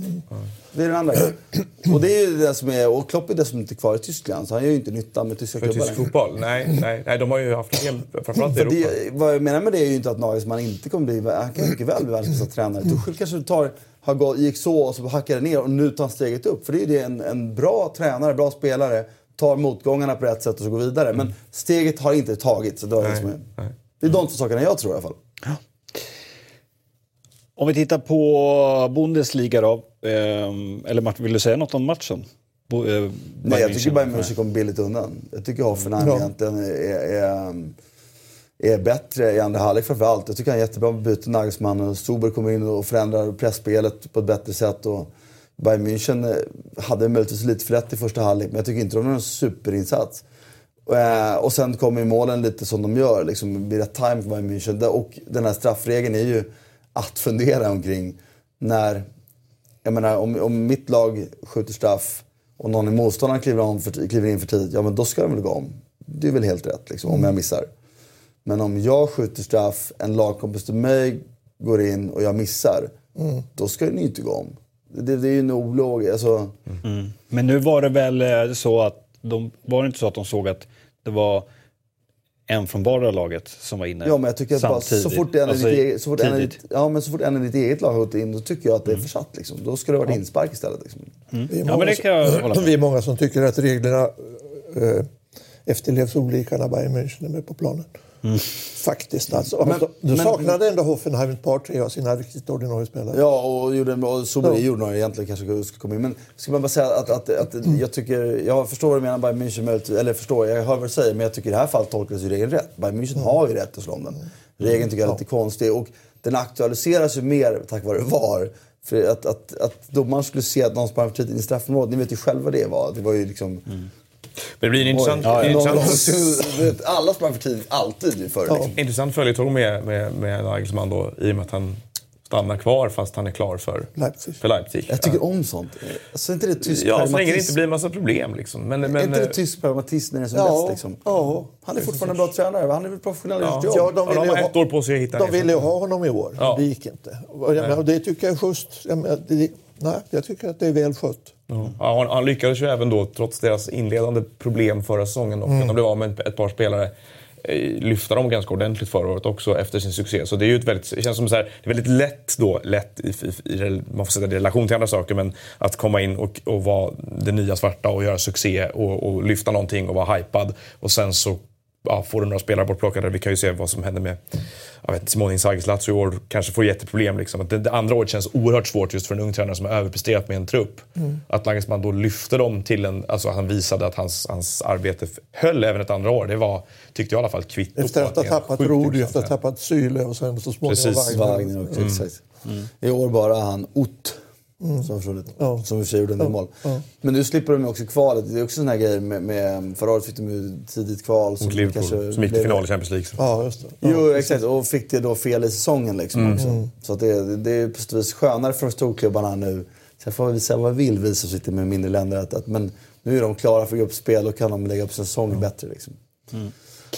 Det är den andra grejen. Och det är det som är... Och Klopp är dessutom inte kvar i Tyskland, så han gör ju inte nytta med tyska För klubbar tysk längre. fotboll? Nej, nej, nej, de har ju haft problem, framförallt i För Europa. det, vad jag menar med det är ju inte att Nagelsmann inte kommer bli... Han kan mycket väl bli världens bästa tränare. Tuchel kanske tar, gått, gick så och så hackade ner och nu tar han steget upp. För det är ju det en, en bra tränare, bra spelare, tar motgångarna på rätt sätt och så går vidare. Men steget har inte tagits. Så det, är liksom, det är de två sakerna jag tror i alla fall. Om vi tittar på Bundesliga då. ehm, eller Martin, vill du säga något om matchen? Bo, eh, Nej, jag tycker. Bayern München kommer billigt undan. Jag tycker Hoffenheim Ja. egentligen är, är, är är bättre i andra halvlek framförallt. Jag tycker han är jättebra på byte, Nagelsmann. och Sober kommer in och förändrar pressspelet på ett bättre sätt. Och Bayern München eh, hade möjligtvis lite för lätt i första halvlek, men jag tycker inte de har någon superinsats. Eh, och, sen kommer ju målen lite som de gör, liksom, blir rätt time för Bayern München. Och den här straffregeln är ju att fundera omkring när jag menar, om, om mitt lag skjuter straff och någon i motståndaren kliver, om för, kliver in för tidigt, ja men då ska de väl gå om. Det är väl helt rätt liksom, om jag missar. Men om jag skjuter straff, en lagkompis till mig går in och jag missar, då ska ni inte gå om. Det, det är ju en olog... Alltså, Men nu var det väl eh, så att de, var det inte så att de såg att det var en från bara laget som var inne ja, men jag tycker att bara, samtidigt? så fort, en, Alltså, i ditt eget, så, fort en, i tidigt. ditt- ja, men så fort en i ditt eget lag har gått in, då tycker jag att det är försatt. Liksom. Då ska det vara inspark istället. Liksom. Vi är Ja, många men det som- kan jag hålla med Vi är många som tycker att reglerna eh, efterlevs olika när Bayern München är med på planen. Faktiskt alltså. Men- Men, du men- saknade ändå Hoffenheim ett par, tre av sina riktigt ordinarie spelare. Ja, och, gjorde, Sobri Ja. gjorde några egentligen kanske ska komma in. Men ska man bara säga att, att, att jag tycker, jag förstår vad du menar Bayern München eller förstår, jag hör vad du säger, men jag tycker i det här fallet tolkades ju regeln rätt. Bayern München har ju rätt att slå om den. Regeln tycker jag är lite konstig och den aktualiseras ju mer tack vare VAR. För att, att, att domaren skulle se att någon sprang för tidigt in i straffområdet, ni vet ju själva det var. Det var ju liksom... Men det blir en intressant, en någon- intressant, alla sprang för tidigt, alltid ju förr. Liksom. intressant följetong med, med, med Nagelsmann då, i och med att han stannar kvar fast han är klar för Leipzig. För Leipzig. Jag tycker om sånt. Alltså, inte det tysk Ja, så länge det inte blir en massa problem. Liksom. Men, men, är inte det tysk pragmatism när det är som Ja, bäst? Liksom? ja. Han är fortfarande en bra tränare. Han är väl professionell Ja. jobb. Ja, de Ja, de ville, ju ett ha, år på sig att hitta de ville ju ha honom i år. Ja. Det gick inte. Och jag och det tycker jag är schysst. Jag, det, nej, jag tycker att det är väl skött. Ja, han, lyckades ju även då, trots deras inledande problem förra säsongen, och att de blev av med ett, ett par spelare, eh, lyfta dem ganska ordentligt förra året också efter sin succé. Så det är ju ett väldigt, det känns som så här, det är väldigt lätt då, lätt i, i, i, man får sätta det i relation till andra saker, men att komma in och, och vara det nya svarta och göra succé och, och lyfta någonting och vara hypad. Och sen så ja, får du några spelare bortplockade. Vi kan ju se vad som händer med jag vet, Simone Inzaghi. Lazio i år kanske får jätteproblem. Liksom. Att det, det andra året känns oerhört svårt just för en ung tränare som har överpresterat med en trupp. Att Nagelsmann då lyfte dem till en... Alltså han visade att hans, hans arbete höll även ett andra år. Det var, tyckte jag i alla fall, kvitto Efter att ha tappat Rudi, intressant efter att ha tappat Syle och sen så småningom Precis, Wagner. Wagner också, exakt. I år bara han Ott som har försvunnit. Ja. Som i och för sig gjorde en del mål. Ja. Men nu slipper de också kvalet. Det är också sån här grej med, med förra året fick de ju tidigt kval. Mot Liverpool, som gick till final i Champions League. Ja, just det. Ja. Jo, exakt. Och fick det då fel i säsongen liksom också. Så att det, det är på sätt och vis skönare för de storklubbarna nu. Sen får vi säga vad vi vill, vi som sitter med mindre länder. Att, att, men nu är de klara för gruppspel och kan de lägga upp sin säsong bättre. Liksom.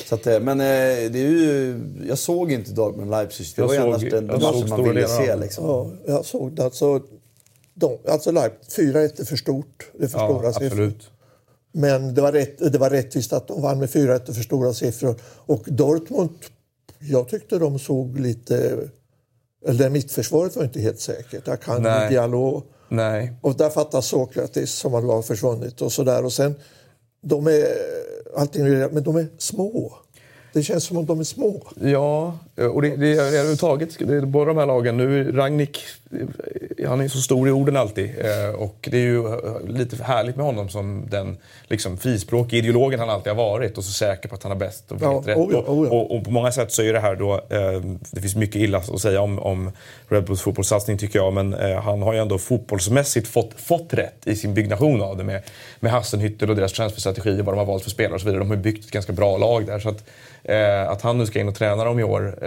Så att, eh, men eh, det är ju, jag såg inte Dortmund Leipzig. Det Jag var ju såg- annars den, den jag såg matchen man ville se. Liksom. Ja, jag såg det. Alltså, de, alltså Leipzig, 4-1 är för stort. Det för Ja, stora siffror. absolut. Men det var, rätt, det var rättvist att de vann med 4-1 för stora siffror. Och Dortmund, jag tyckte de såg lite... Eller mittförsvaret var inte helt säkert. Akanji. Diallo. Nej. Och där fattas Sokratis som har försvunnit och sådär. Och sen, de är, allting, är- men de är små. Det känns som om de är små. Ja, och det, det är överhuvudtaget, båda de här lagen. Nu Ragnik, han är så stor i orden alltid. eh, Och det är ju eh, lite härligt med honom som den liksom, frispråkiga ideologen han alltid har varit och så säker på att han har bäst och vet Ja, rätt. oh ja, oh ja. Och, och på många sätt så är det här då, eh, det finns mycket illa att säga om, om Red Bulls fotbollssatsning tycker jag, men eh, han har ju ändå fotbollsmässigt fått, fått rätt i sin byggnation av det med, med Hassenhüttel och deras transferstrategier, vad de har valt för spelare och så vidare. De har ju byggt ett ganska bra lag där. Så att, eh, att han nu ska in och träna dem i år,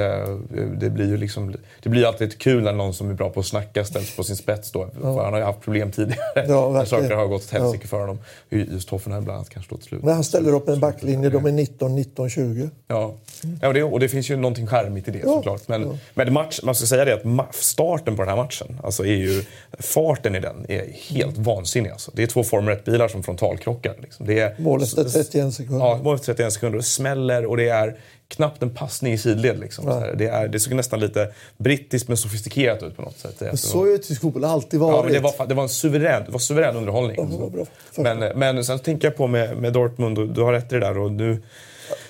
det blir ju liksom, det blir alltid kul när någon som är bra på att snacka ställs på sin spets då. För han har ju haft problem tidigare. Ja, saker har gått åt helsike för honom. Just Hoffenheim bland annat kanske då till slut. Men han ställer upp en backlinje, de är 19, 19, 20. Ja, ja och, det, och det finns ju någonting charmigt i det såklart. Men, men match, man ska säga det att starten på den här matchen, alltså är ju, farten i den är helt vansinnig. Alltså. Det är två Formel 1-bilar som frontalkrockar. Liksom. Det är, Mål efter 31 sekunder. Ja, mål efter 31 sekunder. Det smäller och det är knappt en passning i sidled. Liksom. Här, Det, är, det såg nästan lite brittiskt men sofistikerat ut på något sätt. Det, Så har ju tysk fotboll alltid varit. Ja, men det, var, det var en suverän, var suverän underhållning. det var bra. Men, men sen tänker jag på med, med Dortmund, och du har rätt i det där. Och nu,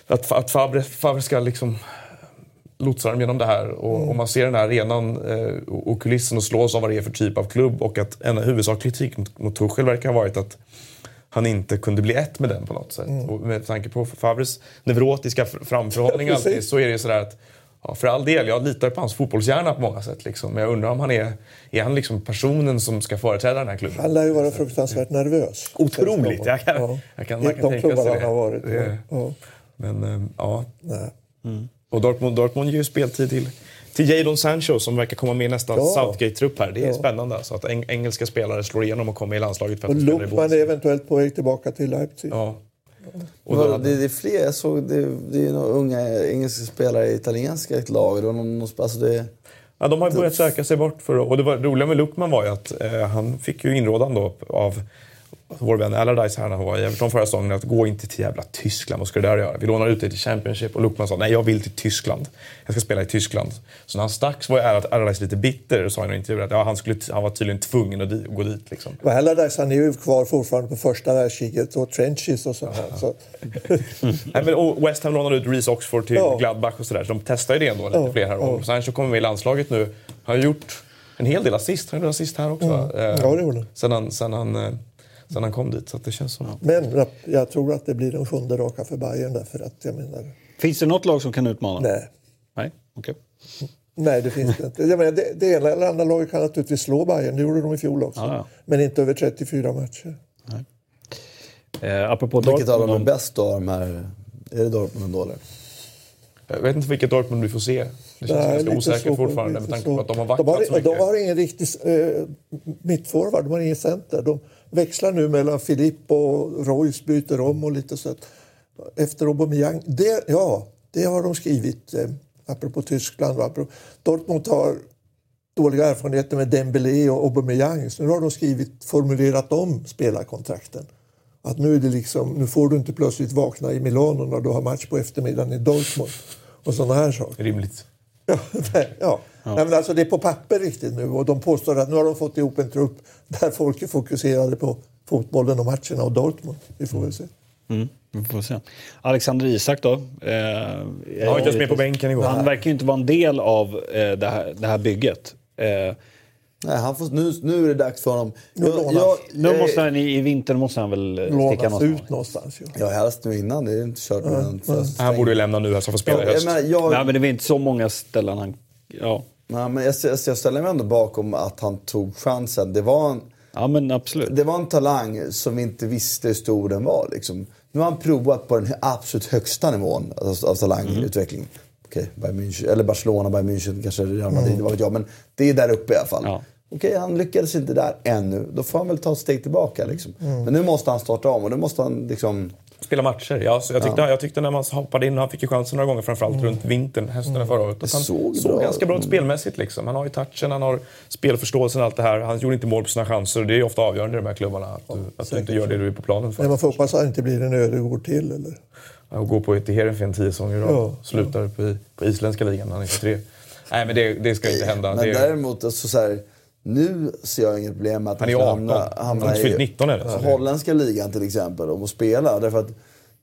att, att Fabre, Fabre ska liksom lotsa dem genom det här. Och, Mm. och man ser den här arenan eh, och och kulissen och slås av vad det är för typ av klubb. Och att en huvudsaklig kritik mot, mot Tuchel verkar ha varit att han inte kunde bli ett med den på något sätt. Mm. Och med tanke på Fabres neurotiska fr- framförhållning Ja, alltid, så är det ju sådär att Ja, för all del, jag litar på hans fotbollshjärna på många sätt. Liksom. Men jag undrar om han är, är han liksom personen som ska företräda den här klubben. Han lär ju vara fruktansvärt nervös. Otroligt! Jag kan, Ja. jag kan, man kan De tänka sig det. han har varit. det. Ja. Men eh, ja. Nej. Och Dortmund, Dortmund ger ju speltid till, till Jadon Sancho som verkar komma med i nästa Ja. Southgate-trupp här. Det är Ja. spännande alltså, att eng engelska spelare slår igenom och kommer i landslaget för att Och Luckman är eventuellt på väg tillbaka till Leipzig. Ja. Och då, det, det är fler. Jag såg det, det är några unga engelska spelare i italienska ett lag. Det någon, någon, alltså det, ja, de har ju börjat söka sig bort. För, och det var, roliga med Luckman var ju att eh, han fick ju inrådan då av vår vän Allardyce här när han var i Everton förra säsongen att gå inte till jävla Tyskland, vad ska du där göra? Vi lånar ut dig till Championship och Luckman sa nej jag vill till Tyskland. Jag ska spela i Tyskland. Så när han stack så var Allardyce lite bitter och sa i en intervju att ja, han, skulle, han var tydligen tvungen att gå dit. Liksom. Men Allardyce han är ju kvar fortfarande på första världskriget och trenches och sånt här. Så, Nej, men, och West Ham lånade ut Reece Oxford till Ja. Gladbach och sådär. Så de testar ju det ändå lite Ja, fler här. ja. Och Sancho kommer med i landslaget nu. Har gjort en hel del assist. Han gjorde assist här också. Eh, Ja, det gjorde han. sen, han, sen, han, eh, sen han kom dit. Så att det känns som... men jag, tror att det blir den sjunde raka för Bayern därför att jag menar... Finns det något lag som kan utmana? Nej. Nej? Okej. Nej, det finns det inte. Jag menar, det, det ena eller andra laget kan naturligtvis slå Bayern. Det gjorde de i fjol också. Ja, ja. Men inte över 34 matcher. Eh, apropå vilket av dem är bäst de här? Är det Dortmund då eller? Jag vet inte vilket Dortmund vi får se. Det känns Nej, ganska osäkert så- fortfarande med tanke på att de har de vacklat har, så mycket. de har ingen riktig eh, mittforward, de har ingen center. De växlar nu mellan Filip och Royce, byter om och lite så efter Aubameyang. Det, ja, det har de skrivit, eh, apropå Tyskland. Apropå, Dortmund har dåliga erfarenheter med Dembélé och Aubameyang. Så nu har de skrivit, formulerat om spelarkontrakten. Att nu, är det liksom, nu får du inte plötsligt vakna i Milano när du har match på eftermiddagen i Dortmund. Och sådana här saker. Rimligt. Ja, nej, ja. Nej, men alltså det är på papper riktigt nu och de påstår att nu har de fått ihop en trupp där folk är fokuserade på fotbollen och matcherna och Dortmund. Vi får väl se. Mm, vi får se. Alexander Isak då? Eh, Han var inte ens med på bänken igår. Han verkar ju inte vara en del av eh, det, här, det här bygget. Eh, Nej, han får, nu, nu är det dags för honom. Nu Jag, jag, nu måste han, i, I vinter måste han väl eh, sticka någonstans. ut någonstans. Ja. Ja, helst nu innan. Det är inte kört fast- Han borde ju lämna nu här så han får spela i jag, höst. menar, jag, Nej, men det är inte så många ställen han... Ja, nej, men jag, jag, jag ställer mig ändå bakom att han tog chansen. Det var en, ja men absolut. det var en talang som vi inte visste hur stor den var. Liksom. Nu har han provat på den absolut högsta nivån av, av talangutveckling. Okej, Bayern München, eller Barcelona, Bayern München, kanske Real Madrid, vad vet jag. Men det är där uppe i alla fall. Ja. Okej, han lyckades inte där ännu. Då får han väl ta ett steg tillbaka. Liksom. Men nu måste han starta om och nu måste han liksom... Spela matcher. Ja, så jag, tyckte, jag tyckte när man hoppade in, han fick ju chansen några gånger framförallt runt vintern, hösten förra året. Att han såg såg, bra ganska bra ut spelmässigt. Liksom. Han har ju touchen, han har spelförståelsen och allt det här. Han gjorde inte mål på sina chanser och det är ju ofta avgörande i de här klubbarna. Att du, att du inte gör det du är på planen för. Men man får hoppas att det inte blir en Ödegård till. Eller? Och gå på till Heerenveen tio säsonger i rad. Ja. Slutar på, på isländska ligan när han är 23. Nej, men det, det ska inte hända. Men Det, däremot, alltså, så här, nu ser jag inget problem med att Han är ska 18. hamna, Han hamna fyllt i 19 än, alltså. holländska ligan till exempel och spela. Därför att,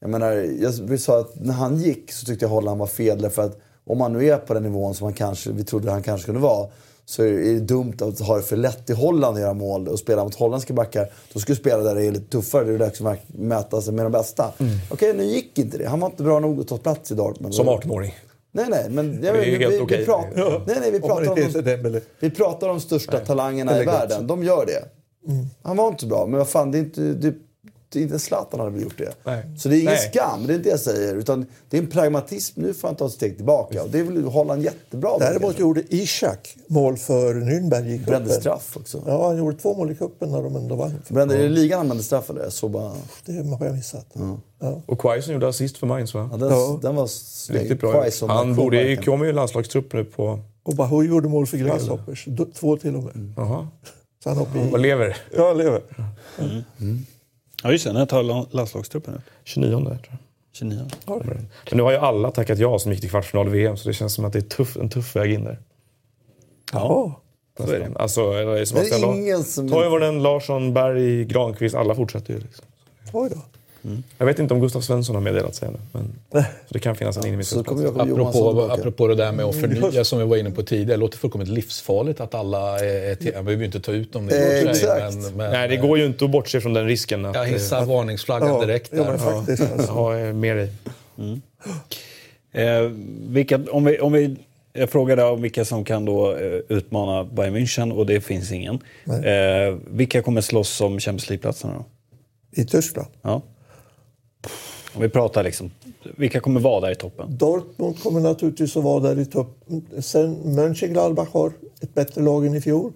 jag menar, jag sa att när han gick så tyckte jag Holland var fel. Därför att om han nu är på den nivån som han kanske, vi trodde han kanske kunde vara så är det dumt att ha det för lätt i Holland att göra mål och spela mot holländska backar. Då skulle du spela där det är lite tuffare. Det är dags att mäta sig med de bästa. Okej, nu gick inte det. Han var inte bra nog att ta plats i Dortmund. som 18-åring. Nej, nej, men jag, Det är vi, helt vi, okej. vi, pratar, nej, nej, vi Om pratar om heter de, vi pratar om största talangerna i världen. De gör det. Han var inte så bra, men vad fan, det är inte... Det, inte Zlatan hade väl gjort det. Nej. Så det är ingen Nej. skam, det är inte det jag säger. Utan det är en pragmatism. Nu får han ta ett steg tillbaka. Och det vill Holland jättebra. Däremot gjorde Ishak mål för Nürnberg i Brände cupen. straff också. Ja, han gjorde två mål i cupen när de ändå vann. Brände, Är det ligan han brände straff eller? Såg bara... Det har jag missat. Ja. Och Quaison gjorde assist för Mainz va? Ja, den, Ja. den var Riktigt bra. Quaison, Han borde komma i landslagstrupp nu på... Och Bahoui gjorde mål för Grasshoppers. D- Två till och med. Jaha. Så han är. Vad lever? Ja, han lever. Ja, just det. När tar la- landslagstruppen ut? 29 tror jag. 29. Men nu har ju alla tackat ja som gick till kvartsfinal i VM så det känns som att det är tuff, en tuff väg in där. Ja. Så är det. Alltså, det är ingen som... Toivonen, Larsson, Berg, Granqvist, alla fortsätter ju. Liksom. Oj då. Jag vet inte om Gustav Svensson har meddelat sig ännu. Men, så det kan finnas en Johansson Apropå, apropå det där med att förnya som vi var inne på tidigare. Det låter fullkomligt livsfarligt att alla är till. Jag behöver ju inte ta ut dem. Det Eh, sig, exakt. Men, men, Nej, det går ju inte att bortse från den risken. Att, Jag hissar varningsflaggan Ja, direkt ja, där. men faktiskt. eh, Alltså. ha eh, med dig. Eh, vilka, om vi, om vi, jag frågade om vilka som kan då eh, utmana Bayern München och det finns ingen. Eh, vilka kommer slåss om Champions League-platserna då? I Tyskland. Ja. Om vi pratar liksom, vilka kommer vara där i toppen? Dortmund kommer naturligtvis att vara där i toppen. Sen Mönchengladbach har ett bättre lag än i fjol.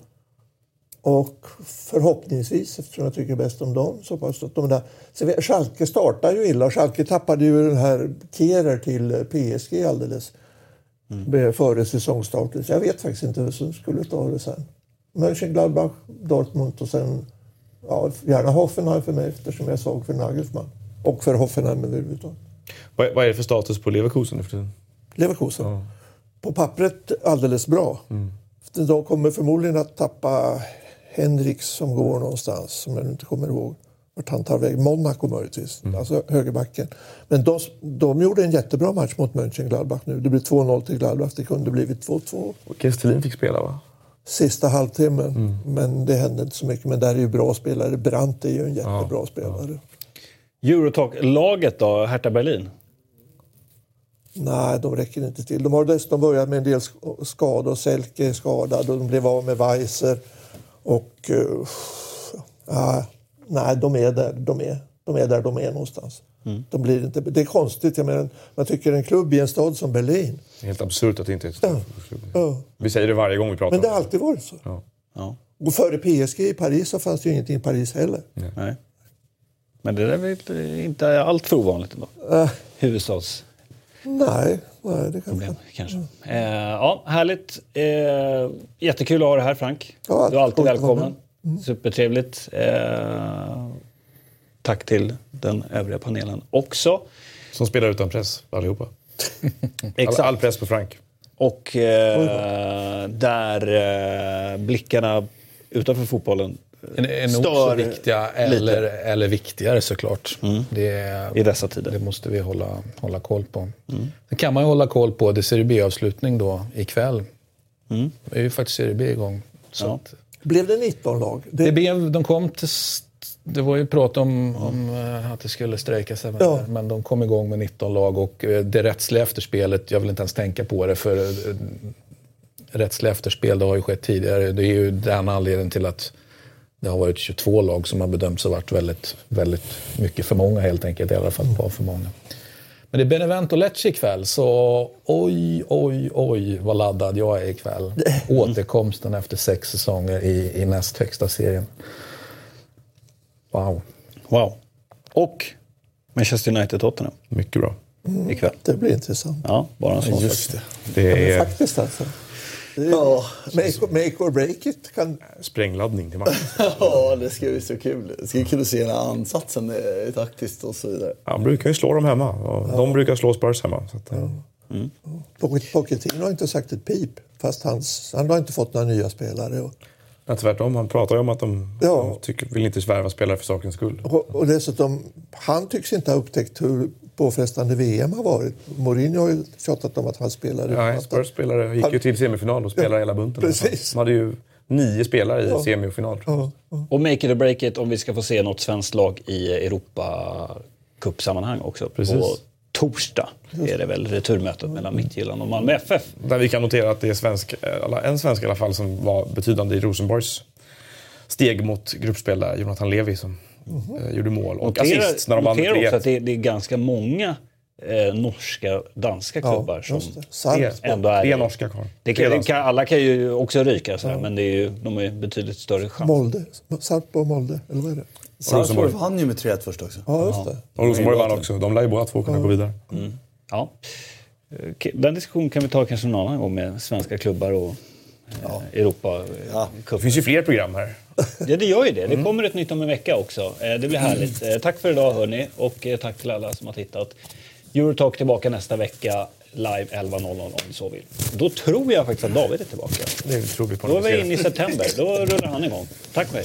Och förhoppningsvis, eftersom jag tycker bäst om dem, så pass att de där. Så Schalke startar ju illa. Schalke tappade ju den här Kehrer till PSG alldeles mm. före säsongstarten. Så jag vet faktiskt inte vem som skulle ta det sen. Mönchengladbach, Dortmund och sen ja, gärna Hoffenheim för mig eftersom jag såg för Nagelsmann. Och för Hoffenheim överhuvudtaget. Vad, vad är det för status på Leverkusen nu för tiden? Leverkusen. På pappret alldeles bra. De kommer förmodligen att tappa Henriks som går någonstans, som jag inte kommer ihåg vart han tar väg. Monaco möjligtvis, alltså högerbacken. Men de, de gjorde en jättebra match mot Mönchengladbach nu. Det blev 2-0 till Gladbach, det kunde blivit 2-2 Och Kestelin fick spela va? sista halvtimmen. Men det hände inte så mycket. Men där är ju bra spelare. Brandt är ju en jättebra spelare. Eurotalk-laget då, Hertha Berlin? Nej, de räcker inte till. De har dessutom börjat med en del sk- skador. Selke är skadad och de blev av med Weiser. Och... Uh, nej, de är där de är. De är där de är någonstans. De blir inte, det är konstigt. Jag menar, man tycker en klubb i en stad som Berlin. Helt absurt att det inte är ett Ja. Ja. Vi säger det varje gång vi pratar Men det har alltid varit så. Ja. Ja. Och före PSG i Paris så fanns det ju ingenting i Paris heller. Nej. Men det är väl inte allt för ovanligt ändå? Äh, Huvudstadsproblem nej, nej, det kan kanske. Eh, ja, härligt. Eh, jättekul att ha dig här Frank. Ja, du är alltid välkommen. Supertrevligt. Eh, tack till den övriga panelen också. Som spelar utan press, allihopa. All, Exakt. all press på Frank. Och eh, där eh, blickarna utanför fotbollen Är, är nog så stör viktiga eller, eller viktigare såklart. Det, i dessa tider. det måste vi hålla, hålla koll på. Sen kan man ju hålla koll på det Serie B-avslutning då ikväll. Det är ju faktiskt Serie B igång. Så Ja. att, Blev det 19 lag? Det, det blev, de kom till, det var ju prat om, om eh, att det skulle strejka sig, men, Ja. men de kom igång med 19 lag och eh, det rättsliga efterspelet, jag vill inte ens tänka på det för eh, rättsliga efterspel det har ju skett tidigare. Det är ju den anledningen till att det har varit 22 lag som har bedömts ha varit väldigt, väldigt mycket för många helt enkelt. I alla fall ett par för många. Men det är Benevento Lecce ikväll, så oj, oj, oj vad laddad jag är ikväll. Återkomsten efter sex säsonger i, i näst högsta serien. Wow. Wow. Och Manchester United-Tottenham Mycket bra. ikväll. det blir intressant. Ja, bara en sån sak. Just det. Det är faktiskt alltså. Ja. make, make or break it. Kan, sprängladdning till matchen. Ja, det ska bli så kul. Det ska bli kul att se den här ansatsen taktiskt och så vidare. Han brukar ju slå dem hemma. Och De brukar slå Spurs hemma. Så att, eh, Pocket- Pochettino har inte sagt ett pip. Fast hans, han har inte fått några nya spelare. Och, ja, tvärtom, han pratar ju om att de, Ja. de tycker, vill inte svärva spelare för sakens skull. och, och dessutom, han tycks inte ha upptäckt hur påfrestande VM har varit. Mourinho har ju tjatat om att han Nej, att- Spurs spelare gick ju till semifinal och spelade hela bunten. precis. De hade ju nio spelare i semi och final. tror jag. Och make it or break it om vi ska få se något svenskt lag i Europa Cup-sammanhang också. Precis. På torsdag är det väl returmötet mellan Midtjylland och Malmö FF. Där vi kan notera att det är svensk, eller en svensk i alla fall som var betydande i Rosenborgs steg mot gruppspel där, Jonathan Levi som eh, gjorde mål. Och Notera, assist när de vann notera också 3-1. att det, det är ganska många eh, norska, danska klubbar som just det. Sarpsborg. ändå är Tre norska kvar. Det kan, det kan, alla kan ju också ryka, så här, men det är ju, de har ju betydligt större chans. Molde. Sarpsborg och Molde, eller vad är det? Sarpsborg vann ju med 3-1 först också. Ja, just det. Och Rosenborg vann också. De lär ju båda två kunna gå vidare. Ja. Eh, Den diskussionen kan vi ta kanske någon annan gång med svenska klubbar och eh, Europa. Ja. Det finns ju fler program här. Ja, det gör ju det. Det kommer ett nytt om en vecka också. Eh, Det blir härligt. Eh, Tack för idag hörni och eh, tack till alla som har tittat. Eurotalk tillbaka nästa vecka live 11.00 om ni så vill. Då tror jag faktiskt att David är tillbaka. Det tror vi på. Då är vi inne i september. Då rullar han igång. Tack för mig.